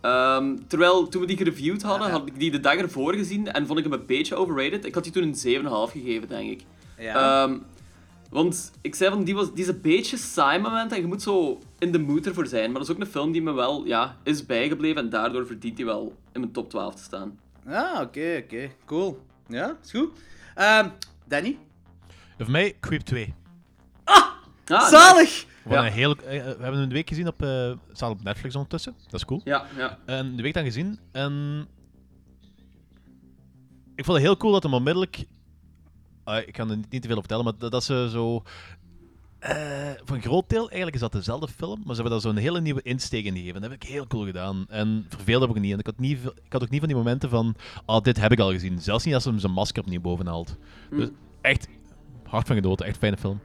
Speaker 6: Ehm, terwijl toen we die gereviewd hadden,
Speaker 4: Ja, ja.
Speaker 6: had ik die de dag ervoor gezien en vond ik hem een beetje overrated. Ik had die toen een 7,5 gegeven, denk ik.
Speaker 4: Ja.
Speaker 6: Ehm, want ik zei van, die, was, die is een beetje saai moment en je moet zo in de mood ervoor zijn. Maar dat is ook een film die me wel ja, is bijgebleven en daardoor verdient hij wel in mijn top 12 te staan.
Speaker 4: Ah, oké, oké. Cool. Ja, is goed. Ehm, Danny?
Speaker 5: Voor mij, Creep 2.
Speaker 6: Ah, nice.
Speaker 4: Zalig!
Speaker 6: Ja.
Speaker 5: een heel, eh, we hebben hem een week gezien op, eh, staat op Netflix ondertussen. Dat is cool.
Speaker 6: Ja, ja.
Speaker 5: En de week dan gezien. En ik vond het heel cool dat hem onmiddellijk. Ah, ik kan er niet, niet te veel over vertellen, maar dat, dat ze zo. eh, voor een groot deel eigenlijk is dat dezelfde film, maar ze hebben daar zo'n hele nieuwe insteek in gegeven. Dat heb ik heel cool gedaan. En verveelde me ook niet. En ik had, niet, ik had ook niet van die momenten van. Ah, dit heb ik al gezien. Zelfs niet als ze hem zijn masker opnieuw boven haalt. Dus echt hard van genoten. Echt fijne film.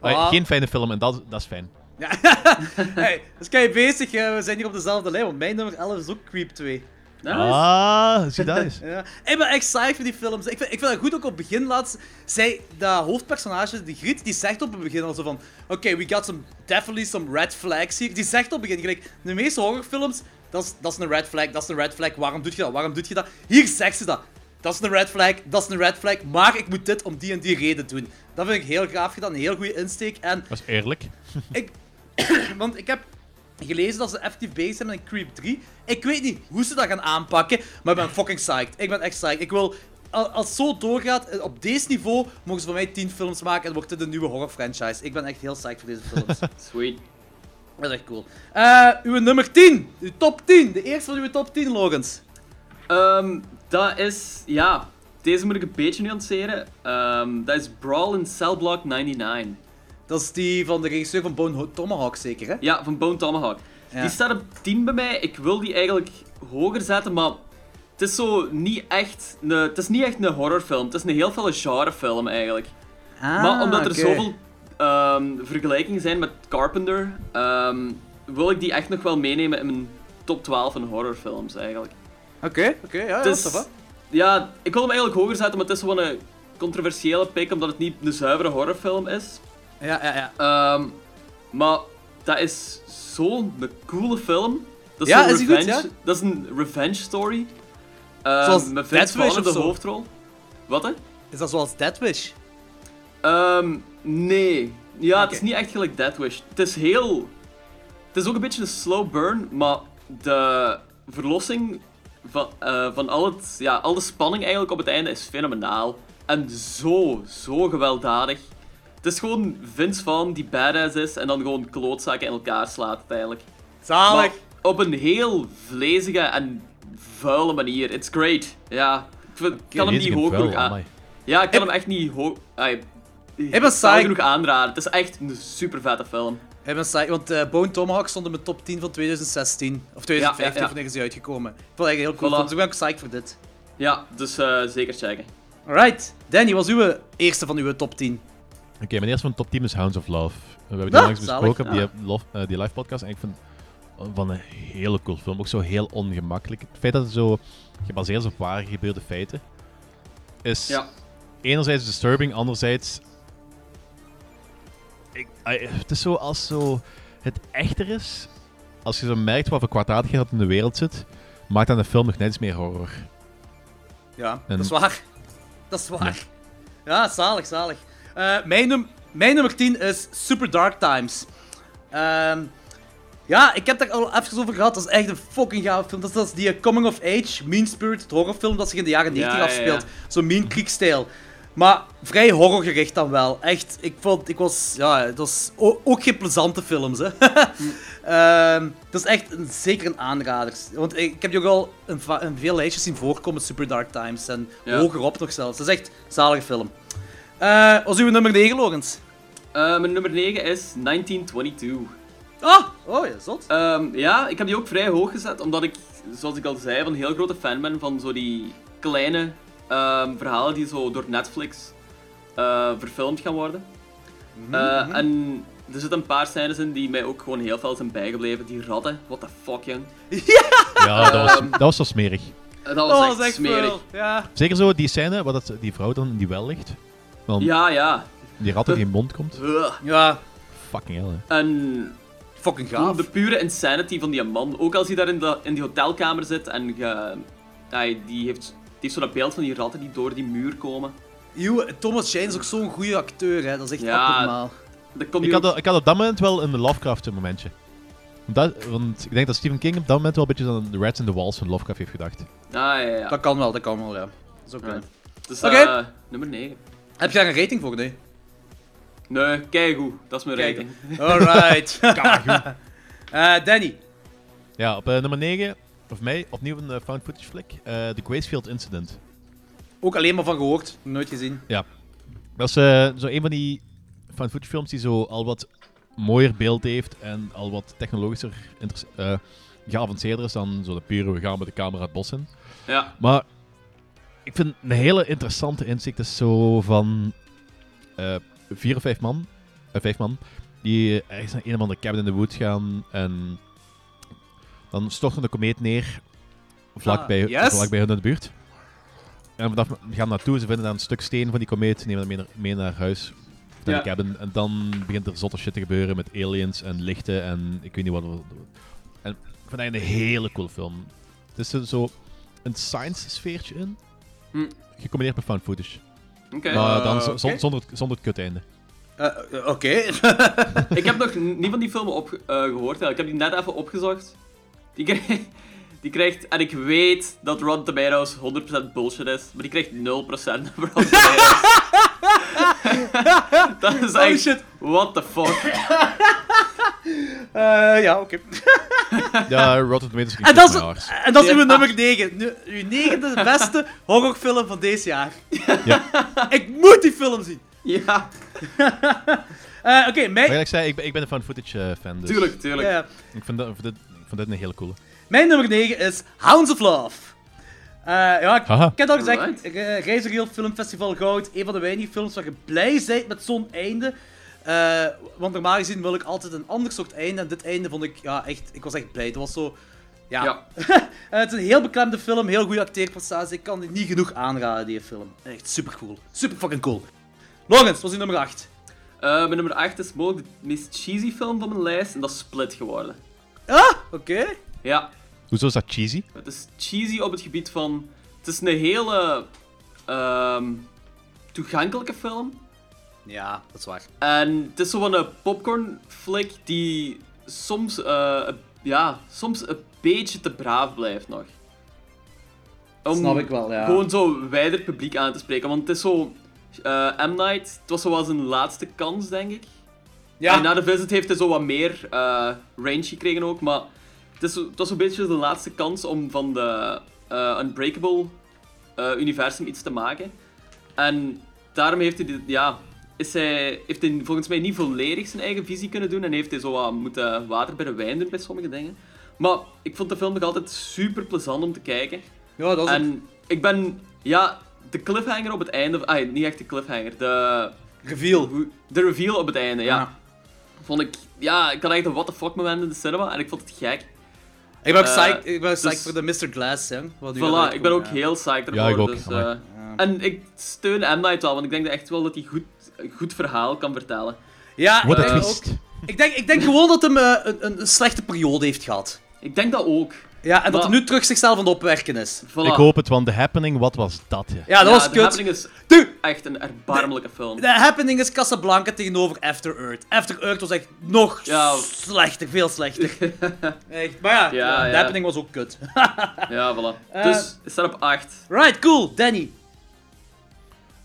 Speaker 5: Ah. Geen fijne film en dat, dat is fijn.
Speaker 4: Ja. hey, dus kan je bezig, eh, we zijn hier op dezelfde lijn, want mijn nummer 11 is ook Creep 2.
Speaker 6: Nice.
Speaker 5: Ah, zie dat eens.
Speaker 4: Ja. Ik ben echt psyched voor die films. Ik vind, ik vind het goed ook op het begin laatst. Zij, dat hoofdpersonage, die Griet, die zegt op het begin al zo van: Oké, we got some, definitely some red flags hier. Die zegt op het begin, gelijk, de meeste horrorfilms, dat is, dat is een red flag, dat is een red flag, waarom doe je dat, waarom doe je dat? Hier zegt ze dat. Dat is een red flag, dat is een red flag, maar ik moet dit om die en die reden doen. Dat vind ik heel gaaf gedaan, een heel goede insteek. En
Speaker 5: Dat is eerlijk.
Speaker 4: ik, want ik heb gelezen dat ze effectief bezig zijn met een Creep 3. Ik weet niet hoe ze dat gaan aanpakken, maar ik ben fucking psyched. Ik ben echt psyched. Ik wil, al- als het zo doorgaat, eh, op deze niveau, mogen ze van mij 10 films maken en wordt dit een nieuwe horror franchise. Ik ben echt heel psyched voor deze films.
Speaker 6: Sweet.
Speaker 4: dat is echt cool. Eh, uw nummer 10, uw top 10, de eerste van uw top 10, Logans.
Speaker 6: Ehm, dat is, ja, deze moet ik een beetje nuanceren. Ehm, dat is Brawl in Cell Block 99.
Speaker 4: Dat is die van de regisseur van Bone Tomahawk, zeker, hè?
Speaker 6: Ja, van Bone Tomahawk.
Speaker 4: Ja.
Speaker 6: Die staat op 10 bij mij. Ik wil die eigenlijk hoger zetten, maar het is zo niet echt een, het is niet echt een horrorfilm. Het is een heel veel genrefilm eigenlijk.
Speaker 4: Ah,
Speaker 6: maar omdat er zoveel ehm, vergelijkingen zijn met Carpenter, ehm, wil ik die echt nog wel meenemen in mijn top 12 van horrorfilms eigenlijk.
Speaker 4: Oké, oké, ja, ja,
Speaker 6: Het
Speaker 4: dat
Speaker 6: is- Ja, ik wil hem eigenlijk hoger zetten, maar het is gewoon een controversiële pick, omdat het niet een zuivere horrorfilm is.
Speaker 4: Ja, ja, ja.
Speaker 6: Ehm, maar dat is zo'n coole film. Dat is
Speaker 4: Ja, is goed,
Speaker 6: revenge,
Speaker 4: ja?
Speaker 6: Dat is een revenge story. Ehm,
Speaker 4: Zoals
Speaker 6: met Vince Vaughn de hoofdrol. Wat hè?
Speaker 4: Is dat zoals Dead Wish?
Speaker 6: Ehm, nee. Ja, het is niet echt gelijk Death Wish. Het is heel... Het is ook een beetje een slow burn, maar de verlossing van, eh, van al, het, ja, al de spanning eigenlijk op het einde is fenomenaal. En zo, zo gewelddadig. Het is gewoon Vince Vaughn die badass is en dan gewoon klootzakken in elkaar slaat uiteindelijk.
Speaker 4: Zalig.
Speaker 6: Maar op een heel vlezige en vuile manier. It's great. Ja, ik vind- kan hem niet hoog genoeg aan. Ja, ik kan hem echt niet hoog...
Speaker 4: Ik psyched.
Speaker 6: genoeg aanraden. Het is echt een super vette film.
Speaker 4: Ik ben psyched, want eh, Bone Tomahawk stond in mijn top 10 van 2016. Of 2015,
Speaker 6: Ja, ja, ja.
Speaker 4: wanneer is die uitgekomen. Ik vond het eigenlijk heel cool,
Speaker 6: Voilà.
Speaker 4: dus ik ben ook psyched voor dit.
Speaker 6: Ja, dus eh, zeker checken.
Speaker 4: Alright, Danny, was uw eerste van uw top 10?
Speaker 5: Oké, mijn eerste van top 10 is Hounds of Love. We hebben die
Speaker 4: Ah,
Speaker 5: langs besproken op die, love- eh, die live podcast. En ik vind het van een hele cool film. Ook zo heel ongemakkelijk. Het feit dat het zo gebaseerd is op waar gebeurde feiten, is
Speaker 6: Ja.
Speaker 5: enerzijds disturbing, anderzijds. Ik, het is zo als zo het echter is. Als je zo merkt wat voor kwaadaardigheid dat in de wereld zit, maakt dan de film nog net iets meer horror.
Speaker 4: Ja,
Speaker 5: En-
Speaker 4: dat is waar. Dat is waar. Ja, zalig, zalig. Eh, mijn, num mijn nummer 10 is Super Dark Times. Ehm, ja, ik heb daar al even over gehad. Dat is echt een fucking gave film. Dat is, dat is die Coming of Age, Mean Spirited horrorfilm dat zich in de jaren 90
Speaker 6: ja, ja.
Speaker 4: afspeelt. Zo'n Mean Creek-stijl. Maar vrij horrorgericht dan wel. Echt, ik vond, ik was, ja, het was ook geen plezante films, hè. Ehm, dat is echt een, zeker een aanrader. Want ik, ik heb je ook al va- in veel lijstjes zien voorkomen, Super Dark Times. En
Speaker 6: Ja.
Speaker 4: hogerop nog zelfs. Dat is echt een zalige film. Eh was uw nummer 9, Logans?
Speaker 6: Eh, mijn nummer 9 is 1922.
Speaker 4: Ah! Oh ja, zot.
Speaker 6: Ehm, ja, ik heb die ook vrij hoog gezet, omdat ik, zoals ik al zei, een heel grote fan ben van zo die kleine ehm, verhalen die zo door Netflix eh, verfilmd gaan worden. Eh, En er zitten een paar scènes in die mij ook gewoon heel veel zijn bijgebleven. Die ratten, what the fuck, jong.
Speaker 5: Ja, dat was, dat was zo smerig.
Speaker 6: Dat was echt smerig.
Speaker 4: Ja.
Speaker 5: Zeker zo die scène waar dat, die vrouw dan in die wel ligt.
Speaker 6: Ja, ja.
Speaker 5: die rat uit die mond komt.
Speaker 4: Ja,
Speaker 5: Fucking hell, hè.
Speaker 6: En
Speaker 4: fucking gaaf.
Speaker 6: de pure insanity van die man. Ook als hij daar in, de, in die hotelkamer zit en ge, ja, die heeft, heeft zo dat beeld van die ratten die door die muur komen.
Speaker 4: Eeuw, Thomas Jane is ook zo'n goede acteur, hè. Dat is echt
Speaker 6: Ja,
Speaker 4: abnormaal.
Speaker 5: Ik had, ik had op dat moment wel een Lovecraft momentje. Dat, want ik denk dat Stephen King op dat moment wel een beetje aan de Rats in the Walls van Lovecraft heeft gedacht.
Speaker 6: Ah, ja, ja.
Speaker 4: Dat kan wel, dat kan wel, ja. Dat is ook
Speaker 6: Ja.
Speaker 4: wel.
Speaker 6: Dus
Speaker 4: Oké.
Speaker 6: eh, nummer 9.
Speaker 4: Heb je daar een rating voor, nee?
Speaker 6: Nee, kijk hoe. Dat is mijn
Speaker 4: Kijk.
Speaker 6: rating.
Speaker 4: Alright. Eh Danny.
Speaker 5: Ja, op eh, nummer 9, of mij, opnieuw een eh, found footage flick. eh The Gracefield Incident.
Speaker 4: Ook alleen maar van gehoord, nooit gezien.
Speaker 5: Dat is eh, zo een van die found footage films die zo al wat mooier beeld heeft en al wat technologischer eh, geavanceerder is dan zo de pure we gaan met de camera het bos in.
Speaker 6: Ja.
Speaker 5: Maar ik vind een hele interessante inzicht is zo van eh, vier of vijf man, eh, vijf man die eh, ergens naar een of andere cabin in de woods gaan en dan stort er een komeet neer vlak,
Speaker 4: Ah,
Speaker 5: bij,
Speaker 4: yes.
Speaker 5: vlak bij hun in de buurt. En vanaf we gaan naartoe, ze vinden dan een stuk steen van die komeet, nemen dat mee naar, mee naar huis,
Speaker 6: Ja.
Speaker 5: de cabin. En dan begint er zotte shit te gebeuren met aliens en lichten en ik weet niet wat. En ik vind dat een hele coole film. Het is zo- zo een science sfeertje in,
Speaker 6: Hm.
Speaker 5: gecombineerd met found footage. Maar dan
Speaker 4: Eh,
Speaker 5: zonder, het, zonder het kuteinde.
Speaker 4: Eh, eh, Oké.
Speaker 6: Ik heb nog niet van die film op, eh, gehoord. Ik heb die net even opgezocht. Die, krijgt- die krijgt... En ik weet dat Rotten Tomatoes 100% bullshit is. Maar die krijgt 0% op Rotten Tomatoes. dat is
Speaker 4: Holy
Speaker 6: echt...
Speaker 4: shit.
Speaker 6: What the fuck?
Speaker 4: Eh, ja, oké.
Speaker 5: Ja, Rotten Tomatoes
Speaker 4: En dat is, en dat is uw nummer 9. Nu, uw negende beste horrorfilm van deze jaar.
Speaker 5: Ja.
Speaker 4: Ik moet die film zien.
Speaker 6: Ja,
Speaker 4: Eh, Oké,
Speaker 5: Maar
Speaker 4: mijn,
Speaker 5: gelijk ik zei, ik ben, ik ben een fan footage eh, fan, dus
Speaker 6: tuurlijk, tuurlijk.
Speaker 4: ja,
Speaker 5: ik vind, dat, vind dit, een hele coole.
Speaker 4: mijn nummer 9 is Hounds of Love. Eh, ja, ik, heb al gezegd, uh, Reizigereel Filmfestival Goud, een van de weinige films waar je blij bent met zo'n einde. Eh, want normaal gezien wil ik altijd een ander soort einde. En dit einde vond ik, ja, echt, ik was echt blij. Het was zo, ja.
Speaker 6: Ja.
Speaker 4: Eh, het is een heel beklemde film, heel goede acteerprestatie. Ik kan die niet genoeg aanraden, die film. Echt super cool. Super fucking cool. Lawrence, was die nummer 8.
Speaker 6: Eh, mijn nummer 8 is mogelijk de meest cheesy film van mijn lijst. En dat is Split geworden.
Speaker 4: Ah, oké.
Speaker 6: Ja,
Speaker 5: Hoezo is dat cheesy?
Speaker 6: het is cheesy op het gebied van... Het is een hele... ehm, toegankelijke film.
Speaker 4: Ja, dat is waar.
Speaker 6: En het is zo'n popcorn flick die soms, eh, ja, soms een beetje te braaf blijft nog. Om
Speaker 4: Snap ik wel, ja.
Speaker 6: Gewoon zo wijder publiek aan te spreken. Want het is zo... eh, M. Night, het was zo wel zijn laatste kans, denk ik.
Speaker 4: Ja,
Speaker 6: En na de visit heeft hij zo wat meer eh, range gekregen ook. Maar het, is, het was een beetje de laatste kans om van de eh, Unbreakable eh, universum iets te maken. En daarom heeft hij, dit- ja, is hij, heeft hij volgens mij niet volledig zijn eigen visie kunnen doen. En heeft hij zo wat moeten water bij de wijn doen bij sommige dingen. Maar ik vond de film nog altijd super plezant om te kijken.
Speaker 4: ja dat is
Speaker 6: En ik ben, ja, de cliffhanger op het einde, ah, niet echt de cliffhanger, de,
Speaker 4: reveal.
Speaker 6: de reveal op het einde, ja.
Speaker 4: Ja.
Speaker 6: Vond ik, ja, ik had echt een what the fuck moment in de cinema en ik vond het gek.
Speaker 4: Ik ben ook
Speaker 6: Eh,
Speaker 4: psyched, ik ben psyched
Speaker 6: dus-
Speaker 4: voor de Mr. Glass, hè. Wat
Speaker 6: Voilà, ik ben ook heel psyched
Speaker 5: Ja,
Speaker 6: ervoor.
Speaker 5: ik ook,
Speaker 6: Dus, eh, En ik steun M. Night wel, want ik denk echt wel dat hij goed, een goed verhaal kan vertellen.
Speaker 4: Ja,
Speaker 5: What
Speaker 4: denk,
Speaker 5: twist.
Speaker 4: ook, ik, denk, ik denk gewoon dat hem een, een, een slechte periode heeft gehad.
Speaker 6: Ik denk dat ook.
Speaker 4: Ja, en dat hij nu terug zichzelf aan het opwerken is.
Speaker 6: Voilà.
Speaker 5: Ik hoop het, want The Happening, wat was dat? Ja.
Speaker 4: Ja, dat
Speaker 6: Ja,
Speaker 4: was
Speaker 6: The
Speaker 4: kut.
Speaker 6: Happening is
Speaker 4: Dude,
Speaker 6: echt een erbarmelijke film.
Speaker 4: The Happening is Casablanca tegenover After Earth. After Earth was echt nog
Speaker 6: Ja.
Speaker 4: slechter, veel slechter. echt. Maar ja,
Speaker 6: Ja,
Speaker 4: The. Happening was ook kut.
Speaker 6: Ja, voilà.
Speaker 4: Eh,
Speaker 6: Dus, het staat op 8.
Speaker 4: right, cool. Danny.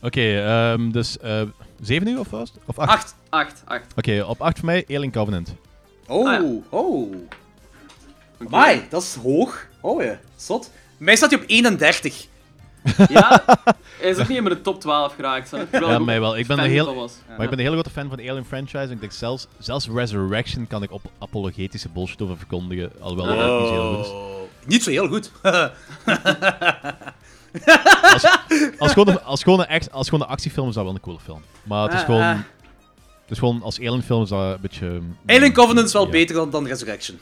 Speaker 5: Oké, ehm, dus eh 7 uur of was het? Of 8?
Speaker 4: 8.
Speaker 6: 8, 8.
Speaker 5: Oké, op 8 voor mij Alien Covenant.
Speaker 4: Oh,
Speaker 6: Ah, ja.
Speaker 4: Oh. Amai, dat is hoog. Oh ja, zot. Mij staat hij op 31.
Speaker 6: Ja, hij is ook niet in mijn top 12 geraakt. Hè,
Speaker 5: Ja, mij wel. Ik ben een heel-
Speaker 6: was.
Speaker 5: Maar ik ben een hele grote fan van de Alien franchise. En ik denk zelfs, zelfs Resurrection kan ik op apologetische bullshit over verkondigen. Alhoewel dat niet zo heel goed is.
Speaker 4: Niet zo heel goed.
Speaker 5: Als gewoon, een, als, gewoon een, act- als gewoon een actiefilm is dat wel een coole film. Maar het is
Speaker 4: Ah,
Speaker 5: gewoon...
Speaker 4: ah.
Speaker 5: Het is gewoon als Alien film is dat een beetje... mm,
Speaker 4: Alien Covenant is wel
Speaker 5: ja.
Speaker 4: beter dan, dan Resurrection.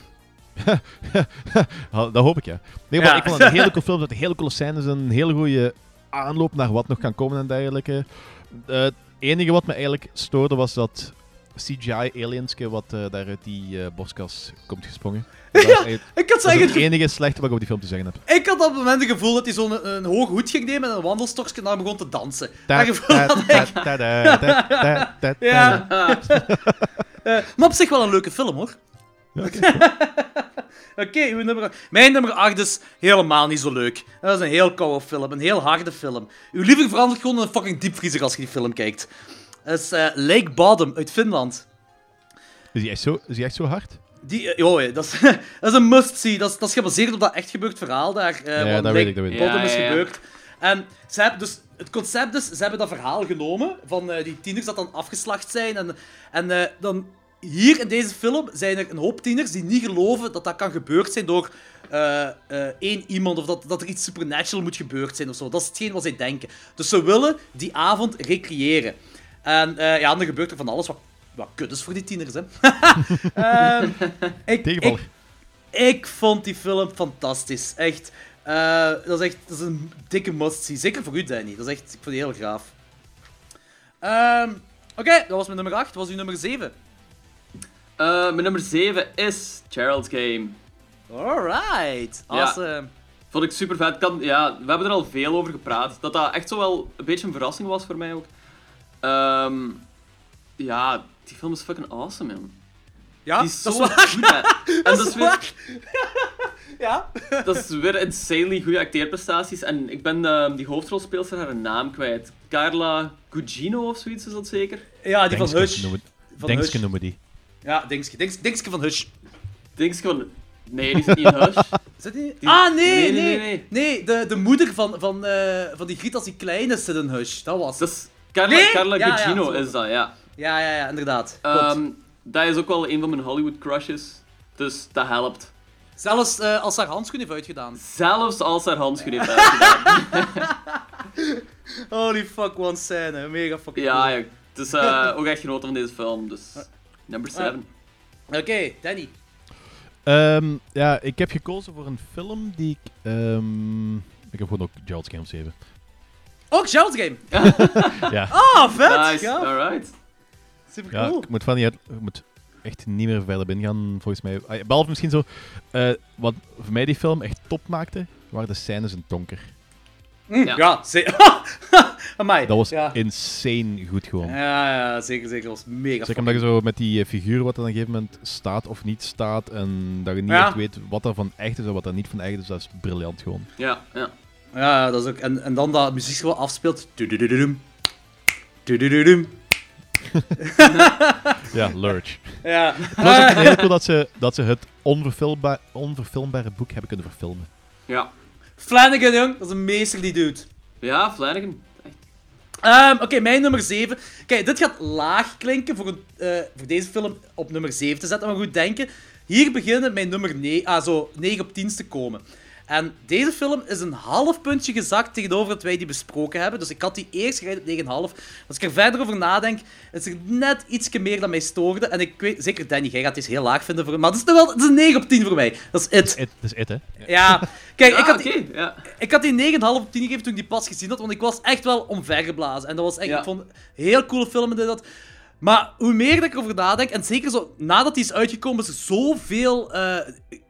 Speaker 5: Dat hoop ik, ja. Nee, maar
Speaker 4: Ja.
Speaker 5: ik vond het een hele cool film. Het hele coole scènes. Een hele goede aanloop naar wat nog kan komen en dergelijke. Eh, het enige wat me eigenlijk stoorde was dat CGI-alienske wat eh, daar uit die eh, borstkas komt gesprongen. Dat eigenlijk-
Speaker 4: Ik had
Speaker 5: dat is
Speaker 4: zeggen,
Speaker 5: het enige slechte wat ik op die film te zeggen heb.
Speaker 4: ik had op het moment het gevoel dat hij zo'n een, hoge hoed ging nemen en een wandelstokje en dan begon te dansen. Dat gevoel had ik. Ja. Maar op zich wel een leuke film, hoor. Oké, uw nummer... mijn nummer 8 is helemaal niet zo leuk. Dat is een heel koude film, een heel harde film. Uw liever verandert gewoon in een fucking diepvriezer als je die film kijkt. Dat is eh, Lake Bottom uit Finland.
Speaker 5: Is die echt zo, is die echt zo hard?
Speaker 4: Die, joh, dat, is, dat is een must-see. Dat is, dat is gebaseerd op dat echt gebeurd verhaal daar. eh,
Speaker 5: Ja,
Speaker 4: wat
Speaker 5: dat
Speaker 4: Lake
Speaker 5: weet ik, dat weet ik.
Speaker 4: Bottom
Speaker 6: Ja,
Speaker 4: is
Speaker 6: ja, ja.
Speaker 4: gebeurd. En ze hebben dus, het concept is, ze hebben dat verhaal genomen van eh, die tieners dat dan afgeslacht zijn. En, en eh, dan hier in deze film zijn er een hoop tieners die niet geloven dat dat kan gebeurd zijn door eh, eh, één iemand of dat, dat er iets supernatural moet gebeurd zijn of zo. Dat is hetgeen wat zij denken. Dus ze willen die avond recreëren. En eh, ja, dan gebeurt er van alles wat, wat kut is voor die tieners, hè. Ehm, ik, ik, ik vond die film fantastisch. Echt. dat is echt dat is een dikke must-see. Zeker voor u, Danny. Dat is echt, ik vond die heel gaaf. Ehm, Oké, dat was mijn nummer 8. Dat was uw nummer 7.
Speaker 6: Eh, mijn nummer 7 is Gerald's Game.
Speaker 4: Alright.
Speaker 6: Ja.
Speaker 4: Awesome.
Speaker 6: Vond ik super vet. Kan, ja, we hebben er al veel over gepraat. Dat dat echt zo wel een beetje een verrassing was voor mij ook. Ehm, Ja, die film is fucking awesome, man.
Speaker 4: Ja,
Speaker 6: Die is
Speaker 4: dat
Speaker 6: zo
Speaker 4: is waar.
Speaker 6: goed, hè. En dat is weer.
Speaker 4: Ja.
Speaker 6: dat is weer insanely goede acteerprestaties. En ik ben eh, die hoofdrolspeelster haar naam kwijt. Carla Gugino of zoiets is dat zeker?
Speaker 4: Ja, die van
Speaker 5: Dengske
Speaker 4: Hush.
Speaker 5: noemen-
Speaker 4: Van
Speaker 5: Dengske
Speaker 4: Hush.
Speaker 5: noemen die.
Speaker 4: Ja, Dingske. Dings- Dingske van Hush.
Speaker 6: Denk van... Nee, die zit niet in Hush.
Speaker 4: Zit die?
Speaker 6: Die-
Speaker 4: Ah, nee,
Speaker 6: nee,
Speaker 4: nee.
Speaker 6: nee,
Speaker 4: Nee,
Speaker 6: nee.
Speaker 4: de, de moeder van, van, eh, van die Griet als die klein is zit in Hush. Dat was het.
Speaker 6: Carla,
Speaker 4: Nee?
Speaker 6: Carla
Speaker 4: Ja,
Speaker 6: Gugino is dat, ja.
Speaker 4: Ja, ja, ja, inderdaad.
Speaker 6: Ehm, dat is ook wel een van mijn Hollywood crushes. Dus dat helpt.
Speaker 4: Zelfs eh, als haar handschoen heeft uitgedaan.
Speaker 6: Zelfs als haar handschoen heeft uitgedaan.
Speaker 4: Holy fuck, one scène. Mega fucking
Speaker 6: ja,
Speaker 4: cool.
Speaker 6: ja. Het is eh, ook echt genoten van deze film, dus... Number 7.
Speaker 4: Oké, Danny.
Speaker 5: Ehm, ja, ik heb gekozen voor een film die ik... ehm, ik heb gewoon ook Gerald's Game 7.
Speaker 4: Ook Charles Game.
Speaker 5: ja,
Speaker 4: Ah, vet.
Speaker 6: Nice,
Speaker 4: Ja,
Speaker 6: alright.
Speaker 4: super
Speaker 5: ja,
Speaker 4: cool.
Speaker 5: ik moet van niet uit... Ik moet echt niet meer verder binnen gaan, volgens mij. Ah, Behalve misschien zo... eh, wat voor mij die film echt top maakte, waren de scènes in Tonker.
Speaker 4: Mm,
Speaker 6: Ja.
Speaker 4: ja, zeker. Amai.
Speaker 5: Dat was
Speaker 4: ja.
Speaker 5: insane goed gewoon.
Speaker 4: Ja, ja, zeker, zeker. Dat was mega
Speaker 5: Zeker omdat je zo met die eh, figuur wat er op een gegeven moment staat of niet staat en dat je niet
Speaker 4: Ja.
Speaker 5: echt weet wat er van echt is en wat er niet van echt is, dat is briljant gewoon.
Speaker 6: Ja, ja.
Speaker 4: Ja, dat is ook... En, en dan dat muziek gewoon afspeelt. Tudududum.
Speaker 5: Ja, Lurch.
Speaker 4: Ja.
Speaker 5: Het was ook heel cool dat ze, dat ze het onverfilmba onverfilmbare boek hebben kunnen verfilmen.
Speaker 6: Ja,
Speaker 4: Flanagan, jong. Dat is een meester die doet.
Speaker 6: ja Flanagan.
Speaker 4: Ehm, Oké, mijn nummer 7. Kijk, dit gaat laag klinken voor, een, eh, voor deze film op nummer 7 te zetten. Maar goed denken. Hier beginnen mijn nummer 9, ah, zo 9 op 10 te komen. En deze film is een half puntje gezakt tegenover dat wij die besproken hebben. Dus ik had die eerst gereid op 9,5. Als ik er verder over nadenk, is er net ietsje meer dat mij stoorde. En ik weet, zeker Danny, jij gaat deze heel laag vinden voor Maar het is toch wel het is een 9 op 10 voor mij. Dat is it.
Speaker 5: Het is het, hè?
Speaker 4: Ja, kijk, ik had,
Speaker 6: ja.
Speaker 4: ik had die 9,5 op 10 gegeven toen ik die pas gezien had, want ik was echt wel omvergeblazen. En dat was echt,
Speaker 6: Ja.
Speaker 4: ik vond een heel coole film en dit dat. Maar hoe meer dat ik erover nadenk, en zeker zo, nadat die is uitgekomen, is er zoveel eh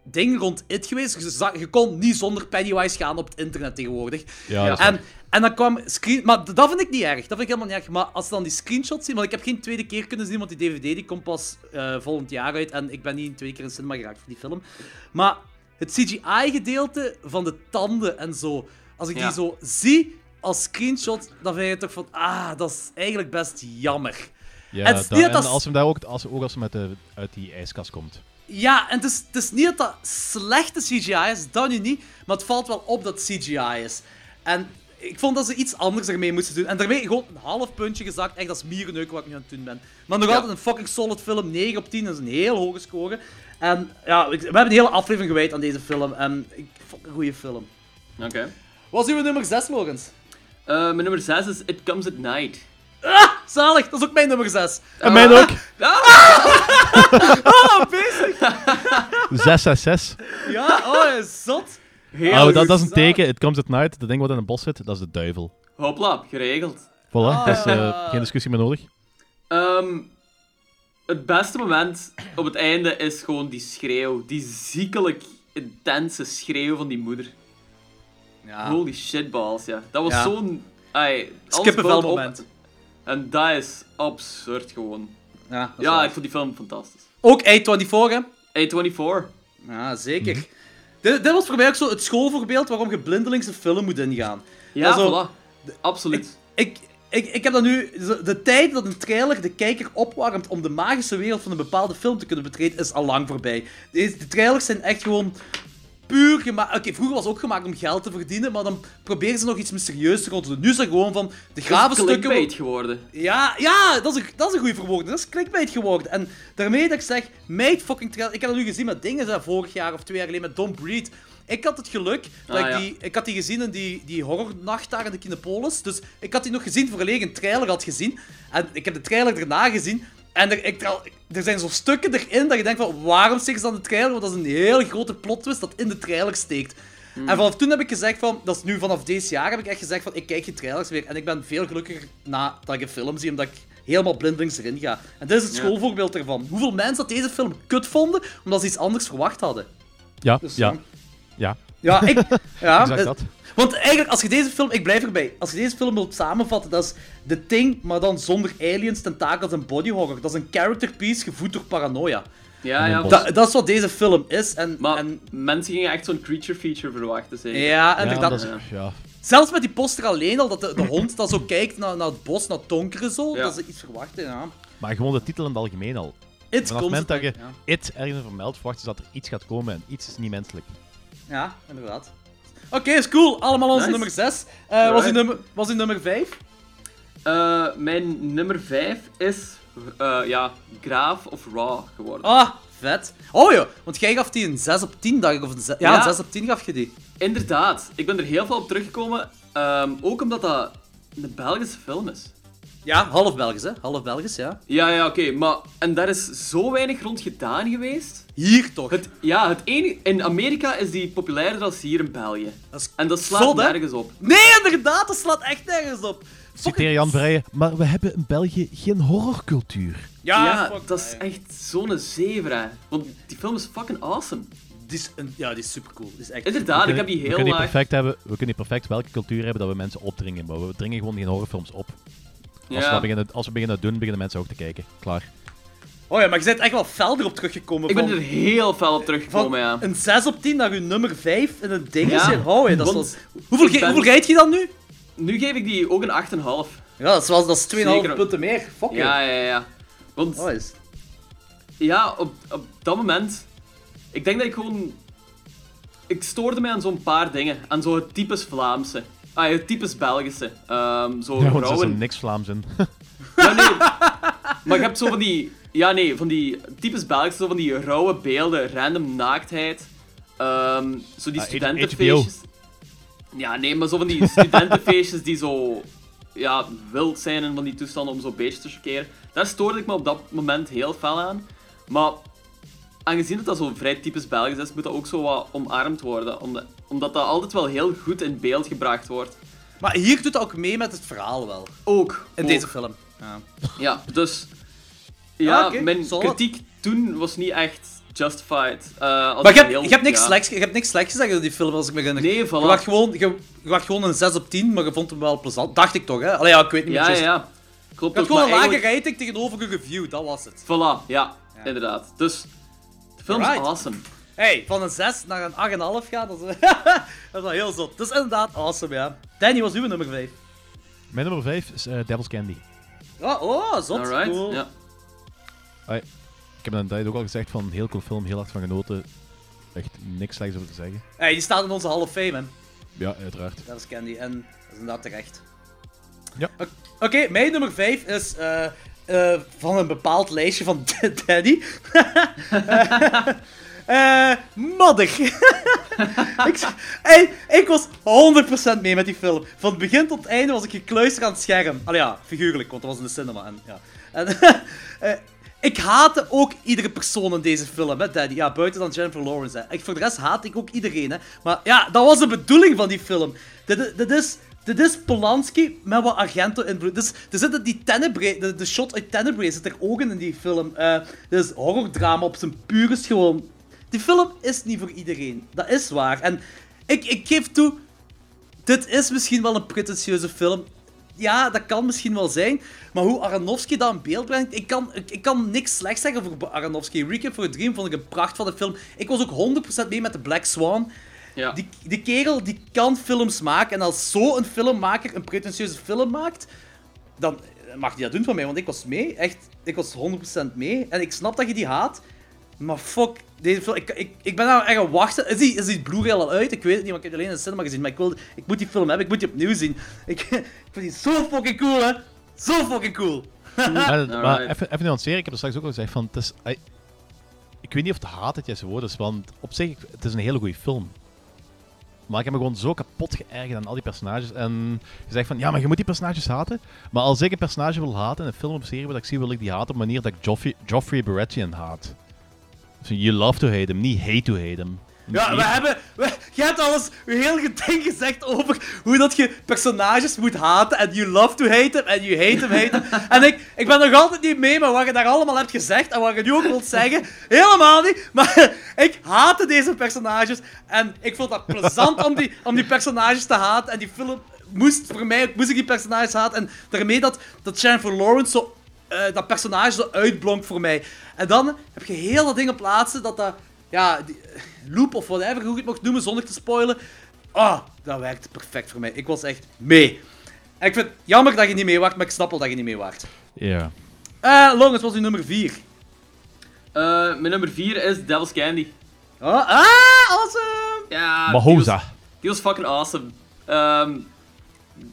Speaker 4: dingen rond it geweest. Je, zag- je kon niet zonder Pennywise gaan op het internet tegenwoordig.
Speaker 5: Ja,
Speaker 4: En, en dan kwam screen... Maar dat vind ik niet erg. Dat vind ik helemaal niet erg. Maar als ze dan die screenshots zien... Want ik heb geen tweede keer kunnen zien, want die DVD die komt pas eh, volgend jaar uit. En ik ben niet een tweede keer in cinema geraakt voor die film. Maar het CGI-gedeelte van de tanden en zo... Als ik
Speaker 6: Ja.
Speaker 4: die zo zie als screenshot, dan vind je toch van... Ah, dat is eigenlijk best jammer.
Speaker 5: Ja,
Speaker 4: Het is
Speaker 5: dat-
Speaker 4: niet dat
Speaker 5: en
Speaker 4: dat-
Speaker 5: als hem daar ook, als, ook als hij met de, uit die ijskast komt.
Speaker 4: Ja, en het is, het is niet dat dat slechte CGI is, dat nu niet, maar het valt wel op dat het CGI is. En ik vond dat ze iets anders ermee moesten doen. En daarmee gewoon een half puntje gezakt, echt als mierenneuken wat ik nu aan het doen ben. Maar nog
Speaker 6: Ja.
Speaker 4: altijd een fucking solid film, 9 op 10, dat is een heel hoge score. En ja, ik- we hebben een hele aflevering gewijd aan deze film, en ik vond een goede film.
Speaker 6: Oké.
Speaker 4: Wat is uw nummer 6, Logans?
Speaker 6: Eh, mijn nummer 6 is It Comes at Night.
Speaker 4: Zalig, dat is ook mijn nummer 6.
Speaker 5: En mijn ook!
Speaker 4: Oh, bezig!
Speaker 5: 666.
Speaker 4: Ja, oh, is zot.
Speaker 6: Heel
Speaker 5: Oh, dat, is een teken. It comes at night. Dat ding wat in een bos zit, dat is de duivel.
Speaker 6: Hopla, geregeld.
Speaker 5: Voilà, dat is eh,
Speaker 4: Ah.
Speaker 5: geen discussie meer nodig.
Speaker 6: Ehm, het beste moment op het einde is gewoon die schreeuw. Die ziekelijk intense schreeuw van die moeder.
Speaker 4: Ja,
Speaker 6: Holy shitballs, ja. Dat was
Speaker 4: Ja.
Speaker 6: zo'n... ai, alles
Speaker 4: skippenvel
Speaker 6: built op.
Speaker 4: moment.
Speaker 6: En dat is absurd gewoon.
Speaker 4: Ja, dat is
Speaker 6: Ja,
Speaker 4: waar.
Speaker 6: ik vond die film fantastisch.
Speaker 4: Ook A24, hè?
Speaker 6: A24.
Speaker 4: Ja, zeker. Dit, dit was voor mij ook zo het schoolvoorbeeld waarom je blindelings een film moet ingaan.
Speaker 6: Ja, voilà. Absoluut.
Speaker 4: Ik, ik, ik heb dat nu... zo- De tijd dat een trailer de kijker opwarmt om de magische wereld van een bepaalde film te kunnen betreden, is al lang voorbij. Deze, de trailers zijn echt gewoon puur gemaakt... Oké, vroeger was het ook gemaakt om geld te verdienen, maar dan proberen ze nog iets mysterieus te rond te doen. Nu is het gewoon van... De
Speaker 6: is
Speaker 4: stukken...
Speaker 6: clickbait geworden.
Speaker 4: Ja, ja, dat is een, dat is een goede verwoording. Dat is clickbait geworden. En daarmee dat ik zeg, meid fucking trailer. Ik heb dat nu gezien met dingen, hè, vorig jaar of twee jaar geleden met Don't Breed. Ik had het geluk dat
Speaker 6: Ah,
Speaker 4: ik
Speaker 6: ja.
Speaker 4: die... Ik had die gezien in die, die horrornacht daar in de Kinepolis. Dus ik had die nog gezien ik een trailer had gezien. En ik heb de trailer daarna gezien. En er, ik, er zijn zo stukken erin dat je denkt van, waarom zeggen ze dan de trailer? Want dat is een heel grote plot twist dat in de trailer steekt.
Speaker 6: Hmm.
Speaker 4: En vanaf toen heb ik gezegd van, dat is nu vanaf deze jaar, heb ik echt gezegd van, ik kijk geen trailers meer. En ik ben veel gelukkiger nadat ik een film zie, omdat ik helemaal blindelings erin ga. En dit is het
Speaker 6: Ja.
Speaker 4: schoolvoorbeeld ervan. Hoeveel mensen dat deze film kut vonden, omdat ze iets anders verwacht hadden.
Speaker 5: Ja,
Speaker 4: Dus,
Speaker 5: ja,
Speaker 4: ja.
Speaker 5: ja.
Speaker 4: Ja, ik... Ja,
Speaker 5: Exact
Speaker 4: eh,
Speaker 5: dat.
Speaker 4: Want eigenlijk, als je deze film... Ik blijf erbij. Als je deze film wilt samenvatten, dat is The Thing, maar dan zonder aliens, tentakels en body horror. Dat is een character piece gevoed door paranoia.
Speaker 6: Ja, ja.
Speaker 4: Dat, dat is wat deze film is. En,
Speaker 6: Maar
Speaker 4: en
Speaker 6: mensen gingen echt zo'n creature feature verwachten, zeker.
Speaker 4: ja,
Speaker 5: Ja,
Speaker 4: inderdaad.
Speaker 5: dat is-
Speaker 6: Ja.
Speaker 5: ja.
Speaker 4: Zelfs met die poster alleen al, dat de, de hond dat zo kijkt naar, naar het bos, naar het donkere zo,
Speaker 6: Ja.
Speaker 4: dat ze iets verwachten, ja.
Speaker 5: Maar gewoon de titel in het algemeen al.
Speaker 4: It's
Speaker 5: Vanaf het moment dat je
Speaker 4: ja.
Speaker 5: it ergens vermeldt, verwacht je dat er iets gaat komen en iets is niet menselijk.
Speaker 4: Ja, inderdaad. Oké, is cool. Allemaal onze
Speaker 6: Nice.
Speaker 4: nummer 6. was, uw nummer, was uw nummer 5?
Speaker 6: Eh, mijn nummer 5 is, eh, ja, Graaf of Raw geworden.
Speaker 4: Ah, vet. Oh ja, want jij gaf die een 6 op 10, dacht ik. Of een ja,
Speaker 6: Ja.
Speaker 4: een 6 op 10 gaf je die.
Speaker 6: Inderdaad, ik ben er heel veel op teruggekomen. ehm, ook omdat dat een Belgische film is.
Speaker 4: Ja, half Belgisch, hè? Half Belgisch, ja.
Speaker 6: Ja, ja, oké, maar... En daar is zo weinig rond gedaan geweest.
Speaker 4: Hier toch.
Speaker 6: Het, ja, het enige... In Amerika is die populairder dan hier in België.
Speaker 4: Dat is
Speaker 6: En dat slaat
Speaker 4: zot,
Speaker 6: nergens op.
Speaker 4: Nee, inderdaad, dat slaat echt nergens op.
Speaker 5: Citeer Jan Vrijen, maar we hebben in België geen horrorcultuur.
Speaker 4: Ja,
Speaker 6: Ja, dat is echt zo'n hè. Want die film is fucking awesome.
Speaker 4: Die is een, ja, die is supercool. Die is echt...
Speaker 6: Inderdaad, ik heb die heel
Speaker 5: we kunnen perfect hebben, we kunnen perfect welke cultuur hebben dat we mensen opdringen, maar we dringen gewoon geen horrorfilms op. Als, we,
Speaker 6: Ja.
Speaker 5: dat beginnen, als we beginnen doen, beginnen mensen ook te kijken. Klaar.
Speaker 4: Oh ja, maar je bent echt wel fel erop teruggekomen.
Speaker 6: Ik ben
Speaker 4: van,
Speaker 6: er heel fel op
Speaker 4: van
Speaker 6: teruggekomen, ja.
Speaker 4: een 6 op 10 naar uw nummer 5 in een ding is.
Speaker 6: Ja,
Speaker 4: Oh, ja, dat is wel- Hoeveel,
Speaker 6: ik
Speaker 4: ge-
Speaker 6: ben-
Speaker 4: hoeveel geeft je dan nu?
Speaker 6: Nu geef ik die ook een 8,5.
Speaker 4: Ja, dat is, wel- dat is 2,5
Speaker 6: Zeker.
Speaker 4: punten meer. Fuck
Speaker 6: Ja,
Speaker 4: it.
Speaker 6: ja, ja. Want
Speaker 4: Oh, is...
Speaker 6: ja, op, op dat moment... Ik denk dat ik gewoon... Ik stoorde mij aan zo'n paar dingen. Aan zo het typisch Vlaamse. Ah, het typisch Belgische. Ehm zo
Speaker 5: Ja, want er is niks Vlaams in.
Speaker 6: Ja, nee. maar je hebt zo van die... Ja, nee, van die typisch Belgische, zo van die rauwe beelden, random naaktheid. Ehm, zo die
Speaker 5: Ah,
Speaker 6: studentenfeestjes. Ja, nee, maar zo van die studentenfeestjes die zo... Ja, wild zijn en van die toestanden om zo'n beetje te chockeren. Daar stoorde ik me op dat moment heel fel aan. Maar aangezien het dat zo vrij typisch Belgisch is, moet dat ook zo wat omarmd worden. Omdat, omdat dat altijd wel heel goed in beeld gebracht wordt.
Speaker 4: Maar hier doet dat ook mee met het verhaal wel.
Speaker 6: Ook.
Speaker 4: In
Speaker 6: ook.
Speaker 4: deze film. Ja.
Speaker 6: Ja, dus... Ja,
Speaker 4: Ah,
Speaker 6: mijn kritiek toen was niet echt justified. Als
Speaker 4: Maar je
Speaker 6: ik
Speaker 4: hebt,
Speaker 6: heel-
Speaker 4: je, hebt niks
Speaker 6: ja.
Speaker 4: slechts, je hebt niks slechts gezegd over die film, als ik me herinner.
Speaker 6: Nee,
Speaker 4: Je
Speaker 6: voilà.
Speaker 4: gewoon, je, je wacht gewoon een 6 op 10, maar je vond hem wel plezant. Dacht ik toch, hè? Allee, ja, ik weet niet meer.
Speaker 6: ja,
Speaker 4: juist.
Speaker 6: ja. Klopt
Speaker 4: Je had gewoon een lage
Speaker 6: eigenlijk-
Speaker 4: rating tegenover een review, dat was het.
Speaker 6: Voilà, ja,
Speaker 4: Ja.
Speaker 6: inderdaad. Dus, de film is awesome.
Speaker 4: Hey, van een 6 naar een 8,5 gaan, dat is, dat is wel heel zot. Dat is inderdaad awesome, ja. Danny, was uw nummer 5?
Speaker 5: Mijn nummer 5 is eh, Devil's Candy.
Speaker 4: Oh, oh zot.
Speaker 6: Alright,
Speaker 4: Cool.
Speaker 6: ja.
Speaker 5: Ik heb tijd ook al gezegd van een heel cool film, heel hard van genoten. Echt niks slechts over te zeggen.
Speaker 4: Hey, die staat in onze Hall of Fame, hè.
Speaker 5: Ja, uiteraard.
Speaker 4: Dat is Candy, en dat is inderdaad terecht.
Speaker 5: Ja.
Speaker 4: Oké, Oké, mijn nummer 5 is eh, eh, van een bepaald lijstje van Danny. Eh ik, hey, ik was 100% mee met die film. Van het begin tot het einde was ik gekluisterd aan het scherm. Allee ja, figuurlijk, want dat was in de cinema. En, ja. eh, ik haatte ook iedere persoon in deze film, hè, Daddy. Ja, buiten dan Jennifer Lawrence. Ik, voor de rest haat ik ook iedereen. Hè. Maar ja, dat was de bedoeling van die film. Dit, dit is... Dit is Polanski met wat Argento-invloed. Dus, er zit die Tenebrae, de, de shot uit Tenebrae zit er ook in in die film. Eh dit is horrordrama op zijn purest gewoon. Die film is niet voor iedereen. Dat is waar. En ik, ik geef toe, dit is misschien wel een pretentieuze film. Ja, dat kan misschien wel zijn. Maar hoe Aronofsky dat in beeld brengt, ik kan, ik, kan niks slechts zeggen over Aronofsky. Recap for a Dream vond ik een pracht van de film. Ik was ook 100% mee met The Black Swan.
Speaker 6: Ja.
Speaker 4: Die, die kerel die kan films maken. En als zo'n filmmaker een pretentieuze film maakt, dan mag hij dat doen van mij. Want ik was mee. Echt, ik was 100% mee. En ik snap dat je die haat. Maar fuck, deze film, ik, ik, ik ben nou echt aan het wachten. Is die, is die Blu-ray al uit? Ik weet het niet, want ik heb die alleen in de cinema gezien. Maar ik, wil, ik moet die film hebben, ik moet die opnieuw zien. Ik, ik vind die zo fucking cool, hè. Zo fucking cool.
Speaker 5: Maar even, even nuanceren, ik heb er straks ook al gezegd van, het is, ai, ik weet niet of de haat het juiste woord is, want op zich, het is een hele goede film. Maar ik heb me gewoon zo kapot geërgerd aan al die personages. En je zegt van, ja, maar je moet die personages haten. Maar als ik een personage wil haten in een film of serie wat ik zie, wil ik die haten op een manier dat ik Joffrey, Joffrey Baratheon haat. Dus you love to hate him, niet hate to hate him.
Speaker 4: Ja, we hebben... We, je hebt alles heel geding gezegd over hoe dat je personages moet haten. En you love to hate them, en you hate them, hate them. En ik, ik ben nog altijd niet mee met wat je daar allemaal hebt gezegd. En wat je nu ook wilt zeggen. Helemaal niet. Maar ik haatte deze personages. En ik vond dat plezant om die, om die personages te haten. En die film moest voor mij ook... Moest ik die personages haten. En daarmee dat, dat Jennifer Lawrence zo... eh, dat personage zo uitblonk voor mij. En dan heb je heel dat ding plaatsen dat dat... Ja, die, loop of whatever, hoe je het mocht noemen, zonder te spoilen. Ah, dat werkte perfect voor mij. Ik was echt mee. En ik vind het jammer dat je niet mee waart, maar ik snap wel dat je niet mee waart.
Speaker 5: Ja.
Speaker 4: Eh, Long, het was uw nummer 4.
Speaker 6: Eh, mijn nummer 4 is Devil's Candy.
Speaker 4: Oh, ah, awesome!
Speaker 6: Ja, die
Speaker 5: Mahosa.
Speaker 6: was, die was fucking awesome. Ehm,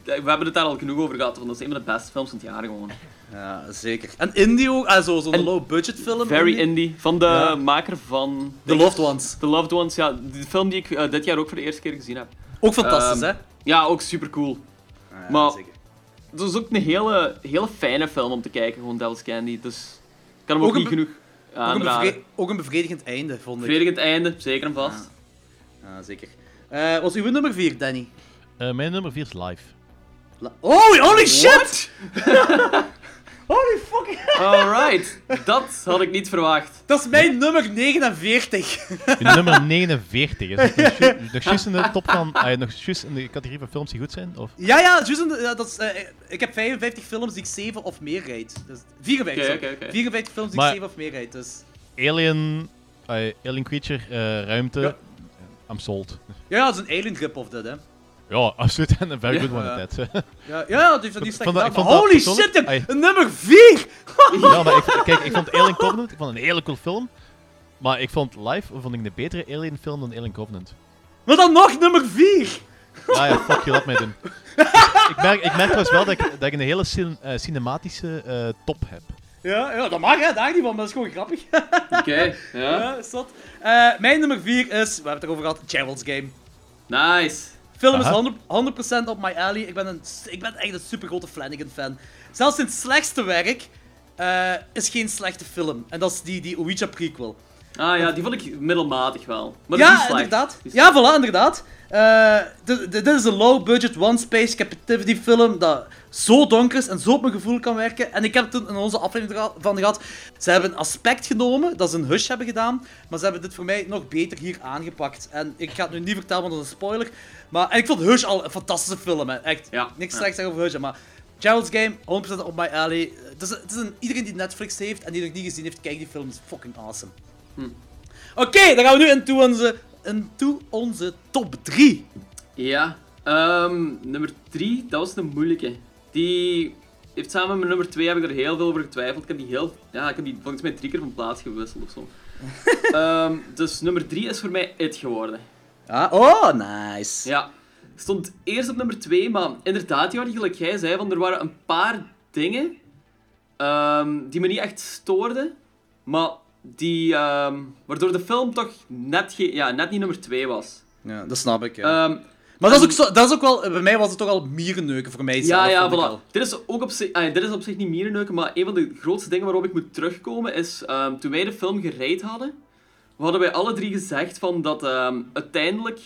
Speaker 6: we hebben het daar al genoeg over gehad, want dat is een van de beste films van het jaar gewoon.
Speaker 4: Ja, zeker. En indie ook, ah, zo- zo'n low-budget film.
Speaker 6: Very indie. Van de
Speaker 4: Ja.
Speaker 6: maker van...
Speaker 4: The Loved Ones.
Speaker 6: The Loved Ones, ja. De film die ik eh, dit jaar ook voor de eerste keer gezien heb.
Speaker 4: Ook fantastisch,
Speaker 6: Ehm,
Speaker 4: hè?
Speaker 6: Ja, ook super cool.
Speaker 4: Ah, ja,
Speaker 6: maar-
Speaker 4: zeker.
Speaker 6: Het is ook een hele, hele fijne film om te kijken, gewoon Devil's Candy. Dus ik kan hem ook, niet
Speaker 4: be-
Speaker 6: genoeg
Speaker 4: Ook een,
Speaker 6: aanraden.
Speaker 4: ook een bevredigend einde, vond ik.
Speaker 6: Bevredigend einde, zeker en vast.
Speaker 4: Ja, zeker. Eh, was uw nummer 4, Danny?
Speaker 5: Eh, mijn nummer 4 is Live.
Speaker 4: La- Oh, holy shit! holy fucking...
Speaker 6: Alright, dat had ik niet verwacht.
Speaker 4: Dat is mijn nummer 49.
Speaker 5: Uw nummer 49. Is het nog ju- nog juist in de top van... ah, nog juist in de categorie van films die goed zijn? Of?
Speaker 4: Ja, ja, juist. een- ja, dat is, eh, ik heb 55 films die ik 7 of meer rijd. Dus 54,
Speaker 6: Oké,
Speaker 4: sorry.
Speaker 6: oké, oké.
Speaker 4: 54 films die
Speaker 5: Maar-
Speaker 4: ik 7 of meer rijd. Dus.
Speaker 5: Alien... ah, Alien Creature, eh, ruimte...
Speaker 4: Ja.
Speaker 5: I'm sold.
Speaker 4: Ja, dat is een alien grip of dit, hè.
Speaker 5: Ja, absoluut. En een very good one at that.
Speaker 4: Ja, ja die, die,
Speaker 5: ik dat
Speaker 4: Holy shit, nummer 4!
Speaker 5: ja, maar ik, kijk, ik vond Alien Covenant ik vond een hele cool film. Maar ik vond Live vond ik een betere Alien film dan Alien Covenant.
Speaker 4: Maar dan nog nummer 4!
Speaker 5: Ja, ja, fuck je, laat mij doen. ik, merk, ik merk trouwens wel dat ik, dat ik een hele cin- eh, cinematische eh, top heb.
Speaker 4: Ja, ja, dat mag, hè. Daar niet van, maar dat is gewoon grappig.
Speaker 6: Oké, ja.
Speaker 4: ja. Eh, mijn nummer 4 is, we hebben het erover gehad, Gerald's Game.
Speaker 6: Nice.
Speaker 4: Film is
Speaker 5: Aha.
Speaker 4: 100%, 100% op my alley. Ik ben, een, ik ben echt een super grote Flanagan-fan. Zelfs in het slechtste werk eh, is geen slechte film. En dat is die, die Ouija prequel.
Speaker 6: Ah ja, die vond ik middelmatig wel. Maar
Speaker 4: ja, inderdaad. Ja, voilà, inderdaad. Eh, dit- is een low-budget, one-space captivity film dat zo donker is en zo op mijn gevoel kan werken. En ik heb het toen in onze aflevering er van gehad. Ze hebben een aspect genomen dat ze een hush hebben gedaan, maar ze hebben dit voor mij nog beter hier aangepakt. En ik ga het nu niet vertellen, want dat is een spoiler. Maar en ik vond Hush al een fantastische film, hè. echt.
Speaker 6: Ja,
Speaker 4: Niks slechts zeggen over Hush, maar Gerald's Game, 100% op my alley. Het is, het is een, iedereen die Netflix heeft en die nog niet gezien heeft, kijk die film, is fucking awesome.
Speaker 6: Hm.
Speaker 4: Oké, dan gaan we nu into onze, into onze top 3.
Speaker 6: Ja. Ehm, nummer 3, dat was een moeilijke. Die heeft samen met nummer 2 heb ik er heel veel over getwijfeld. Ik heb die heel... Ja, ik heb die volgens mij drie keer van plaats gewisseld of zo. Ehm, dus nummer 3 is voor mij It geworden.
Speaker 4: Ja, oh, nice.
Speaker 6: Ja. Stond eerst op nummer 2, maar inderdaad, Jordi, gelijk jij zei, van er waren een paar dingen ehm, die me niet echt stoorden, maar die, ehm, waardoor de film toch net, ja, net niet nummer 2 was.
Speaker 4: Ja, dat snap ik. Ja.
Speaker 6: Ehm,
Speaker 4: maar dat is, ook zo, dat is ook wel, bij mij was het toch al mierenneuken voor mij.
Speaker 6: ja,
Speaker 4: zelf,
Speaker 6: ja, voilà. Dit is, ook op zich, ah, dit is op zich niet mierenneuken, maar een van de grootste dingen waarop ik moet terugkomen is, toen wij de film gereid hadden, we hadden wij alle drie gezegd van dat ehm, uiteindelijk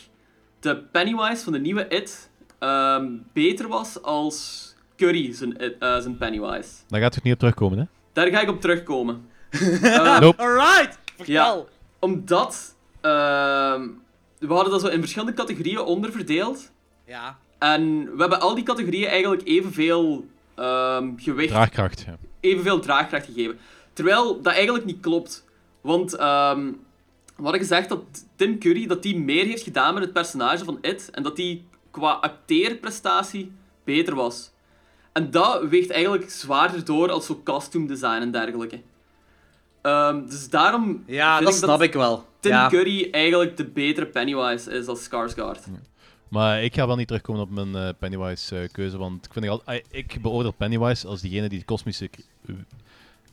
Speaker 6: de Pennywise van de nieuwe It ehm, beter was als Curry zijn, It- eh, zijn Pennywise.
Speaker 5: Daar gaat het niet op terugkomen, hè?
Speaker 6: Daar ga ik op terugkomen.
Speaker 5: Nope.
Speaker 4: Alright, vertel.
Speaker 6: Omdat ehm, we hadden dat zo in verschillende categorieën onderverdeeld.
Speaker 4: Ja.
Speaker 6: En we hebben al die categorieën eigenlijk evenveel ehm gewicht
Speaker 5: Draagkracht, ja.
Speaker 6: evenveel draagkracht gegeven. Terwijl dat eigenlijk niet klopt. Want ehm we hadden gezegd dat Tim Curry dat die meer heeft gedaan met het personage van It. En dat die qua acteerprestatie beter was. En dat weegt eigenlijk zwaarder door als zo costume design en dergelijke. Ehm, dus daarom
Speaker 4: Ja,
Speaker 6: vind
Speaker 4: dat
Speaker 6: ik
Speaker 4: snap
Speaker 6: dat
Speaker 4: ik wel.
Speaker 6: Tim
Speaker 4: ja.
Speaker 6: Curry eigenlijk de betere Pennywise is als Skarsgård.
Speaker 5: Maar ik ga wel niet terugkomen op mijn eh, Pennywise-keuze, want ik, vind al, ik beoordeel Pennywise als diegene die de kosmische,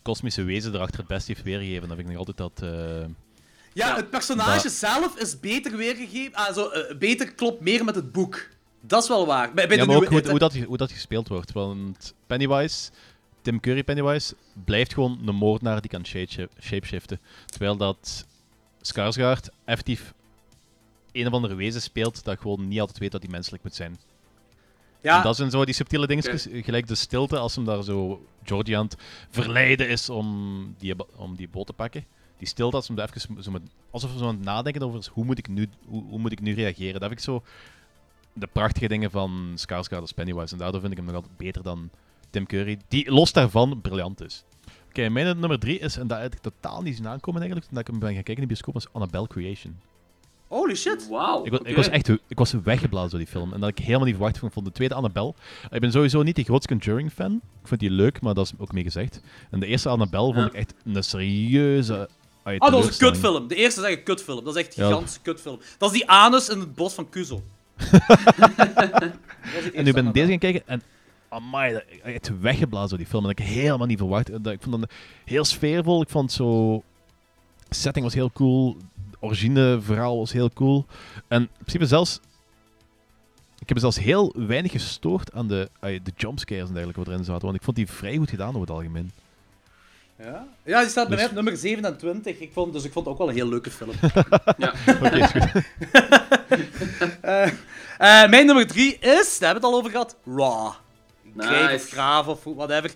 Speaker 5: kosmische wezen erachter het beste heeft weergegeven. Dan vind ik nog altijd dat... eh,
Speaker 4: Ja,
Speaker 6: Ja.
Speaker 4: het personage
Speaker 5: Dat-
Speaker 4: zelf is beter weergegeven. Ah, zo, eh, beter klopt meer met het boek. Dat is wel waar. Bij, bij
Speaker 5: ja,
Speaker 4: de
Speaker 5: maar ook
Speaker 4: nieuwe
Speaker 5: hoe, dat, hoe dat gespeeld wordt. Want Pennywise, Tim Curry Pennywise, blijft gewoon een moordenaar die kan shape- shapeshiften. Terwijl dat Skarsgård effectief een of andere wezen speelt dat gewoon niet altijd weet dat hij menselijk moet zijn.
Speaker 4: Ja,
Speaker 5: En dat zijn zo die subtiele dingetjes, gelijk de stilte als hem daar zo Georgie aan het verleiden is om die, om die boot te pakken. Die stilte als daar even zo met, alsof we zo aan het nadenken over hoe moet ik nu, hoe, hoe moet ik nu reageren. Dat vind ik zo de prachtige dingen van Skarsgård als Pennywise. En daardoor vind ik hem nog altijd beter dan Tim Curry, die los daarvan briljant is. Oké, mijn nummer drie is, en dat had ik totaal niet zien aankomen eigenlijk, toen ik hem ben gaan kijken in de bioscoop, is Annabelle Creation.
Speaker 4: holy shit.
Speaker 6: Wauw.
Speaker 5: Ik was,
Speaker 6: oké.
Speaker 5: ik was echt ik was weggeblazen door die film. En dat ik helemaal niet verwacht vond. Ik vond de tweede Annabelle. Ik ben sowieso niet de grootste Conjuring-fan. Ik vond die leuk, maar dat is ook mee gezegd. En de eerste Annabelle vond ik echt een serieuze. Ah,
Speaker 4: Ah, dat was een kutfilm. De eerste is echt een kutfilm. Dat is echt een
Speaker 5: Ja.
Speaker 4: gigantische kutfilm. Dat is die anus in het bos van Kuzo.
Speaker 5: En nu ben ik deze gaan kijken en. Amai, dat- ik echt weggeblazen door die film. En dat ik helemaal niet verwacht. Dat- Ik vond het heel sfeervol. Ik vond zo. Setting was heel cool. Het origine verhaal was heel cool. En in principe zelfs. Ik heb zelfs heel weinig gestoord aan de, de jumpscares en dergelijke wat erin zaten. Want ik vond die vrij goed gedaan over het algemeen.
Speaker 4: Ja? ja, die staat bij
Speaker 5: Dus-
Speaker 4: mij op nummer 27. Ik vond, dus ik vond het ook wel een heel leuke film.
Speaker 6: Ja.
Speaker 5: Oké, is goed.
Speaker 4: Eh, eh, mijn nummer 3 is, daar hebben we het al over gehad, Raw. Kreeg of
Speaker 6: Nice.
Speaker 4: graaf of whatever.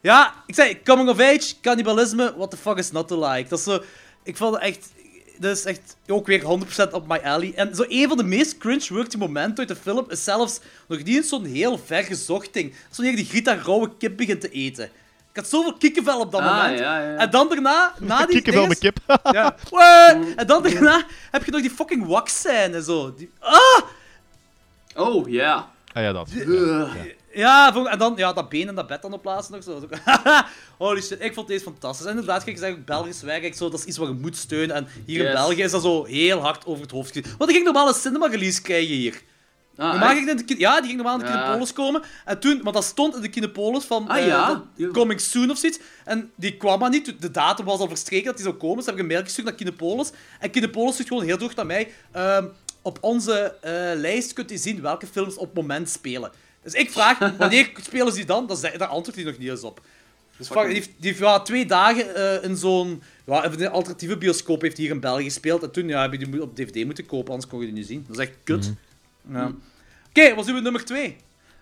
Speaker 4: Ja, ik zei, coming of age, cannibalisme, what the fuck is not to like? Dat is zo, ik vond het echt, dat is echt ook weer 100% op my alley. En zo een van de meest cringe-worthy momenten uit de film is zelfs nog niet eens zo'n heel ver gezocht ding. Dat is wanneer die Grita rauwe kip begint te eten. Ik had zoveel kikkenvel op dat
Speaker 6: Ah,
Speaker 4: moment.
Speaker 6: ja, ja.
Speaker 4: En dan daarna, na die
Speaker 5: Kikkenvel met kip.
Speaker 4: Ja. Wee! En dan daarna heb je nog die fucking wax-scène zo. Die, ah!
Speaker 6: Oh, ja.
Speaker 5: Ah ja, dat.
Speaker 4: Ja, en dan ja, dat been en dat bed dan op plaatsen nog zo. Holy shit, ik vond deze fantastisch. En inderdaad, kijk, zeg ook Belgisch werk, zo, dat is iets wat je moet steunen. En hier in. België is dat zo heel hard over het hoofd gezien. Want ik ging normaal een cinema-release krijgen hier.
Speaker 6: Ah,
Speaker 4: Normaal ging in de, ja, die ging normaal in de
Speaker 6: Ja.
Speaker 4: Kinepolis komen. En toen, want dat stond in de Kinepolis van
Speaker 6: Ah,
Speaker 4: eh,
Speaker 6: ja?
Speaker 4: dat- coming soon of zoiets. En die kwam maar niet. De datum was al verstreken dat die zou komen. Dus heb ik een mail gestuurd naar Kinepolis. En Kinepolis stuurt gewoon heel droog naar mij. ehm, op onze eh, lijst kunt u zien welke films op het moment spelen. Dus ik vraag, wanneer spelen ze die dan? Zei- Daar antwoordt hij nog niet eens op. Dus fuck, die heeft, die heeft ja, twee dagen eh, in zo'n ja, in een alternatieve bioscoop heeft hier in België gespeeld. En toen ja, heb je die op DVD moeten kopen, anders kon je die niet zien. Dat is echt kut. Ja. Oké, wat is uw nummer 2?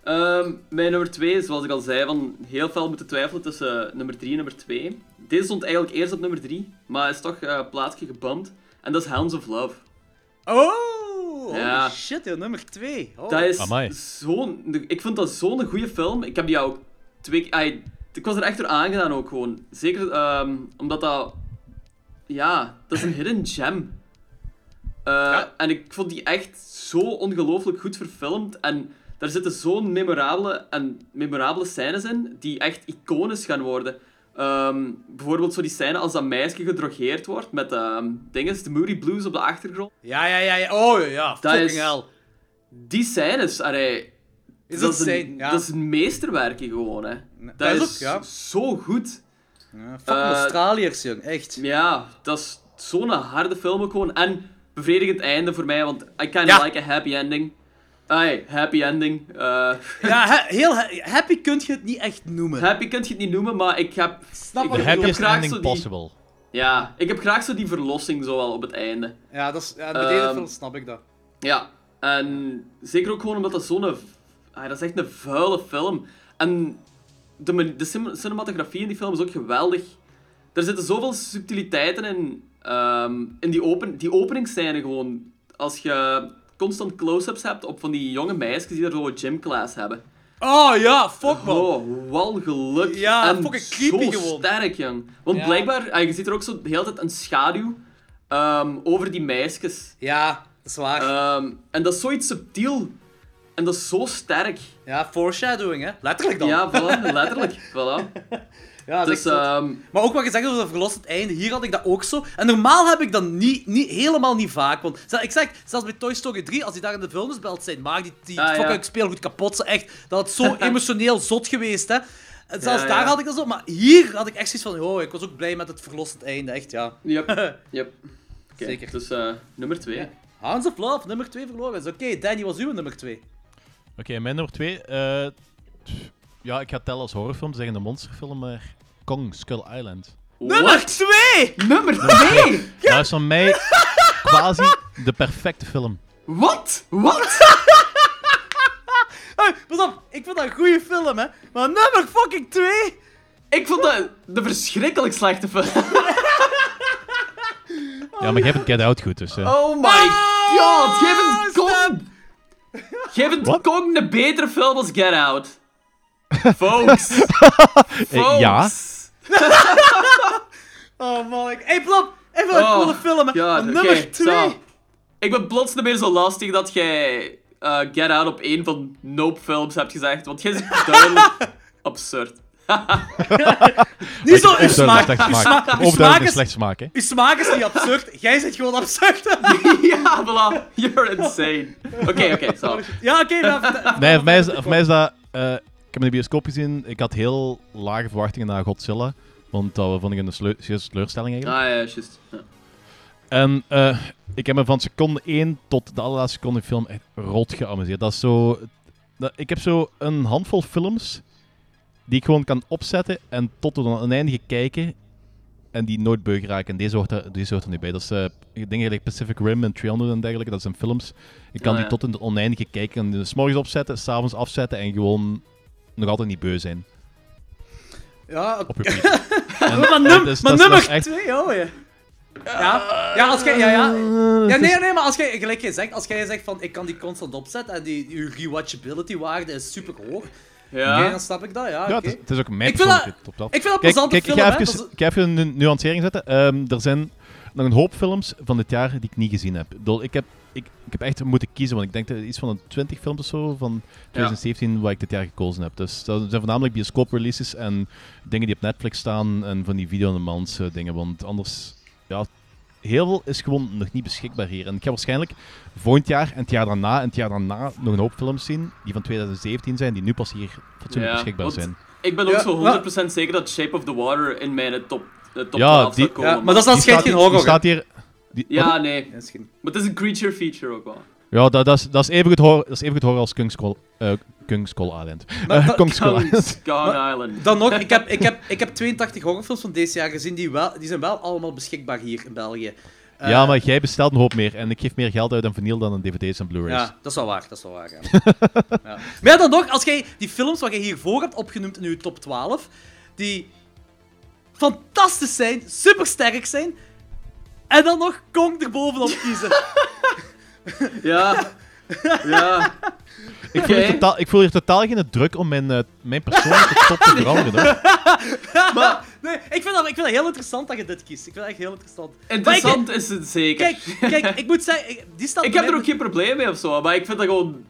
Speaker 6: Ehm, mijn nummer 2, zoals ik al zei, van heel veel moeten twijfelen tussen nummer 3 en nummer 2. Deze stond eigenlijk eerst op nummer 3, maar is toch eh, een plaatsje gebumpt. En dat is Hounds of Love.
Speaker 4: Oh! Holy
Speaker 6: Ja.
Speaker 4: shit, joh, nummer 2. Oh.
Speaker 6: Dat is zo'n... Ik vind dat zo'n goede film. Ik heb die ook twee keer... Ik was er echt door aangedaan ook gewoon. Zeker ehm, omdat dat... Ja, dat is een hidden gem. Eh,
Speaker 4: Ja.
Speaker 6: En ik vond die echt zo ongelooflijk goed verfilmd. En daar zitten zo'n memorabele, en memorabele scènes in, die echt iconisch gaan worden. Ehm, bijvoorbeeld zo die scène als dat meisje gedrogeerd wordt met ehm dinges, de Moody Blues op de achtergrond.
Speaker 4: Ja, ja, ja, ja. Oh, ja.
Speaker 6: Dat
Speaker 4: Fucking
Speaker 6: is-
Speaker 4: hell.
Speaker 6: Die scènes, allee,
Speaker 4: Is
Speaker 6: dat, is een?
Speaker 4: Ja.
Speaker 6: dat is een meesterwerkje gewoon, hè. Dat,
Speaker 4: dat is
Speaker 6: is,
Speaker 4: ook, ja.
Speaker 6: zo goed.
Speaker 4: ja fucking
Speaker 6: Eh,
Speaker 4: Australiërs, jong. Echt.
Speaker 6: Ja, dat is zo'n harde film ook gewoon. En bevredigend einde voor mij, want I kinda
Speaker 4: Ja.
Speaker 6: like a happy ending. Ai, happy ending. Eh,
Speaker 4: Ja, he- heel ha- happy kun je het niet echt noemen.
Speaker 6: happy kun je het niet noemen, maar ik heb...
Speaker 4: Snap
Speaker 6: ik heb graag
Speaker 5: ending
Speaker 6: zo die-
Speaker 5: possible.
Speaker 6: Ja, ik heb graag zo die verlossing zo wel op het einde.
Speaker 4: Ja, dat is, ja,
Speaker 6: Ehm,
Speaker 4: film snap ik dat.
Speaker 6: Ja, en zeker ook gewoon omdat dat zo'n... Ah, dat is echt een vuile film. En de, de cin- cinematografie in die film is ook geweldig. Er zitten zoveel subtiliteiten in. Ehm, in die, open, die openingsscène gewoon. Als je constant close-ups hebt op van die jonge meisjes die er zo gymclass hebben.
Speaker 4: Oh ja, fuck man.
Speaker 6: Oh, wel geluk.
Speaker 4: Ja,
Speaker 6: en
Speaker 4: fucking creepy
Speaker 6: zo
Speaker 4: gewoon.
Speaker 6: sterk, jong. Want
Speaker 4: Ja.
Speaker 6: blijkbaar, ah, je ziet er ook zo de hele tijd een schaduw ehm, over die meisjes.
Speaker 4: Ja, dat is waar.
Speaker 6: Ehm, en dat is zoiets subtiel. En dat is zo sterk.
Speaker 4: ja, foreshadowing, hè. Letterlijk dan.
Speaker 6: Ja, voilà, letterlijk. Voilà.
Speaker 4: ja dat is
Speaker 6: Dus, ehm,
Speaker 4: Maar ook wat je zegt over dat verlossend einde, hier had ik dat ook zo. En normaal heb ik dat niet, niet, helemaal niet vaak. Want ik zeg, zelfs bij Toy Story 3, als die daar in de vuilnisbelt zijn, maar die, die
Speaker 6: Ah, ja.
Speaker 4: fucking speelgoed kapot zijn, echt, dat had zo emotioneel zot geweest, hè. En zelfs
Speaker 6: Ja,
Speaker 4: daar
Speaker 6: ja.
Speaker 4: had ik dat zo, maar hier had ik echt zoiets van, oh, ik was ook blij met het verlossend einde, echt, ja.
Speaker 6: yep, yep.
Speaker 4: Zeker.
Speaker 6: Dus eh, nummer 2.
Speaker 4: Ja. Hounds of Love, nummer 2 verloren. Oké, Danny, was uw nummer 2?
Speaker 5: Oké, mijn nummer 2. eh, ja, ik ga het tellen als horrorfilm, zeggen een monsterfilm, maar Kong, Skull Island.
Speaker 4: Nummer 2!
Speaker 6: Nummer 2!
Speaker 5: Dat is van mij quasi de perfecte film.
Speaker 6: Wat? Wat?
Speaker 4: Hey, pas op, ik vind dat een goede film, hè. Maar nummer fucking 2...
Speaker 6: Ik vond dat de verschrikkelijk slechte film.
Speaker 5: Ja, maar jij vindt Get Out goed, dus... eh.
Speaker 6: Oh my god, geef
Speaker 4: Ah,
Speaker 6: een Kong... Geef een
Speaker 5: Wat?
Speaker 6: Kong een betere film als Get Out. Folks.
Speaker 5: Eh, ja.
Speaker 4: Oh man, ik... Hey, Plop, even een
Speaker 6: Oh,
Speaker 4: coole film,
Speaker 6: oké,
Speaker 4: nummer 2...
Speaker 6: zo. Ik ben plots niet meer zo lastig dat jij eh, Get Out op één van Nope films hebt gezegd, want jij is duidelijk absurd.
Speaker 4: Niet zo, uw smaak, uw
Speaker 5: smaak.
Speaker 4: smaak, uw smaak is...
Speaker 5: slecht smaak, hè.
Speaker 4: Uw smaak is niet absurd, jij zit gewoon absurd.
Speaker 6: ja, voilà. You're insane. Oké, oké, zo.
Speaker 4: ja, oké, maar... vertel-
Speaker 5: Nee, voor mij is, voor mij is dat... eh, ik heb in de bioscoop gezien, ik had heel lage verwachtingen naar Godzilla. Want dat vond ik een sleu- serieuze teleurstelling eigenlijk.
Speaker 6: Ah ja, juist. Ja.
Speaker 5: En eh, ik heb me van seconde 1 tot de allerlaatste seconde film echt rot geamuseerd. Dat is zo... Dat, ik heb zo een handvol films die ik gewoon kan opzetten en tot het oneindige kijken en die nooit beu geraken. En deze hoort er, deze hoort er nu bij. Dat is eh dingen like Pacific Rim en 300 en dergelijke. Dat zijn films. Ik kan
Speaker 6: Ah,
Speaker 5: die tot in het oneindige kijken en morgens opzetten, s'avonds afzetten en gewoon nog altijd niet beu zijn.
Speaker 4: Ja,
Speaker 5: Op. En
Speaker 4: maar, num
Speaker 5: dat
Speaker 4: nummer
Speaker 5: is echt-
Speaker 4: 2, oh je. Ja, ja, als jij... Ja, ja. Ja, nee, nee, maar als jij, gelijk je zegt, als jij zegt van, ik kan die constant opzetten en die, uw rewatchability-waarde is super hoog,
Speaker 6: Ja.
Speaker 4: oké, dan snap ik dat, ja, oké.
Speaker 5: Ja, het is, het is ook mijn
Speaker 4: Ik vind dat-
Speaker 5: persoonlijke top 12.
Speaker 4: Ik vind dat
Speaker 5: Kijk,
Speaker 4: plezante
Speaker 5: kijk ik, ga even,
Speaker 4: dat is-
Speaker 5: ik ga even een nuancering zetten. Ehm, er zijn nog een hoop films van dit jaar die ik niet gezien heb. Ik heb, ik, ik heb echt moeten kiezen, want ik denk dat er iets van een 20 films of zo van 2017 waar ik dit jaar gekozen heb. Dus dat zijn voornamelijk bioscoop-releases en dingen die op Netflix staan en van die video-on-demand eh, dingen. Want anders, ja, heel veel is gewoon nog niet beschikbaar hier. En ik ga waarschijnlijk volgend jaar en het jaar daarna en het jaar daarna nog een hoop films zien die van 2017 zijn, die nu pas hier fatsoenlijk
Speaker 6: Ja,
Speaker 5: beschikbaar zijn.
Speaker 6: Ik ben ook
Speaker 4: Ja,
Speaker 6: zo
Speaker 4: maar-
Speaker 6: 100% zeker dat Shape of the Water in mijn top, top
Speaker 5: Ja,
Speaker 6: 12
Speaker 5: die-
Speaker 6: zou komen.
Speaker 4: Ja, maar dat is dan
Speaker 5: Die
Speaker 4: schijnt
Speaker 5: staat
Speaker 4: geen
Speaker 5: hier- die
Speaker 4: horror.
Speaker 5: staat hier... Die, wat?
Speaker 6: Ja, nee.
Speaker 4: Is geen-
Speaker 6: Maar het is een creature feature ook wel.
Speaker 5: Ja, dat, dat, is, dat, is even goed horror, dat is even goed horror als Kung Skull, eh, Kung Skull Island.
Speaker 4: Maar
Speaker 5: Eh,
Speaker 4: dat-
Speaker 5: Kong Skull Island.
Speaker 4: Dan nog, ik heb, ik, heb, ik heb 82 horrorfilms van deze jaar gezien, die, wel, die zijn wel allemaal beschikbaar hier in België. Eh,
Speaker 5: ja, maar jij bestelt een hoop meer en ik geef meer geld uit aan vinyl dan aan dvd's en blu-rays.
Speaker 4: Ja, dat is wel waar, dat is wel waar, ja. ja. Maar ja, dan nog, als jij die films wat je hiervoor hebt opgenoemd in je top 12, die fantastisch zijn, super sterk zijn, en dan nog Kong erbovenop kiezen.
Speaker 6: Ja. Ja.
Speaker 5: Ik, voel hier totaal, ik voel hier totaal geen druk om mijn, eh, mijn persoonlijke top te veranderen. Hoor.
Speaker 4: maar, nee, ik vind, dat, ik vind dat heel interessant dat je dit kiest. Ik vind dat echt heel interessant.
Speaker 6: Interessant is het zeker.
Speaker 4: Kijk, kijk, ik moet zeggen, ik- die staat
Speaker 6: ik
Speaker 4: bij
Speaker 6: heb er
Speaker 4: mij-
Speaker 6: ook geen probleem mee of zo, maar ik vind dat gewoon...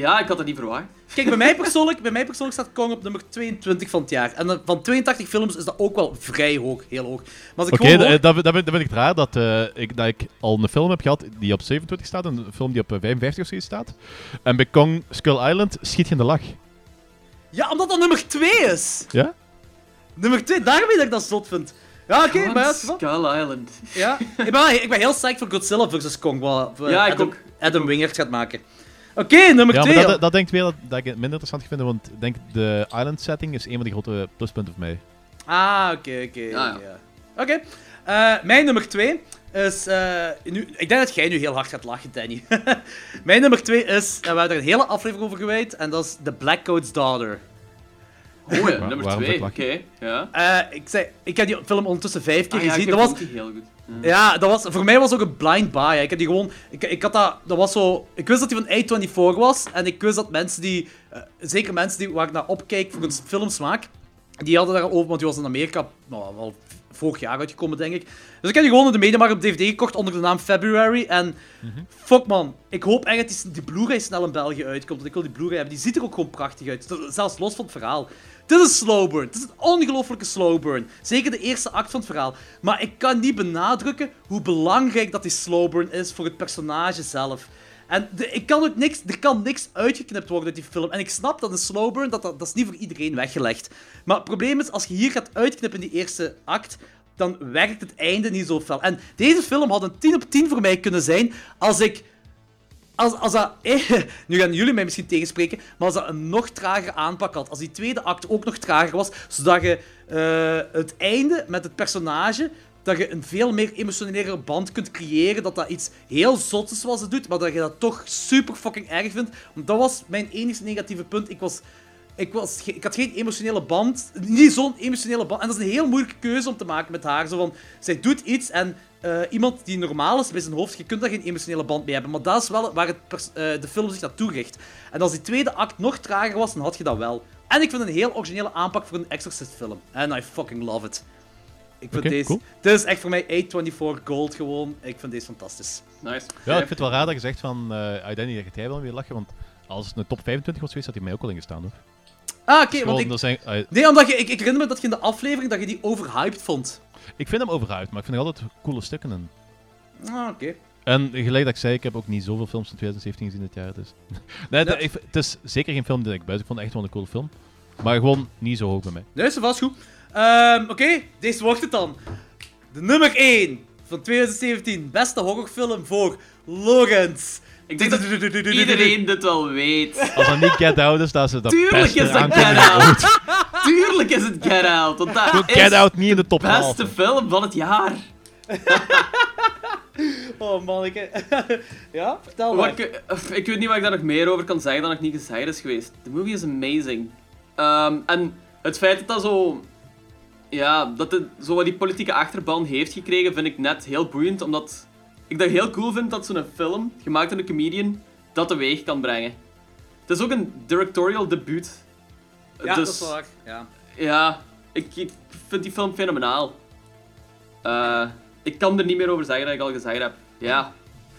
Speaker 6: Ja, ik had dat niet verwacht.
Speaker 4: Kijk, bij mij, persoonlijk, bij mij persoonlijk staat Kong op nummer 22 van het jaar. En van 82 films is dat ook wel vrij hoog, heel hoog. Maar als ik
Speaker 5: Oké, eh,
Speaker 4: hoor-
Speaker 5: dat, dat, vind- dat vind ik raar dat, eh, ik, dat ik al een film heb gehad die op 27 staat, en een film die op eh, 55 of zoiets staat. En bij Kong Skull Island schiet je in de lach.
Speaker 4: Ja, omdat dat nummer 2 is.
Speaker 5: Ja?
Speaker 4: Nummer 2, daarom dat ik dat zot vind. Ja, oké,
Speaker 6: Gewoon
Speaker 4: maar
Speaker 6: Skull Island.
Speaker 4: ja. ik, ben, ik ben heel psyched voor Godzilla vs. Kong, wat
Speaker 6: Ja, ik
Speaker 4: Adam,
Speaker 6: ook.
Speaker 4: Adam Wingard gaat maken. Oké, nummer
Speaker 5: Ja,
Speaker 4: 2.
Speaker 5: maar dat, dat denkt weer dat, dat ik het minder interessant vind, want ik denk de island setting is een van de grote pluspunten voor mij.
Speaker 4: Ah, oké, oké.
Speaker 6: ja.
Speaker 4: ja. Oké. Eh, mijn nummer 2 is... eh, nu, ik denk dat jij nu heel hard gaat lachen, Danny. mijn nummer 2 is... En we hebben er een hele aflevering over gewijd. En dat is The Black Coat's Daughter.
Speaker 6: Oh ja, nummer
Speaker 5: waarom
Speaker 6: 2.
Speaker 5: zou
Speaker 6: Oké,
Speaker 5: ik
Speaker 6: ja.
Speaker 4: Eh, ik, zei, ik heb die film ondertussen vijf keer
Speaker 6: Ah, ja,
Speaker 4: gezien.
Speaker 6: ik
Speaker 4: Dat was,
Speaker 6: heel goed.
Speaker 4: Ja, dat was, voor mij was het ook een blind buy. hè. Ik heb die gewoon... Ik, ik had dat... Dat was zo... Ik wist dat die van A24 was. En ik wist dat mensen die... eh, zeker mensen die, waar ik naar opkijk voor een filmsmaak... Die hadden daarover, want die was in Amerika nou, wel vorig jaar uitgekomen, denk ik. Dus ik heb die gewoon in de Mediamarkt op DVD gekocht onder de naam February. En fuck man, ik hoop echt dat die, die Blu-ray snel in België uitkomt. Want ik wil die Blu-ray hebben. Die ziet er ook gewoon prachtig uit. Zelfs los van het verhaal. Dit is een slow burn. Dit is een ongelofelijke slow burn. Zeker de eerste act van het verhaal. Maar ik kan niet benadrukken hoe belangrijk dat die slow burn is voor het personage zelf. En ik kan ook niks, er kan niks uitgeknipt worden uit die film. En ik snap dat een slow burn, dat, dat, dat is niet voor iedereen weggelegd. Maar het probleem is, als je hier gaat uitknippen in die eerste act, dan werkt het einde niet zo fel. En deze film had een 10 op 10 voor mij kunnen zijn als ik als, als dat, nu gaan jullie mij misschien tegenspreken, maar als dat een nog trager aanpak had, als die tweede act ook nog trager was, zodat je eh, het einde met het personage dat je een veel meer emotionele band kunt creëren. Dat dat iets heel zots is wat ze doet, maar dat je dat toch super fucking erg vindt. Want dat was mijn enige negatieve punt. Ik was... Ik, was, ik had geen emotionele band. Niet zo'n emotionele band. En dat is een heel moeilijke keuze om te maken met haar. Zo van, zij doet iets en eh, iemand die normaal is bij zijn hoofd, je kunt daar geen emotionele band mee hebben. Maar dat is wel waar het eh, de film zich naartoe richt. En als die tweede act nog trager was, dan had je dat wel. En ik vind het een heel originele aanpak voor een Exorcist film. And I fucking love it. Ik vind deze...
Speaker 5: cool.
Speaker 4: Dit is echt voor mij 824 gold gewoon. Ik vind deze fantastisch.
Speaker 6: Nice.
Speaker 5: Ja, ik vind het wel raar dat je zegt van... eh I denk niet dat jij wel weer lachen, want als het een top 25 was geweest, had hij mij ook al ingestaan, hoor.
Speaker 4: Ah, oké,
Speaker 5: Gewoon,
Speaker 4: want ik...
Speaker 5: zijn, eh,
Speaker 4: Nee, omdat je, ik, ik herinner me dat je in de aflevering dat je die overhyped vond.
Speaker 5: ik vind hem overhyped, maar ik vind er altijd coole stukken in.
Speaker 4: Ah, oké.
Speaker 5: En gelijk dat ik zei, ik heb ook niet zoveel films van 2017 gezien dit jaar, dus... nee,
Speaker 4: Ja.
Speaker 5: het- ik- het is zeker geen film die ik buiten. Ik vond het echt wel een coole film. Maar gewoon niet zo hoog bij mij.
Speaker 4: Nee, is vast goed. Ehm, Oké, deze wordt het dan. De nummer 1 van 2017. Beste horrorfilm voor Logans.
Speaker 6: Ik denk dat iedereen dit wel weet.
Speaker 5: Als dat niet Get Out is, dat is het de
Speaker 6: Tuurlijk
Speaker 5: beste
Speaker 6: is dat
Speaker 5: aankondiging
Speaker 6: Get Out. Tuurlijk is het Get Out. Want dat
Speaker 5: Goed,
Speaker 6: is
Speaker 5: Get Out niet in de top
Speaker 6: de
Speaker 5: 12.
Speaker 6: beste film van het jaar.
Speaker 4: Oh, manneke. ja, vertel
Speaker 6: Wat
Speaker 4: maar.
Speaker 6: ik, eh, ik weet niet wat ik daar nog meer over kan zeggen dan nog niet gezegd is geweest. De movie is amazing. Ehm, en het feit dat dat zo... Ja, dat het zo wat die politieke achterban heeft gekregen, vind ik net heel boeiend. Omdat ik dat heel cool vind dat zo'n film, gemaakt door een comedian, dat teweeg kan brengen. Het is ook een directorial debuut.
Speaker 4: Ja,
Speaker 6: dus,
Speaker 4: dat is waar. Ja.
Speaker 6: Ja, ik, ik vind die film fenomenaal. Eh, ik kan er niet meer over zeggen dat ik al gezegd heb. Ja,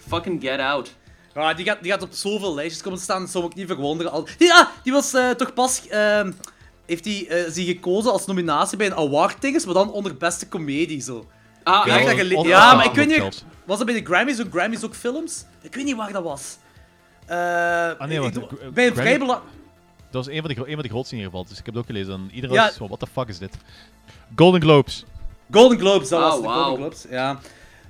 Speaker 6: fucking Get Out.
Speaker 4: Ja, die, gaat, die gaat op zoveel lijstjes komen te staan, dat zou ook niet verwonderen. Al- Die, ah, die was eh, toch pas... ehm, heeft hij eh, zich gekozen als nominatie bij een award-dinges, maar dan onder beste comedie, zo.
Speaker 6: Ah,
Speaker 4: Ja, dat ja, maar ik weet niet... Was dat bij de Grammys ook Grammys ook films? Ik weet niet waar dat was. Eh,
Speaker 5: Ah, nee,
Speaker 4: ik-
Speaker 5: wacht,
Speaker 4: ik-
Speaker 5: eh,
Speaker 4: bij een
Speaker 5: Grammy-
Speaker 4: vrij belang...
Speaker 5: Dat was een van, de, een van de grootste in ieder geval, dus ik heb het ook gelezen. En iedereen
Speaker 4: Ja.
Speaker 5: was zo, what the fuck is dit? Golden Globes.
Speaker 4: Golden Globes, dat
Speaker 6: Ah,
Speaker 4: was de. Golden Globes, ja.